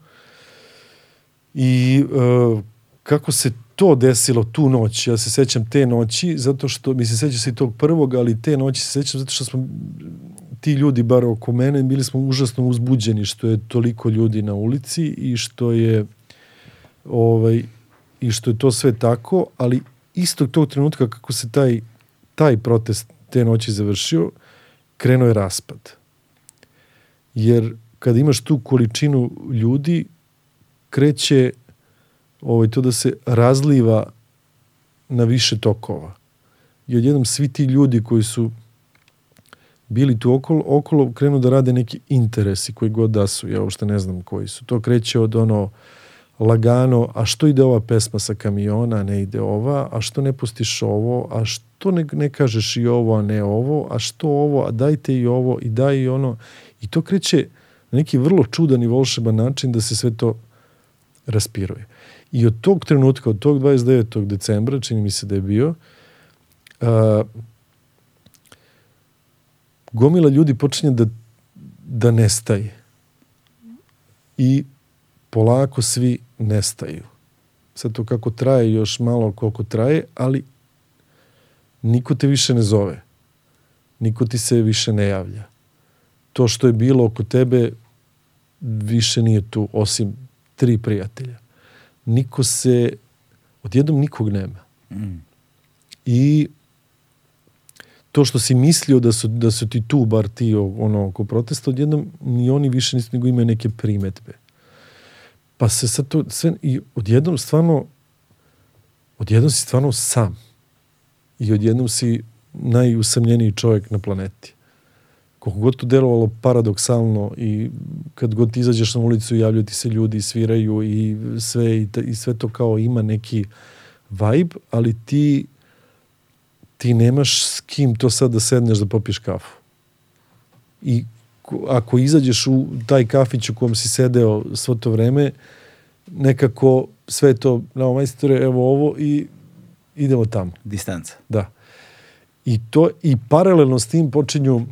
I e, kako se to desilo tu noć, ja se sećam te noći, zato što, mi se sećam se i tog prvog, ali te noći se sećam zato što smo ti ljudi, bar oko mene, bili smo užasno uzbuđeni što je toliko ljudi na ulici i što je ovaj, i što je to sve tako, ali istog tog trenutka kako se taj, taj protest te noći završio, krenuo je raspad. Jer kad imaš tu količinu ljudi, kreće ovaj, to da se razliva na više tokova. I odjednom svi ti ljudi koji su bili tu okolo, okolo krenu da rade neki interesi koji god da su, ja uopšte ne znam koji su. To kreće od ono lagano, a što ide ova pesma sa kamiona, ne ide ova, a što ne pustiš ovo, a što ne, ne kažeš i ovo, a ne ovo, a što ovo, a dajte i ovo, i daj i ono. I to kreće na neki vrlo čudan i volšeban način da se sve to raspiruje. I od tog trenutka, od tog 29. decembra, čini mi se da je bio, a, gomila ljudi počinje da, da nestaje. I polako svi nestaju. Sad to kako traje još malo koliko traje, ali niko te više ne zove. Niko ti se više ne javlja. To što je bilo oko tebe više nije tu, osim tri prijatelja. Niko se, odjednom nikog nema. Mm. I to što si mislio da su, da su ti tu, bar ti ono, oko protesta, odjednom ni oni više nisu nego imaju neke primetbe. Pa se sad to sve, i odjednom stvarno, odjednom si stvarno sam. I odjednom si najusamljeniji čovjek na planeti. Koliko god to delovalo paradoksalno i kad god ti izađeš na ulicu javljaju ti se ljudi, sviraju i sve, i, ta, i sve to kao ima neki vibe, ali ti ti nemaš s kim to sad da sedneš da popiješ kafu. I ako izađeš u taj kafić u kom si sedeo svo to vreme, nekako sve to, na majstore, evo ovo i idemo tamo. Distanca. Da. I to, i paralelno s tim počinju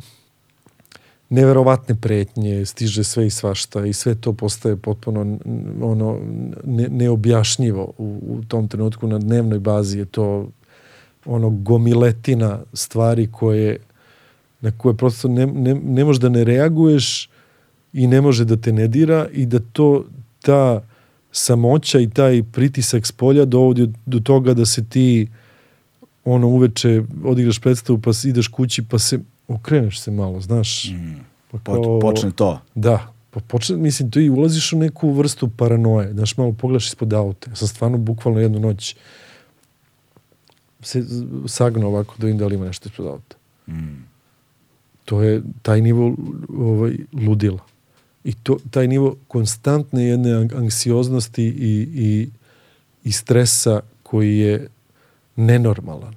neverovatne pretnje, stiže sve i svašta i sve to postaje potpuno ono ne, neobjašnjivo u, u tom trenutku na dnevnoj bazi je to ono gomiletina stvari koje na koje prosto ne, ne, ne možeš da ne reaguješ i ne može da te ne dira i da to ta samoća i taj pritisak s polja dovodi do toga da se ti ono uveče odigraš predstavu pa ideš kući pa se okreneš se malo, znaš. Mm. Pa kao, počne to. Da, pa počne, mislim, to i ulaziš u neku vrstu paranoje, znaš, malo pogledaš ispod auta. Ja sam stvarno bukvalno jednu noć se sagnuo ovako da vidim da li ima nešto ispod auta. Mm. To je taj nivo ovaj, ludila. I to, taj nivo konstantne jedne anksioznosti i, i, i stresa koji je nenormalan.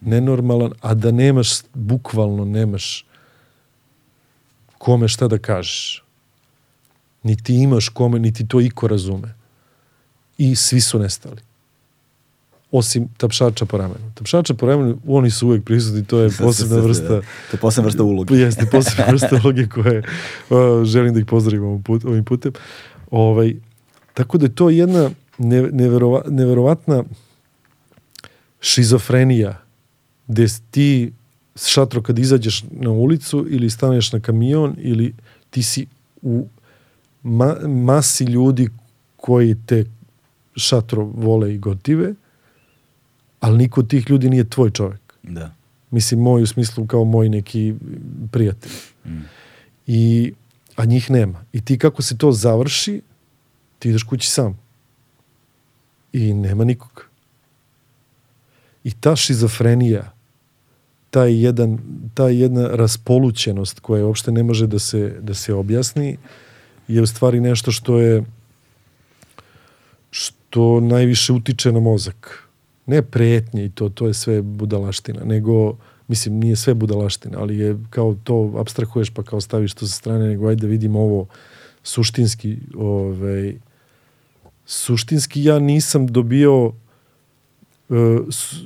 Nenormalan, a da nemaš, bukvalno nemaš kome šta da kažeš. Niti imaš kome, niti to iko razume. I svi su nestali osim tapšača po ramenu. Tapšača po ramenu, oni su uvek prisutni, to je posebna vrsta... To je posebna vrsta uloge. Jeste, posebna vrsta uloge koje uh, želim da ih pozdravim ovim, put, ovim putem. Ovaj, tako da je to jedna ne, neverova, neverovatna šizofrenija gde ti šatro kad izađeš na ulicu ili staneš na kamion ili ti si u ma, masi ljudi koji te šatro vole i gotive ali niko od tih ljudi nije tvoj čovjek. Da. Mislim, moj u smislu kao moj neki prijatelj. Mm. I, a njih nema. I ti kako se to završi, ti ideš kući sam. I nema nikog. I ta šizofrenija, taj jedan, ta jedna raspolućenost koja uopšte ne može da se, da se objasni, je u stvari nešto što je što najviše utiče na mozak ne pretnje i to, to je sve budalaština, nego, mislim, nije sve budalaština, ali je kao to abstrahuješ pa kao staviš to sa strane, nego ajde vidimo ovo suštinski, ovaj, suštinski ja nisam dobio s-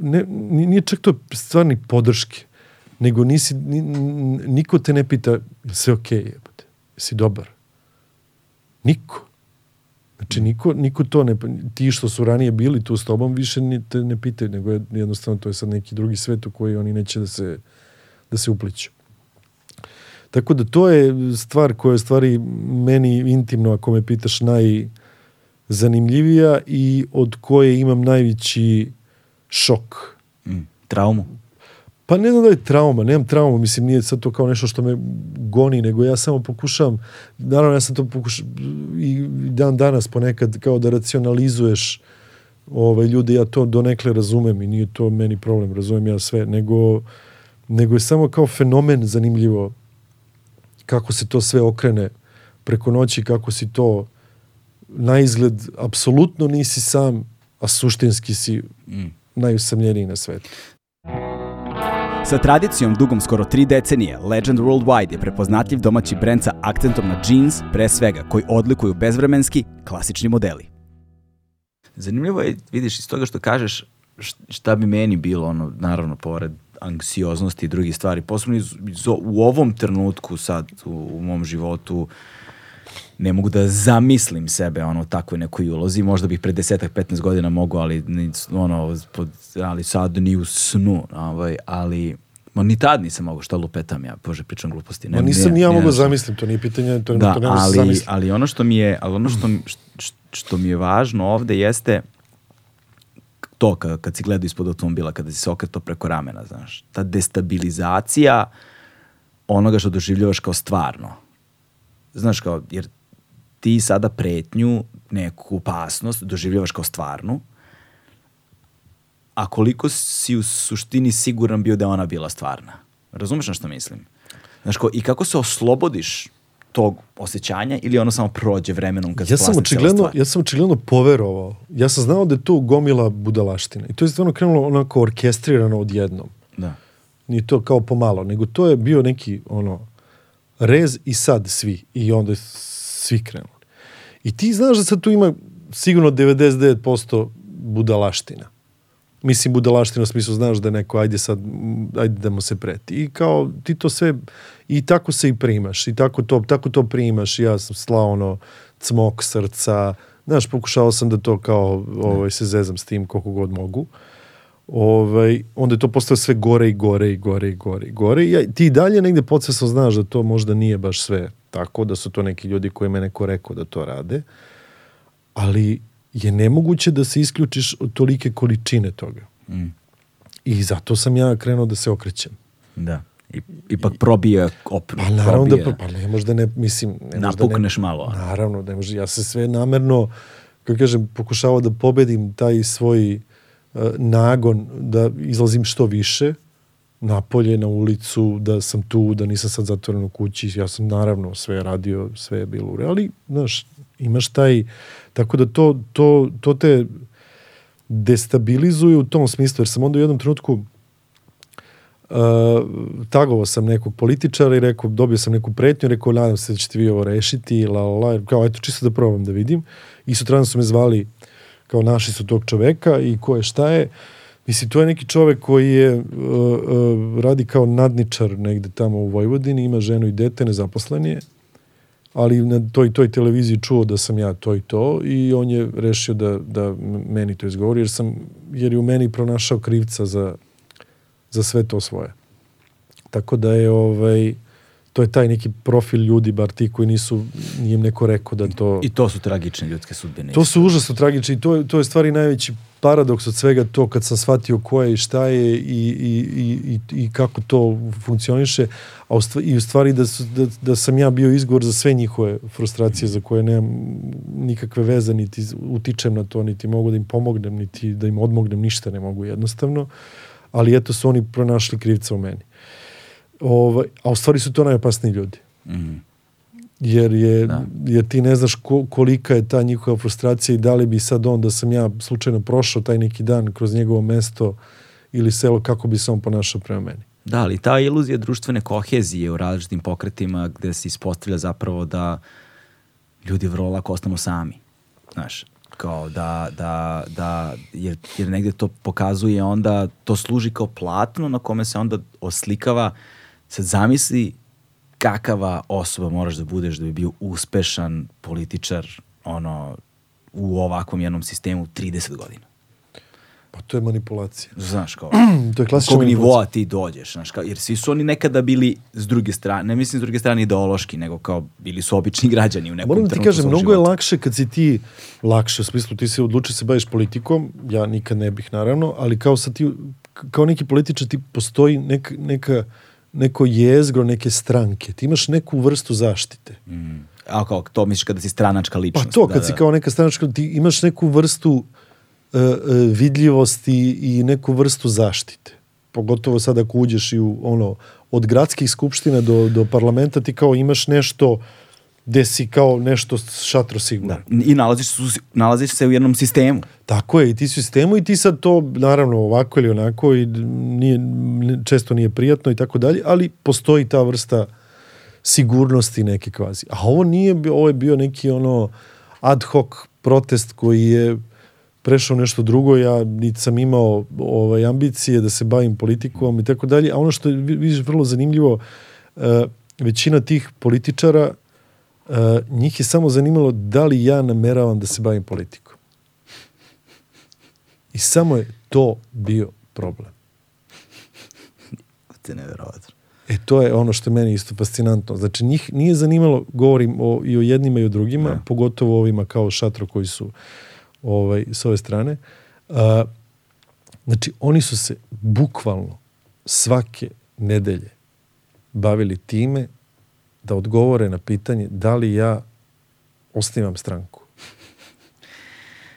ne, ni- nije čak to stvarni podrške, nego nisi, niko te ne pita "Jel sve okej, jebote, jesi dobar. Niko. Znači, niko, niko to ne, ti što su ranije bili tu s tobom više ni, te ne pitaju, nego je, jednostavno to je sad neki drugi svet u koji oni neće da se, da se upliću. Tako da to je stvar koja je stvari meni intimno, ako me pitaš, najzanimljivija i od koje imam najveći šok. Mm. Traumu. Pa ne znam da je trauma, nemam traumu, mislim nije sad to kao nešto što me goni, nego ja samo pokušavam, naravno ja sam to pokušao i dan danas ponekad kao da racionalizuješ ovaj, ljude, ja to donekle razumem i nije to meni problem, razumem ja sve, nego, nego je samo kao fenomen zanimljivo kako se to sve okrene preko noći, kako si to na izgled apsolutno nisi sam, a suštinski si Mm. najusamljeniji na svetu. Sa tradicijom dugom skoro tri decenije, Legend Worldwide je prepoznatljiv domaći brend sa akcentom na jeans, pre svega, koji odlikuju bezvremenski, klasični modeli. Zanimljivo je, vidiš, iz toga što kažeš, šta bi meni bilo, ono, naravno, pored anksioznosti i drugih stvari, posebno iz, iz u ovom trenutku sad, u, u mom životu, ne mogu da zamislim sebe ono u takvoj nekoj ulozi, možda bih pre desetak, 15 godina mogu, ali ono, pod, ali sad ni u snu, ovaj, ali ma, ni tad nisam mogao, šta lupetam ja, bože, pričam gluposti. Ma nisam ni ja ne mogao zamislim, to nije pitanje, to, Da, to ne ali, zamisliti. ali ono što mi je, ali ono što, što, što mi je važno ovde jeste to kad, kad si gledao ispod automobila, kada si se okretao preko ramena, znaš, ta destabilizacija onoga što doživljavaš kao stvarno. Znaš, kao, jer ti sada pretnju, neku opasnost doživljavaš kao stvarnu, a koliko si u suštini siguran bio da je ona bila stvarna. Razumeš na što mislim? Znaš, ko, i kako se oslobodiš tog osjećanja ili ono samo prođe vremenom kad Ja sam, očigledno, ja sam očigledno poverovao. Ja sam znao da je to gomila budalaština. I to je stvarno krenulo onako orkestrirano odjednom. Da. Nije to kao pomalo, nego to je bio neki ono rez i sad svi. I onda je svi krenuli. I ti znaš da sad tu ima sigurno 99% budalaština. Mislim budalaština u smislu znaš da je neko ajde sad, ajde da mu se preti. I kao ti to sve, i tako se i primaš. I tako to, tako to primaš. I ja sam slao ono cmok srca. Znaš, pokušao sam da to kao ovaj, se zezam s tim koliko god mogu ovaj, onda je to postalo sve gore i gore i gore i gore i gore. I ja, ti dalje negde podsvesno znaš da to možda nije baš sve tako, da su to neki ljudi koji me neko rekao da to rade, ali je nemoguće da se isključiš od tolike količine toga. Mm. I zato sam ja krenuo da se okrećem. Da. I, ipak probije opnu. Pa naravno da, pa ne možda ne, mislim... Ne možda Napukneš ne, malo. Naravno, ne može, ja se sve namerno, kako kažem, pokušavao da pobedim taj svoj uh, nagon da izlazim što više napolje, na ulicu, da sam tu, da nisam sad zatvoren u kući. Ja sam naravno sve radio, sve je bilo u ali, znaš, imaš taj, tako da to, to, to te destabilizuje u tom smislu, jer sam onda u jednom trenutku uh, tagovao sam nekog političara i rekao, dobio sam neku pretnju, rekao, nadam se da ćete vi ovo rešiti, la, la, la, kao, eto, čisto da probam da vidim. I sutradan su me zvali, kao našli su tog čoveka i ko je šta je. Mislim, to je neki čovek koji je, uh, uh, radi kao nadničar negde tamo u Vojvodini, ima ženu i dete, nezaposlen je, ali na toj toj televiziji čuo da sam ja to i to i on je rešio da, da meni to izgovori, jer, sam, jer je u meni pronašao krivca za, za sve to svoje. Tako da je ovaj to je taj neki profil ljudi, bar ti koji nisu, nije im neko rekao da to... I to su tragične ljudske sudbine. To su užasno tragični i to, je- to je stvari najveći paradoks od svega to kad sam shvatio ko je i šta je i, i, i, i kako to funkcioniše a u stvari, i u stvari da, su, da, da sam ja bio izgovor za sve njihove frustracije za koje nemam nikakve veze niti utičem na to niti mogu da im pomognem niti da im odmognem ništa ne mogu jednostavno ali eto su oni pronašli krivca u meni ovaj, a u stvari su to najopasniji ljudi Mhm. jer je Da. jer ti ne znaš ko, kolika je ta njihova frustracija i da li bi sad on da sam ja slučajno prošao taj neki dan kroz njegovo mesto ili selo kako bi se on ponašao prema meni. Da, ali ta iluzija društvene kohezije u različitim pokretima gde se ispostavlja zapravo da ljudi vrlo lako ostanu sami. Znaš, kao da, da, da jer, jer negde to pokazuje onda, to služi kao platno na kome se onda oslikava, sad zamisli kakava osoba moraš da budeš da bi bio uspešan političar ono, u ovakvom jednom sistemu 30 godina. Pa to je manipulacija. Znaš, kao, To je klasična kog nivoa ti dođeš, znaš, kao, jer svi su oni nekada bili s druge strane, ne mislim s druge strane ideološki, nego kao bili su obični građani u nekom Moram da ti trenutku kažem, mnogo je života. lakše kad si ti, lakše u smislu ti se odluči se baviš politikom, ja nikad ne bih naravno, ali kao sad ti, kao neki političar ti postoji nek, neka, neko jezgro neke stranke, ti imaš neku vrstu zaštite. Mm. A kao, to misliš kada si stranačka Pa ličnost. to, da, kad da. si kao neka stranačka, ti imaš neku vrstu e, e, vidljivosti i neku vrstu zaštite. Pogotovo sad ako uđeš i u ono, od gradskih skupština do, do parlamenta ti kao imaš nešto gde si kao nešto šatro sigurno. Da. I nalaziš, se- nalaziš se u jednom sistemu. Tako je, i ti si u sistemu i ti sad to, naravno, ovako ili onako, i nije, često nije prijatno i tako dalje, ali postoji ta vrsta sigurnosti neke kvazi. A ovo nije, ovo je bio neki ono ad hoc protest koji je prešao nešto drugo, ja niti sam imao ovaj, ambicije da se bavim politikom i tako dalje, a ono što je vi- vidiš vrlo zanimljivo, e, većina tih političara, e, njih je samo zanimalo da li ja nameravam da se bavim politikom. I samo je to bio problem. To je neverovatno. E to je ono što je meni isto fascinantno. Znači njih nije zanimalo, govorim o, i o jednima i o drugima, Da. pogotovo ovima kao šatro koji su ovaj, s ove strane. A, znači oni su se bukvalno svake nedelje bavili time da odgovore na pitanje da li ja osnivam stranku.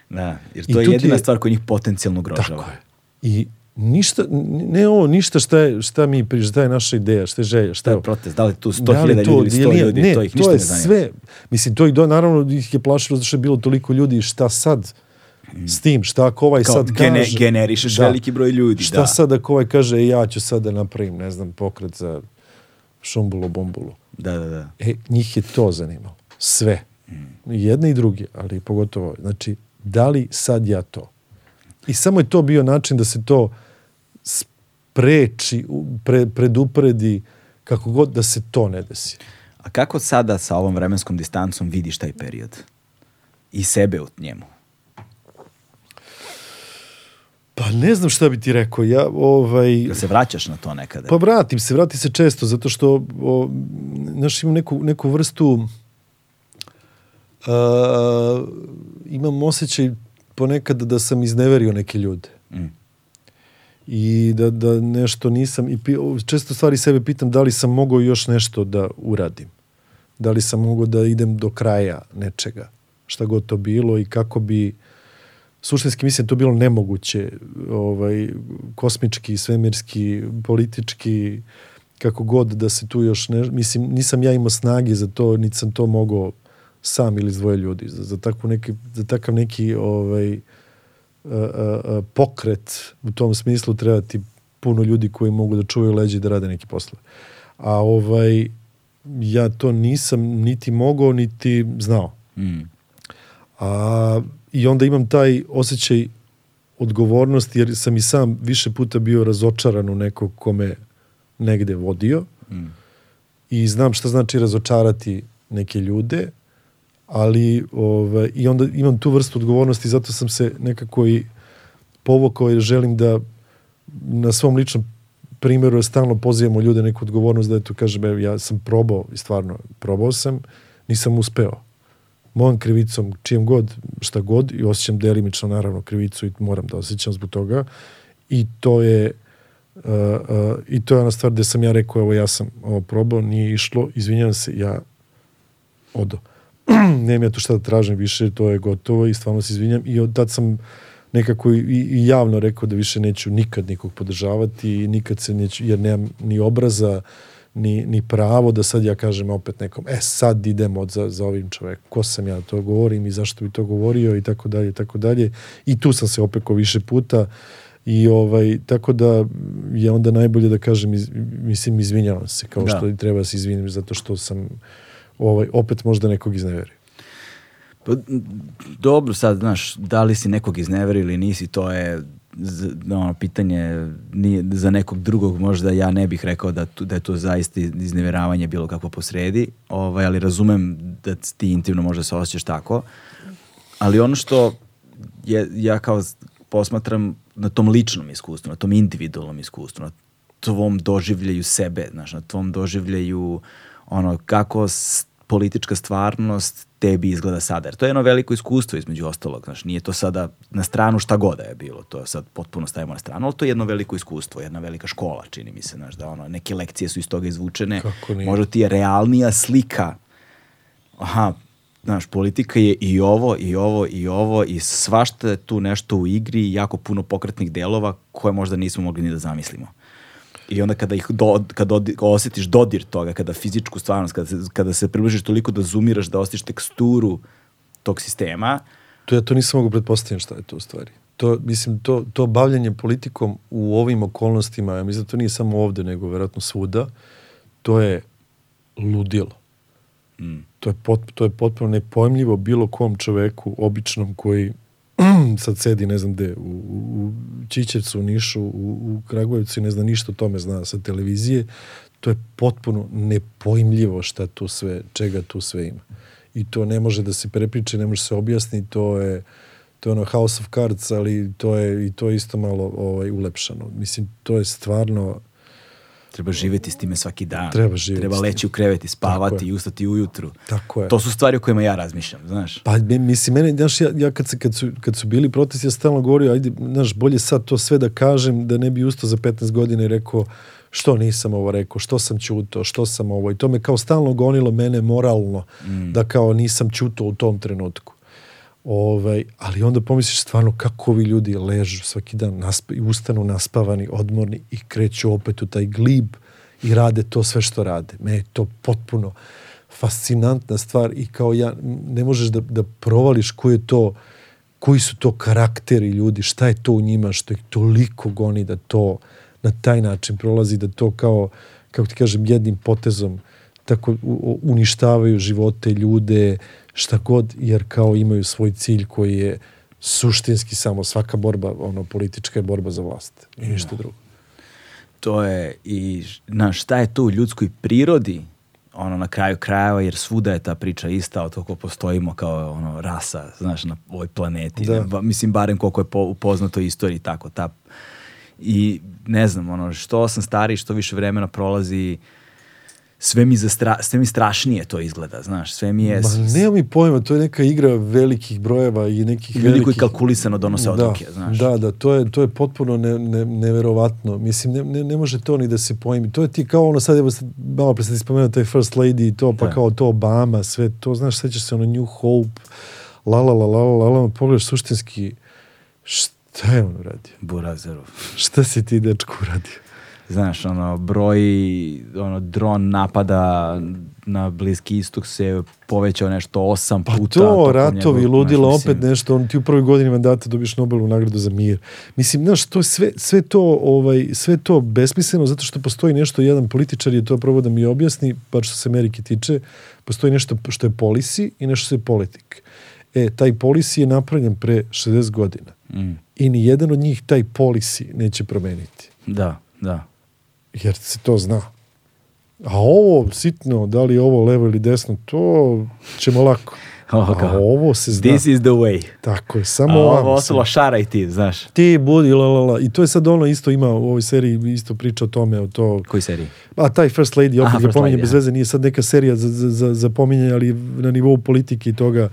Da, jer I to je tu ti jedina je- stvar koja njih potencijalno ugrožava. Tako je. I ništa, ne ovo, ništa šta je, šta mi priš, šta je naša ideja, šta je želja, šta Šta je je protest? Da li tu 100.000 Da ljudi to- ili 100 nije- ljudi? ne, to ih ništa je ne zanima. sve, mislim, to ih do, naravno ih je plašilo zato što je bilo toliko ljudi, šta sad s tim, šta ako ovaj Kao sad gene- kaže. generišeš veliki broj ljudi, Šta da. sad ako ovaj kaže, e, ja ću sad da napravim, ne znam, pokret za šumbulo bombulu. Da, da, da. E, njih je to zanimalo. Sve. I jedne i druge, ali pogotovo. Znači, da li sad ja to? I samo je to bio način da se to spreči, pre, predupredi, kako god da se to ne desi. A kako sada sa ovom vremenskom distancom vidiš taj period? I sebe u njemu? Pa ne znam šta bi ti rekao. Ja, ovaj, Da se vraćaš na to nekada? Pa vratim se, vratim se često, zato što o, znaš, imam neku, neku vrstu a, imam osjećaj ponekad da sam izneverio neke ljude. Mm. I da, da nešto nisam, i često stvari sebe pitam da li sam mogao još nešto da uradim. Da li sam mogao da idem do kraja nečega, šta god to bilo i kako bi suštinski mislim da to bilo nemoguće ovaj, kosmički, svemirski, politički kako god da se tu još ne, mislim nisam ja imao snage za to niti sam to mogao sam ili s dvoje ljudi za, za, takvu neki, za takav neki ovaj, a, a, a, pokret u tom smislu treba ti puno ljudi koji mogu da čuvaju leđe i da rade neki posle a ovaj ja to nisam niti mogao niti znao Mm. a, I onda imam taj osjećaj odgovornosti jer sam i sam više puta bio razočaran u nekog kome negde vodio Mm. i znam šta znači razočarati neke ljude, ali ovaj, i onda imam tu vrstu odgovornosti zato sam se nekako i povukao jer želim da na svom ličnom primjeru stalno pozivamo ljude neku odgovornost da eto kažem evo, ja sam probao i stvarno probao sam, nisam uspeo mojom krivicom, čijem god, šta god, i osjećam delimično naravno krivicu i moram da osjećam zbog toga. I to je uh, uh, i to je ona stvar gde sam ja rekao, evo ja sam ovo probao, nije išlo, izvinjam se, ja odo. Nemam ja tu šta da tražim više, to je gotovo i stvarno se izvinjam. I od tad sam nekako i, i javno rekao da više neću nikad nikog podržavati i nikad se neću, jer nemam ni obraza, ni, ni pravo da sad ja kažem opet nekom, e sad idemo za, za ovim čovekom, ko sam ja da to govorim i zašto bi to govorio i tako dalje, i tako dalje. I tu sam se opekao više puta i ovaj, tako da je onda najbolje da kažem, iz, mislim, izvinjavam se, kao Da. što i treba da se izvinim zato što sam ovaj, opet možda nekog izneverio. Pa, dobro, sad, znaš, da li si nekog izneveri ili nisi, to je ono, pitanje nije, za nekog drugog možda ja ne bih rekao da, tu, da je to zaista izneveravanje bilo kakvo posredi, ovaj, ali razumem da ti intimno možda se osjećaš tako, ali ono što je, ja kao posmatram na tom ličnom iskustvu, na tom individualnom iskustvu, na tvom doživljaju sebe, znaš, na tvom doživljaju ono kako politička stvarnost tebi izgleda sada. Jer to je jedno veliko iskustvo između ostalog, znaš, nije to sada na stranu šta god da je bilo, to sad potpuno stavimo na stranu, ali to je jedno veliko iskustvo, jedna velika škola, čini mi se, znaš, da ono, neke lekcije su iz toga izvučene, možda ti je realnija slika aha, znaš, politika je i ovo, i ovo, i ovo, i svašta je tu nešto u igri jako puno pokretnih delova koje možda nismo mogli ni da zamislimo. I onda kada ih do, kada odi- osjetiš dodir toga, kada fizičku stvarnost, kada se, kada se približiš toliko da zumiraš, da osjetiš teksturu tog sistema, To ja to nisam mogu pretpostaviti šta je to u stvari. To, mislim, to, to bavljanje politikom u ovim okolnostima, ja mislim da to nije samo ovde, nego verovatno svuda, to je ludilo. mm, To je, pot, to je potpuno nepojmljivo bilo kom čoveku, običnom, koji sad sedi, ne znam gde, u, u, u Čićevcu, u Nišu, u, u Kragujevcu i ne zna ništa o tome zna sa televizije. To je potpuno nepojmljivo šta tu sve, čega tu sve ima. I to ne može da se prepriče, ne može se objasniti, to je to je ono House of Cards, ali to je i to je isto malo ovaj ulepšano. Mislim to je stvarno treba živjeti s time svaki dan. Treba živjeti Treba leći u krevet i spavati i ustati ujutru. tako je. To su stvari o kojima ja razmišljam, znaš. Pa mi- mislim mene znaš ja, ja kad se kad su kad su bili protesti ja stalno govorio ajde znaš bolje sad to sve da kažem da ne bi ustao za 15 godina i rekao što nisam ovo rekao, što sam ćutao, što sam ovo i to me kao stalno gonilo mene moralno da kao nisam ćutao u tom trenutku. Ovaj, ali onda pomisliš stvarno kako ovi ljudi ležu svaki dan nasp i ustanu naspavani, odmorni i kreću opet u taj glib i rade to sve što rade. Me je to potpuno fascinantna stvar i kao ja ne možeš da, da provališ ko je to koji su to karakteri ljudi, šta je to u njima što ih toliko goni da to na taj način prolazi, da to kao, kako ti kažem, jednim potezom tako uništavaju živote, ljude, šta god, jer kao imaju svoj cilj koji je suštinski samo svaka borba, ono, politička je borba za vlast i ništa drugo. to je i znaš, šta je to u ljudskoj prirodi ono na kraju krajeva jer svuda je ta priča ista od koliko postojimo kao ono rasa znaš na ovoj planeti Da. Ne, mislim barem koliko je po, upoznato istoriji tako ta i ne znam ono što sam stariji što više vremena prolazi sve mi, zastra, sve mi strašnije to izgleda znaš sve mi je Ma nema mi pojma, to je neka igra velikih brojeva i nekih ljudi koji velikih... kalkulisano donose odluke da, znaš Da, da, to je, to je potpuno ne, ne, neverovatno. Mislim, ne, ne, ne može to ni da se pojmi. To je ti kao ono, sad evo, malo pre sam ti spomenuo taj First Lady i to, pa Da. kao to Obama, sve to, znaš, sećaš se ono New Hope, la la la la la la, pogledaš suštinski, šta je on uradio? Burazerov Šta si ti, dečko, uradio? Znaš, ono, broj ono, dron napada na Bliski istok se povećao nešto osam Pa puta. to, tokom ratovi, njegovog, ludila, znaš, mislim, opet nešto, on ti u prvoj godini mandata dobiješ Nobelovu nagradu za mir. Mislim, znaš, to je sve, sve to, ovaj, sve to besmisleno, zato što postoji nešto, jedan političar je to probao da mi objasni, bar što se Amerike tiče, postoji nešto što je policy i nešto što je politik. E, taj policy je napravljen pre 60 godina. Mm, I ni jedan od njih taj policy neće promeniti. da, da. Jer se to zna. A ovo sitno, da li je ovo levo ili desno, to ćemo lako. Ovo A ovo se zna. This is the way. Tako je, A samo ovo ovamo ostalo šaraj ti, znaš. Ti budi, la, la, la. I to je sad ono isto ima u ovoj seriji, isto priča o tome, o to... Koji seriji? A taj First Lady, opet Aha, je pominje bez veze, nije sad neka serija za, za, za, za pominjanje, ali na nivou politike i toga,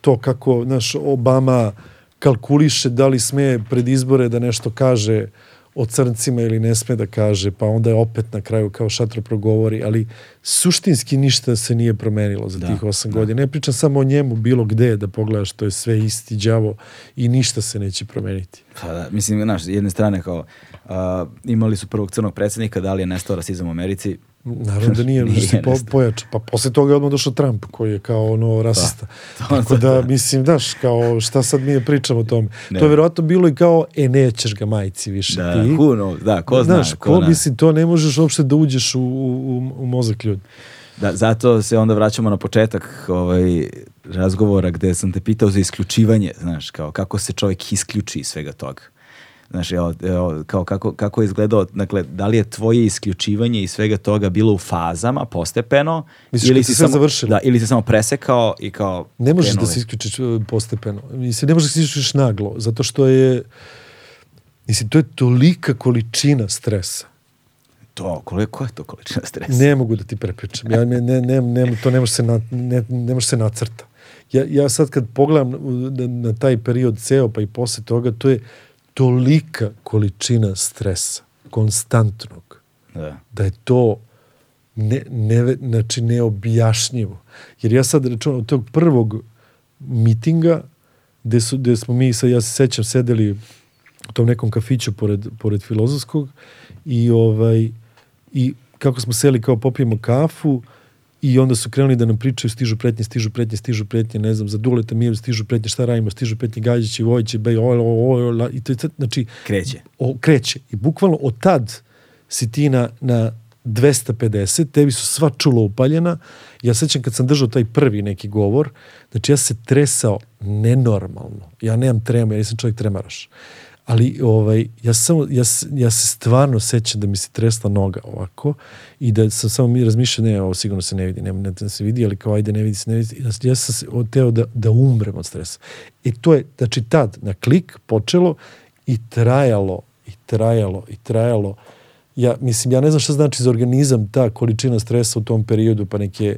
to kako, naš Obama kalkuliše da li sme pred izbore da nešto kaže o crncima ili ne sme da kaže, pa onda je opet na kraju kao šatro progovori, ali suštinski ništa se nije promenilo za Da, tih osam da. godina. Ne pričam samo o njemu, bilo gde da pogledaš, to je sve isti đavo i ništa se neće promeniti. Pa da, mislim, znaš, jedne strane kao, a, imali su prvog crnog predsjednika, da li je nestao rasizam u Americi? Naravno da nije, Nije se po, pojača. Pa posle toga je odmah došao Trump, koji je kao ono rasista. to Tako da, da. mislim, znaš, kao šta sad mi ne pričamo o tome. Ne. To je verovatno bilo i kao, e, nećeš ga majci više Da, ti. who knows, da, ko zna, Znaš, ko ko, zna. mislim, to ne možeš uopšte da uđeš u, u, u mozak ljudi. Da, zato se onda vraćamo na početak ovaj, razgovora gde sam te pitao za isključivanje, znaš, kao kako se čovjek isključi iz svega toga. Znaš, evo, evo, kao kako, kako je izgledao, dakle, da li je tvoje isključivanje iz svega toga bilo u fazama, postepeno, Misliš ili si samo, završilo? da, ili si samo presekao i kao Ne možeš da se isključiš uh, postepeno. Mislim, ne možeš da se isključiš naglo, zato što je, mislim, to je tolika količina stresa. To, koliko je to količina stresa? Ne mogu da ti prepričam. Ja ne, ne, ne, ne, to ne može se, na, ne, ne može se nacrta. Ja, ja sad kad pogledam na, na taj period ceo pa i posle toga, to je tolika količina stresa, konstantnog, Da. da je to ne, ne, znači neobjašnjivo. Jer ja sad računam od tog prvog mitinga gde, su, gde smo mi, sad ja se sećam, sedeli u tom nekom kafiću pored, pored filozofskog i ovaj i kako smo seli kao popijemo kafu i onda su krenuli da nam pričaju stižu pretnje, stižu pretnje, stižu pretnje, ne znam, za Duleta Miru stižu pretnje, šta radimo, stižu pretnje Gađići, Vojići, Bej, oj, oj, oj, i to je znači, Kreće. o, kreće. I bukvalno od tad si ti na, na 250, tebi su sva čula upaljena. Ja sećam kad sam držao taj prvi neki govor, znači ja se tresao nenormalno. Ja nemam tremu, ja nisam čovjek tremaraš. Ali ovaj, ja, samo, ja, ja se stvarno sećam da mi se tresla noga ovako i da sam samo mi razmišljao, ne, ovo sigurno se ne vidi, ne, ne da se vidi, ali kao ajde ne vidi se, ne vidi se. Ja, sam se oteo da, da umrem od stresa. I to je, znači tad, na klik počelo i trajalo, i trajalo, i trajalo. Ja, mislim, ja ne znam šta znači za organizam ta količina stresa u tom periodu, pa neke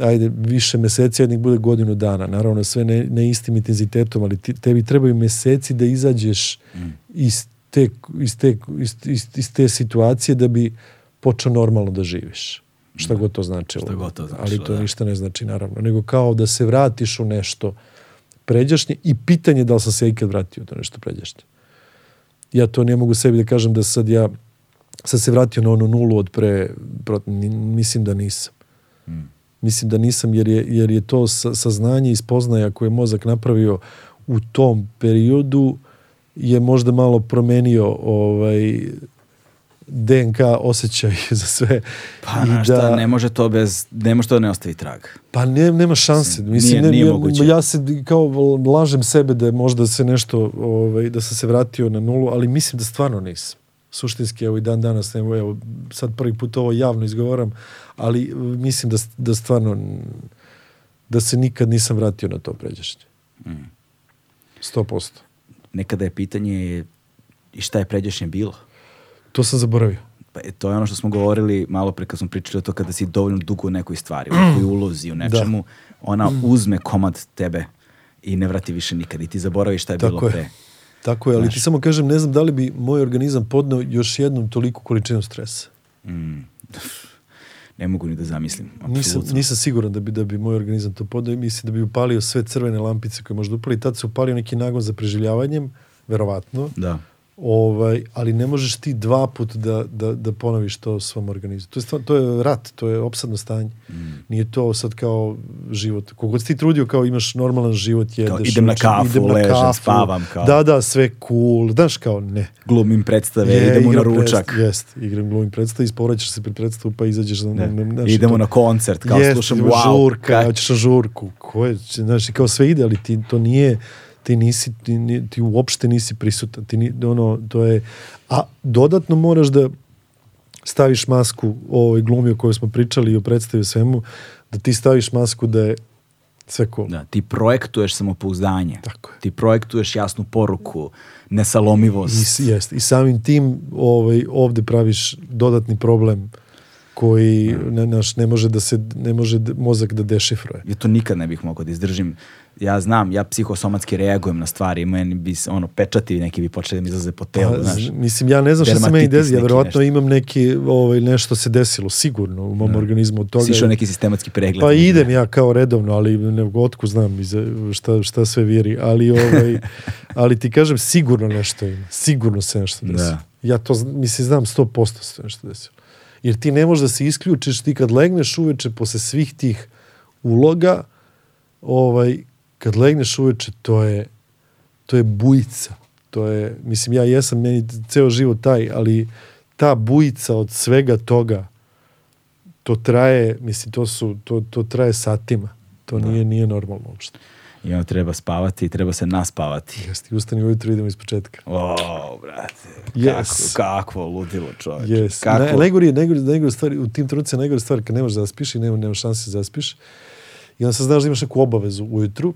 ajde, više meseci, jednik bude godinu dana. Naravno, sve ne, ne istim intenzitetom, ali ti, tebi trebaju meseci da izađeš iz, te, iz, te, iz, iz, iz te situacije da bi počeo normalno da živiš. Šta god to značilo. Šta god to značilo, Ali to da. ništa ne znači, naravno. Nego kao da se vratiš u nešto pređašnje i pitanje da li sam se ja ikad vratio u to nešto pređašnje. Ja to ne mogu sebi da kažem da sad ja sad se vratio na onu nulu od pre, mislim da nisam. Mislim da nisam jer je, jer je to sa- saznanje i spoznaja koje je mozak napravio u tom periodu je možda malo promenio ovaj DNK osjećaj za sve. Pa, I znaš šta, ne može to bez, ne može to da ne ostavi trag. Pa ne, nema šanse. Nije- Mislim, ne, nije ja, moguće. ja se kao lažem sebe da je možda se nešto, ovaj, da sam se vratio na nulu, ali mislim da stvarno nisam. Suštinski, evo i dan danas, evo, evo sad prvi put ovo javno izgovaram, ali uh, mislim da, da stvarno da se nikad nisam vratio na to pređašnje. Mm. 100%. Nekada je pitanje i šta je pređašnje bilo. To sam zaboravio. Pa e, to je ono što smo govorili malo pre kad smo pričali o to kada si dovoljno dugo u nekoj stvari, u nekoj ulozi, u nečemu, ona uzme komad tebe i ne vrati više nikad i ti zaboraviš šta je bilo Tako je. pre. Tako je, ali Znaš. ti samo kažem, ne znam da li bi moj organizam podneo još jednom toliku količinu stresa. Mm. Ne mogu ni da zamislim. Nisam, nisam siguran da bi, da bi moj organizam to podao i mislim da bi upalio sve crvene lampice koje možda upali. Tad se upalio neki nagon za preživljavanjem, verovatno, Da. Ovaj, ali ne možeš ti dva put da, da, da ponoviš to svom organizmu. To je, stvar, to je rat, to je opsadno stanje. Mm. Nije to sad kao život. Kogod si ti trudio kao imaš normalan život, jedeš. Kao idem na uči- kafu, ležem, spavam, kao. Da, da, sve cool. Znaš kao, ne. Glumim predstave, Je, idemo na ručak. Predst, jest, igram glumim predstav, ispovraćaš se pred predstavu pa izađeš na, Ne. na, na, znaš, idemo to- na koncert, kao Jeste, slušam wow. žurka, hoćeš na žurku. Ko je, znaš, kao sve ide, ali ti to nije, ti nisi, ti, ti uopšte nisi prisutan. Ti ni, ono, to je, a dodatno moraš da staviš masku o ovoj glumi o kojoj smo pričali i o predstavi svemu, da ti staviš masku da je sve cool. Da, ti projektuješ samopouzdanje. Tako je. Ti projektuješ jasnu poruku, nesalomivost. I, jest, I samim tim ovaj, ovde praviš dodatni problem koji ne, naš, ne može da se ne može d- mozak da dešifruje. Ja to nikad ne bih mogao da izdržim. Ja znam, ja psihosomatski reagujem na stvari, meni bi se, ono, pečati neki bi počeli da mi izlaze po telu, Pa, znaš. mislim, ja ne znam šta se meni desi, ja verovatno imam neki, ovaj, nešto se desilo, sigurno u mom organizmu od toga. Si išao neki sistematski pregled. Pa idem ja kao redovno, ali ne otku znam iza, šta, šta sve vjeri, ali, ovaj, ali ti kažem, sigurno nešto ima, sigurno se nešto desilo. Da. Ja to, mislim, znam 100% se nešto desilo. Jer ti ne možeš da se isključiš, ti kad legneš uveče posle svih tih uloga, ovaj, kad legneš uveče, to je, to je bujica. To je, mislim, ja jesam, meni ceo život taj, ali ta bujica od svega toga, to traje, mislim, to su, to, to traje satima. To nije, nije normalno uopšte. I onda treba spavati i treba se naspavati. Jeste, ustani ujutro, idemo iz početka. O, brate, Yes. kako, kakvo ludilo čoveče. Yes. Kako, Na, najgore je, najgore, najgore stvari, u tim trenucima najgore stvari kad nemaš da zaspiš i nema, nema šanse da zaspiš. I onda sad znaš da imaš neku obavezu ujutru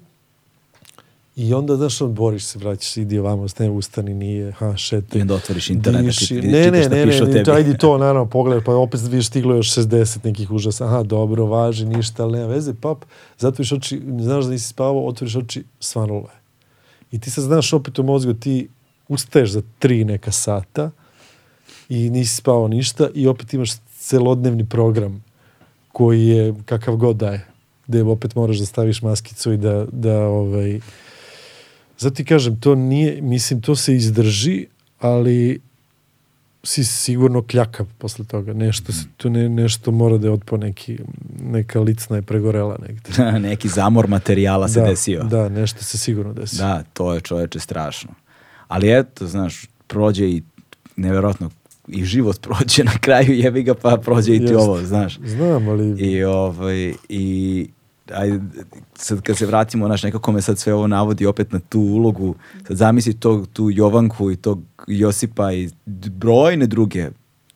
i onda, znaš, on boriš se, vraćaš idi ovamo, stane, ustani, nije, ha, šetaj. I onda otvoriš internet, da diši. čit- ne, ne, ne, ne, ne, ajde to, naravno, pogledaj, pa opet vidiš stiglo još 60 nekih užasa. Aha, dobro, važi, ništa, ali nema veze, pap, zatvoriš oči, znaš da nisi spavao, otvoriš oči, svanulo je. I ti sad znaš opet u mozgu, ti ustaješ za tri neka sata i nisi spavao ništa i opet imaš celodnevni program koji je kakav god da je gde opet moraš da staviš maskicu i da, da ovaj, zato ti kažem, to nije, mislim, to se izdrži, ali si sigurno kljakav posle toga. Nešto, se, tu ne, nešto mora da je otpo neki, neka licna je pregorela negde. Neki zamor materijala se da, desio. Da, nešto se sigurno desio. Da, to je čoveče strašno. Ali eto, znaš, prođe i neverovatno i život prođe na kraju jebi ga pa prođe i ti Jeste. ovo, znaš. Znam, ali... I ovaj i ajde, sad kad se vratimo, znaš, nekako me sad sve ovo navodi opet na tu ulogu, sad zamisli tog, tu Jovanku i tog Josipa i brojne druge,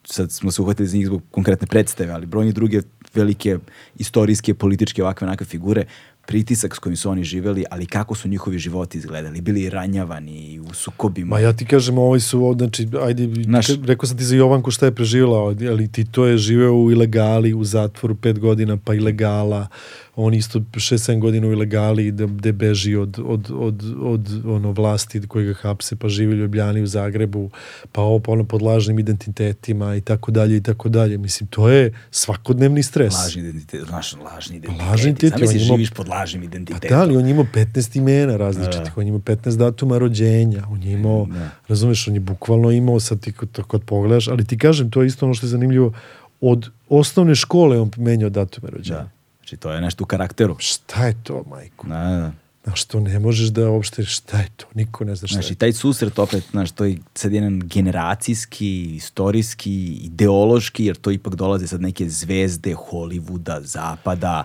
sad smo se uhvatili za njih zbog konkretne predstave, ali brojne druge velike istorijske, političke, ovakve onakve figure, pritisak s kojim su oni živeli, ali kako su njihovi životi izgledali, bili ranjavani u sukobima. Ma ja ti kažem, ovaj su, znači, ajde, ka- rekao sam ti za Jovanku šta je preživjela, ali ti to je živeo u ilegali, u zatvoru pet godina, pa ilegala, on isto 6-7 godina u ilegali, da, gde beži od, od, od, od ono vlasti koji ga hapse, pa živi u Ljubljani, u Zagrebu, pa ovo pa ono pod lažnim identitetima i tako dalje i tako dalje. Mislim, to je svakodnevni stres. Lažni identitet, znaš, lažni identitet. lažni identitet, Zamisli, on ima- živiš pod lažnim Pa identitetom. da, ali on je imao 15 imena različitih, Da. on je imao 15 datuma rođenja, on je imao, Da. razumeš, on je bukvalno imao, sad ti kod pogledaš, ali ti kažem, to je isto ono što je zanimljivo, od osnovne škole on menjao datume rođenja. Da. Znači, to je nešto u karakteru. Šta je to, majko? Da, da. Znaš, to ne možeš da uopšte, šta je to? Niko ne zna šta Znaš, i je. taj susret opet, znaš, to je sad jedan generacijski, istorijski, ideološki, jer to ipak dolaze sad neke zvezde Hollywooda, zapada,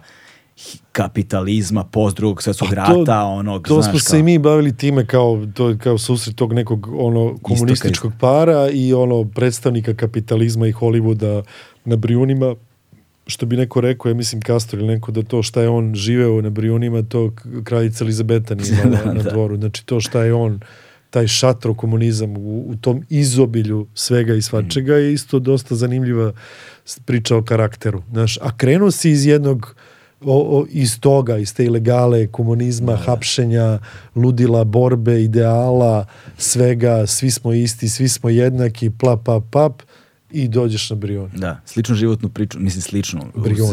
kapitalizma, post drugog svjetskog Pa to- rata, onog, To znaš, smo kao, se i mi bavili time kao, to kao susret tog nekog ono komunističkog para i ono predstavnika kapitalizma i Hollywooda na Brijunima što bi neko rekao, ja mislim Kastor ili neko da to šta je on živeo na Brijunima, to kraljica Elizabeta nije imala Da, na da. dvoru. Znači to šta je on, taj šatro komunizam u, u tom izobilju svega i svačega je isto dosta zanimljiva priča o karakteru. Znaš, a krenuo si iz jednog o, o, iz toga, iz te ilegale, komunizma, hapšenja, ludila, borbe, ideala, svega, svi smo isti, svi smo jednaki, plap, pap, pap, i dođeš na Brion. Da, sličnu životnu priču, mislim sličnu,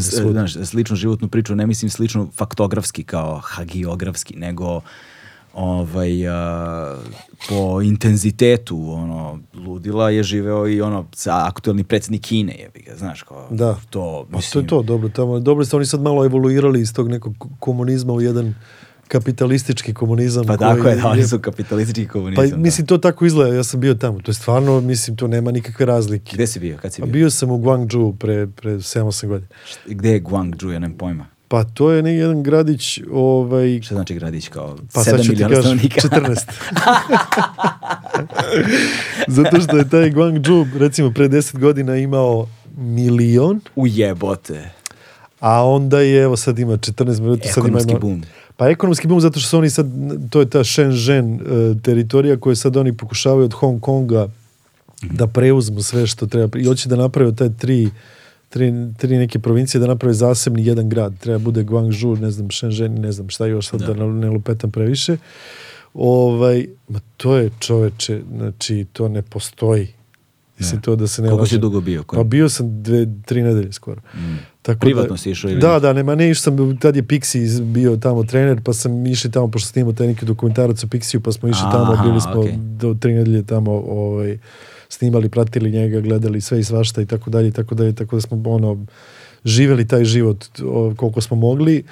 svuda. znaš, sličnu životnu priču, ne mislim sličnu faktografski kao hagiografski, nego ovaj, a, po intenzitetu ono, ludila je živeo i ono, sa aktuelni predsjednik Kine, jebi ga, znaš, kao, Da. to, Pa to mislim, je to, dobro, tamo, dobro ste oni sad malo evoluirali iz tog nekog komunizma u jedan kapitalistički komunizam. Pa koji tako je, da, oni su kapitalistički Pa komunizam. da. mislim, to tako izgleda, ja sam bio tamo, to je stvarno, mislim, to nema nikakve razlike. Gde si bio, kad si Pa bio? bio sam u Guangzhou pre, pre 7-8 godina. Gde je Guangzhou, ja nemam pojma. Pa to je ne, jedan gradić, ovaj, Šta znači gradić kao Pa 7 sad ću ti miliona stanovnika? 14. Zato što je taj Guangzhou, recimo, pre 10 godina imao milion, Ujebote. a onda je, evo sad ima 14 minuta, sad ima... Ekonomski bum. Pa ekonomski bum zato što su oni sad, to je ta Shenzhen uh, teritorija koju sad oni pokušavaju od Hong Konga da preuzmu sve što treba i hoće da naprave taj tri, tri, tri neke provincije da naprave zasebni jedan grad. Treba bude Guangzhou, ne znam, Shenzhen, ne znam šta još sad da, Da. ne, lupetam previše. Ovaj, ma to je čoveče, znači to ne postoji. Mislim to da se ne Koliko si dugo bio? Pa bio sam dve, tri nedelje skoro. Tako Privatno da, si išao ili Da, da, nema, ne, išao sam, tad je Pixi bio tamo trener, pa sam išli tamo, pošto snimao taj neki dokumentarac o Pixiju, pa smo išli tamo, Aha, bili smo okej. do tri nedelje tamo, ovaj, snimali, pratili njega, gledali sve i svašta i tako dalje tako dalje, tako da smo ono, živeli taj život koliko smo mogli,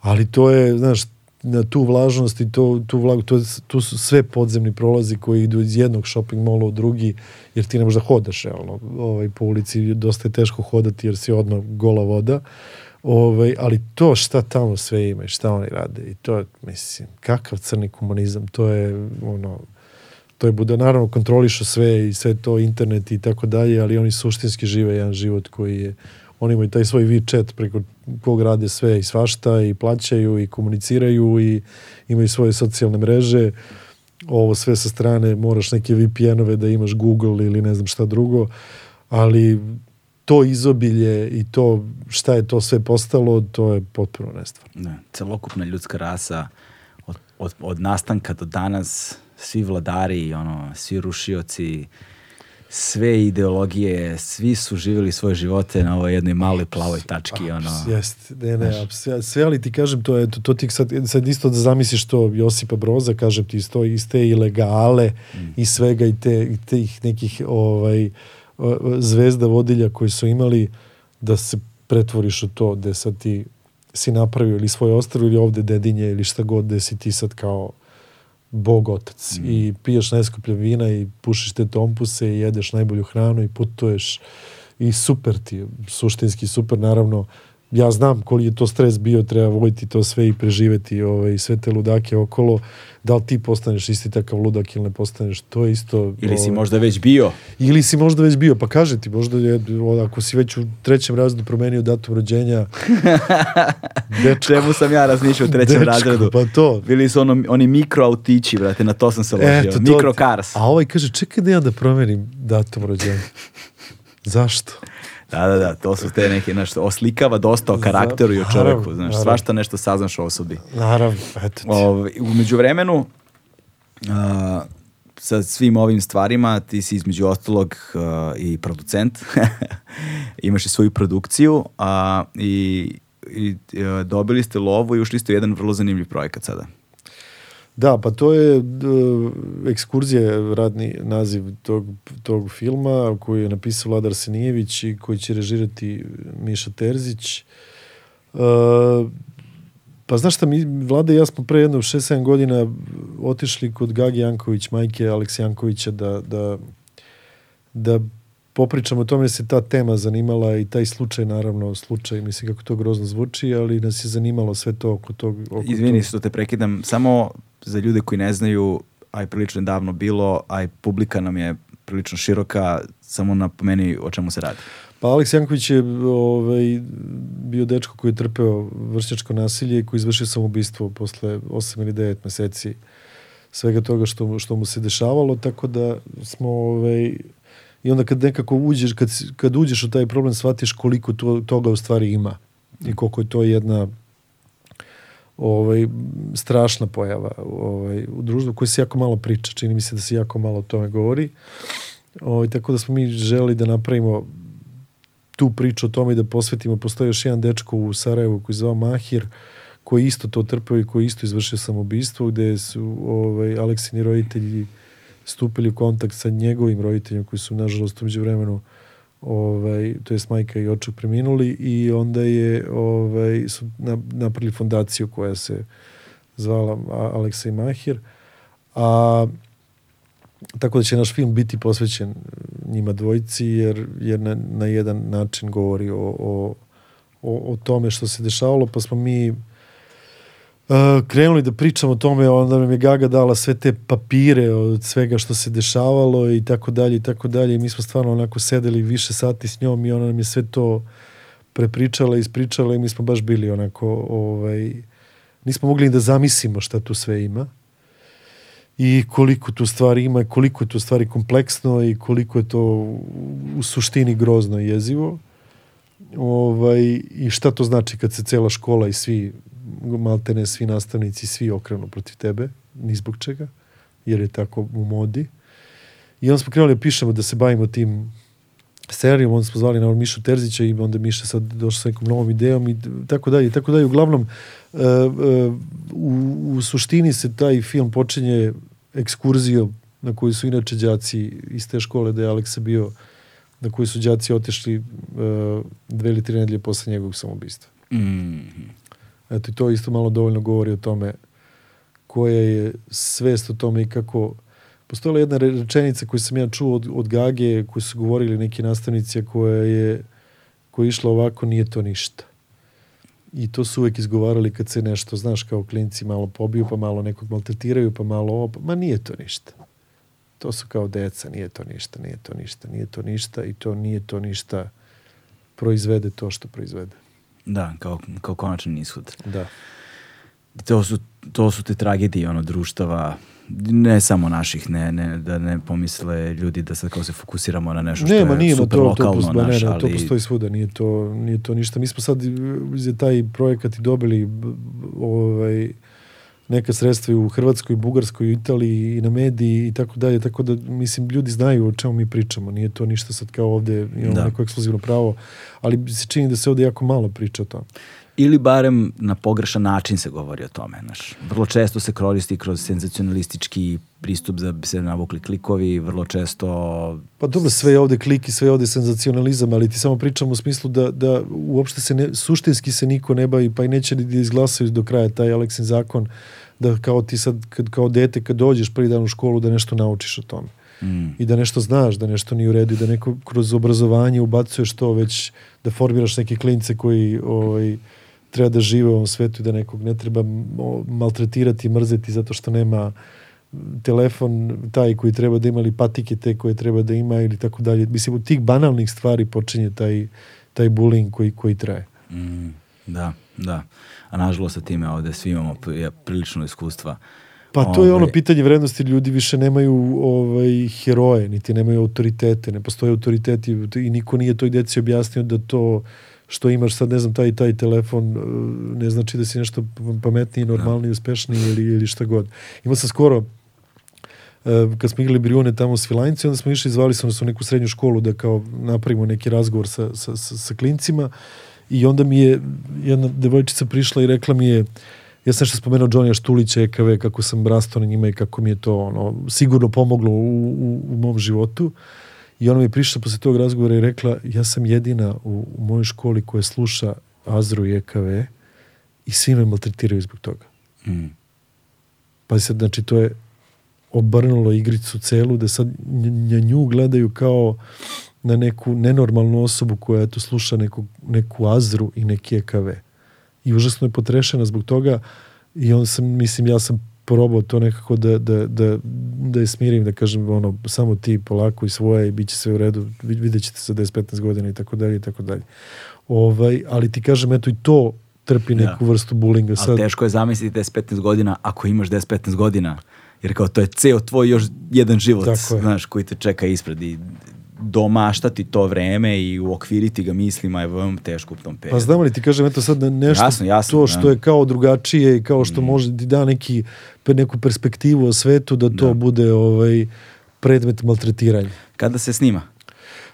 ali to je, znaš, na tu vlažnost i to, tu vlagu, to, tu su sve podzemni prolazi koji idu iz jednog shopping mola u drugi, jer ti ne možeš da hodaš, realno, ovaj, po ulici dosta je teško hodati jer si odmah gola voda, ovaj, ali to šta tamo sve ima i šta oni rade i to je, mislim, kakav crni komunizam, to je, ono, to je bude, naravno kontrolišu sve i sve to internet i tako dalje, ali oni suštinski žive jedan život koji je oni imaju taj svoj WeChat preko kog rade sve i svašta i plaćaju i komuniciraju i imaju svoje socijalne mreže ovo sve sa strane moraš neke VPN-ove da imaš Google ili ne znam šta drugo ali to izobilje i to šta je to sve postalo to je potpuno nestvarno. Da, celokupna ljudska rasa od, od, od nastanka do danas svi vladari, ono, svi rušioci, sve ideologije, svi su živjeli svoje živote na ovoj jednoj maloj plavoj tački. Ono, Jeste, ne, ne, sve, sve, ali ti kažem, to je, to, to ti sad, sad isto da zamisliš to Josipa Broza, kažem ti, isto, iz te ilegale mm. i svega i te, i tih nekih ovaj, zvezda vodilja koji su imali da se pretvoriš u to gde sad ti si napravio ili svoj ostrov ili ovde dedinje ili šta god gde si ti sad kao bog otac. Mm. i piješ najskuplja vina i pušiš te tompuse i jedeš najbolju hranu i putuješ. I super ti, suštinski super, naravno ja znam koji je to stres bio, treba voljeti to sve i preživeti ovaj, sve te ludake okolo. Da li ti postaneš isti takav ludak ili ne postaneš, to je isto... Ili si ovaj, možda već bio. Ili si možda već bio, pa kaže ti, možda je, ako si već u trećem razredu promenio datum rođenja... dečko, Čemu sam ja razmišljao u trećem dečko, razredu? Pa to. Bili su ono, oni mikroautići, brate, na to sam se ložio. Eto, Mikrokars. A ovaj kaže, čekaj da ja da promenim datum rođenja. Zašto? Da, da, da, to su te neke, znaš, oslikava dosta o karakteru i o čoveku, znaš, svašta nešto saznaš o osobi. Naravno, eto ti. O, ovaj, umeđu vremenu, uh, sa svim ovim stvarima ti si između ostalog uh, i producent, imaš i svoju produkciju uh, i, i uh, dobili ste lovu i ušli ste u jedan vrlo zanimljiv projekat sada. Da, pa to je uh, ekskurzija, radni naziv tog, tog filma koji je napisao Vladar Senijević i koji će režirati Miša Terzić. Uh, pa znaš šta, mi, Vlada i ja smo pre jedno 6-7 godina otišli kod Gagi Janković, majke Aleks Jankovića, da, da, da popričamo o tome se ta tema zanimala i taj slučaj, naravno, slučaj, mislim kako to grozno zvuči, ali nas je zanimalo sve to oko tog... Oko Izvini što te prekidam, samo za ljude koji ne znaju, a je prilično davno bilo, a i publika nam je prilično široka, samo napomeni o čemu se radi. Pa Aleks Janković je ovaj, bio dečko koji je trpeo vršnjačko nasilje i koji izvršio samoubistvo posle 8 ili 9 meseci svega toga što, što mu se dešavalo, tako da smo ovaj, i onda kad nekako uđeš, kad, kad uđeš u taj problem, shvatiš koliko to, toga u stvari ima i koliko je to jedna ovaj, strašna pojava ovaj, u društvu koji se jako malo priča. Čini mi se da se jako malo o tome govori. Ovaj, tako da smo mi želi da napravimo tu priču o tome i da posvetimo. Postoji još jedan dečko u Sarajevu koji zvao Mahir, koji isto to trpeo i koji isto izvršio samobistvo, gde su ovaj, Aleksini roditelji stupili u kontakt sa njegovim roditeljima koji su nažalost umeđu vremenu ovaj, to jest majka i očak preminuli i onda je ovaj, su napravili fondaciju koja se zvala Aleksa i Mahir a tako da će naš film biti posvećen njima dvojici jer, jer na, na jedan način govori o, o, o, o tome što se dešavalo pa smo mi Uh, krenuli da pričamo o tome, onda nam je Gaga dala sve te papire od svega što se dešavalo i tako dalje i tako dalje. I mi smo stvarno onako sedeli više sati s njom i ona nam je sve to prepričala, ispričala i mi smo baš bili onako ovaj, nismo mogli da zamislimo šta tu sve ima i koliko tu stvari ima, koliko je tu stvari kompleksno i koliko je to u suštini grozno i jezivo. Ovaj, i šta to znači kad se cela škola i svi maltene svi nastavnici, svi okrenu protiv tebe, ni zbog čega, jer je tako u modi. I onda smo krenuli da pišemo, da se bavimo tim serijom, onda smo zvali na Mišu Terzića i onda Miša sad došao sa nekom novom idejom i tako dalje, tako dalje. Uglavnom, uh, uh, u, u suštini se taj film počinje ekskurzijom na koju su inače đaci iz te škole da je Aleksa bio, na koju su đaci otišli uh, dve ili tri nedelje posle njegovog samobistva. Mm -hmm. Eto, to isto malo dovoljno govori o tome koja je svest o tome i kako postojala jedna re- rečenica koju sam ja čuo od, od Gage koju su govorili neki nastavnici koja je koja je išla ovako nije to ništa i to su uvek izgovarali kad se nešto, znaš, kao klinci malo pobiju, pa malo nekog maltretiraju, pa malo ovo, pa, ma nije to ništa. To su kao deca, nije to ništa, nije to ništa, nije to ništa i to nije to ništa proizvede to što proizvede. Da, kao, kao konačan ishod. Da. To su, to su te tragedije ono, društava, ne samo naših, ne, ne, da ne pomisle ljudi da sad kao se fokusiramo na nešto što Nema, je nije, super to, to, lokalno postoji, ne, naš, ne, ali... to postoji svuda, nije to, nije to ništa. Mi smo sad za taj projekat i dobili ovaj, neka sredstva i u Hrvatskoj, Bugarskoj, Italiji i na mediji i tako dalje, tako da mislim ljudi znaju o čemu mi pričamo, nije to ništa sad kao ovde imamo Da. neko ekskluzivno pravo, ali se čini da se ovde jako malo priča o tome. Ili barem na pogrešan način se govori o tome. Znaš. Vrlo često se koristi kroz senzacionalistički pristup da bi se navukli klikovi, vrlo često... Pa dobro, sve je ovde klik i sve je ovde senzacionalizam, ali ti samo pričam u smislu da, da uopšte se ne, suštinski se niko ne bavi, pa i neće da izglasaju do kraja taj Aleksin zakon, da kao ti sad, kad, kao dete, kad dođeš prvi dan u školu, da nešto naučiš o tome. Mm, I da nešto znaš, da nešto nije u redu da neko kroz obrazovanje ubacuješ to već, da formiraš neke klince koji ovaj, treba da žive u ovom svetu i da nekog ne treba maltretirati i mrzeti zato što nema telefon taj koji treba da ima ili patike te koje treba da ima ili tako dalje. Mislim, od tih banalnih stvari počinje taj, taj bullying koji, koji traje. mm, da, da. A nažalost sa time ovde svi imamo pri- prilično iskustva. Pa to je ono Ovaj, pitanje vrednosti, ljudi više nemaju ovaj, heroje, niti nemaju autoritete, ne postoje autoriteti i niko nije toj deci objasnio da to što imaš sad, ne znam, taj i taj telefon, eh, ne znači da si nešto pametniji, normalniji, uspešniji ili, ili šta god. Imao sam skoro, eh, kad smo igrali Brione tamo u Svilajnci, onda smo išli, zvali smo nas u neku srednju školu da kao napravimo neki razgovor sa, sa, sa, sa klincima i onda mi je jedna devojčica prišla i rekla mi je, ja sam što spomenuo Johnny Štulića, EKV, kako sam rastao na njima i kako mi je to ono, sigurno pomoglo u, u, u mom životu. I ona mi je prišla posle tog razgovora i rekla, ja sam jedina u, u mojoj školi koja sluša Azru i EKV i svi me maltretiraju zbog toga. mm, Pa sad, znači, to je obrnulo igricu celu, da sad na nju gledaju kao na neku nenormalnu osobu koja eto, sluša neku, neku Azru i neki EKV. I užasno je potrešena zbog toga i on sam, mislim, ja sam probao to nekako da, da, da, da je smirim, da kažem, ono, samo ti polako i svoje i bit će sve u redu, vid- vidjet ćete za 10-15 godina i tako dalje i tako dalje. Ovaj, ali ti kažem, eto i to trpi Da. neku vrstu bulinga. ali Sad, teško je zamisliti 10-15 godina ako imaš 10-15 godina. Jer kao to je ceo tvoj još jedan život, znaš, koji te čeka ispred i domaštati to vreme i uokviriti ga mislima je veoma teško u tom periodu. Pa znam li ti kažem, eto sad nešto Jasno, jasno, to što da. Mm. je kao drugačije i kao što može ti da neki, neku perspektivu o svetu da to Da. bude ovaj predmet maltretiranja. Kada se snima?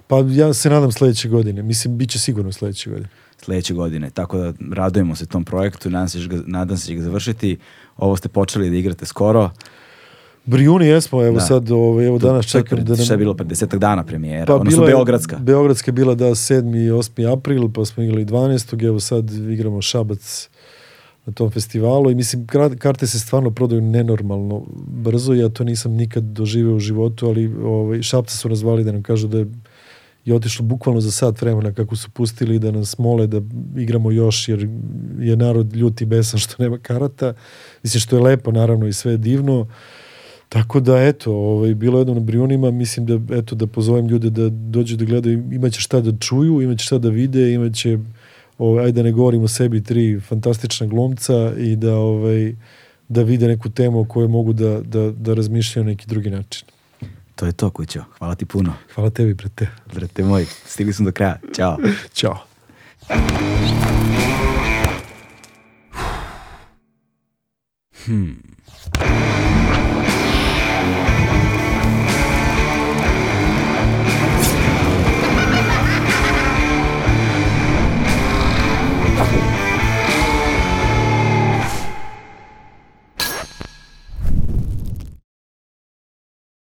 Pa ja se nadam sledeće godine. Mislim, bit će sigurno sledeće godine. sledeće godine. Tako da radujemo se tom projektu, nadam se, da ga, nadam se da će ga završiti. Ovo ste počeli da igrate skoro. Brijuni jesmo, evo Da. sad, ovaj, evo danas To čekam da nam... Šta je bilo pred desetak dana premijera? Pa odnosno bila je- Beogradska. Beogradska je bila da 7. i 8. april, pa smo igrali 12. Evo sad igramo Šabac na tom festivalu i mislim karte se stvarno prodaju nenormalno brzo. Ja to nisam nikad doživeo u životu, ali ovaj, Šapca su razvali da nam kažu da je je otišlo bukvalno za sat vremena kako su pustili da nas mole da igramo još jer je narod ljut i besan što nema karata. Mislim što je lepo naravno i sve divno. Tako da eto, ovaj bilo je jedno na Brionima, mislim da eto da pozovem ljude da dođu da gledaju, imaće šta da čuju, imaće šta da vide, imaće ovaj ajde da ne govorim o sebi tri fantastična glumca i da ovaj da vide neku temu o kojoj mogu da, da, da razmišljaju na neki drugi način. To je to, Kućo. Hvala ti puno. Hvala tebi, brate. Brate moj, stigli smo do kraja. Ćao. Ćao. Hmm.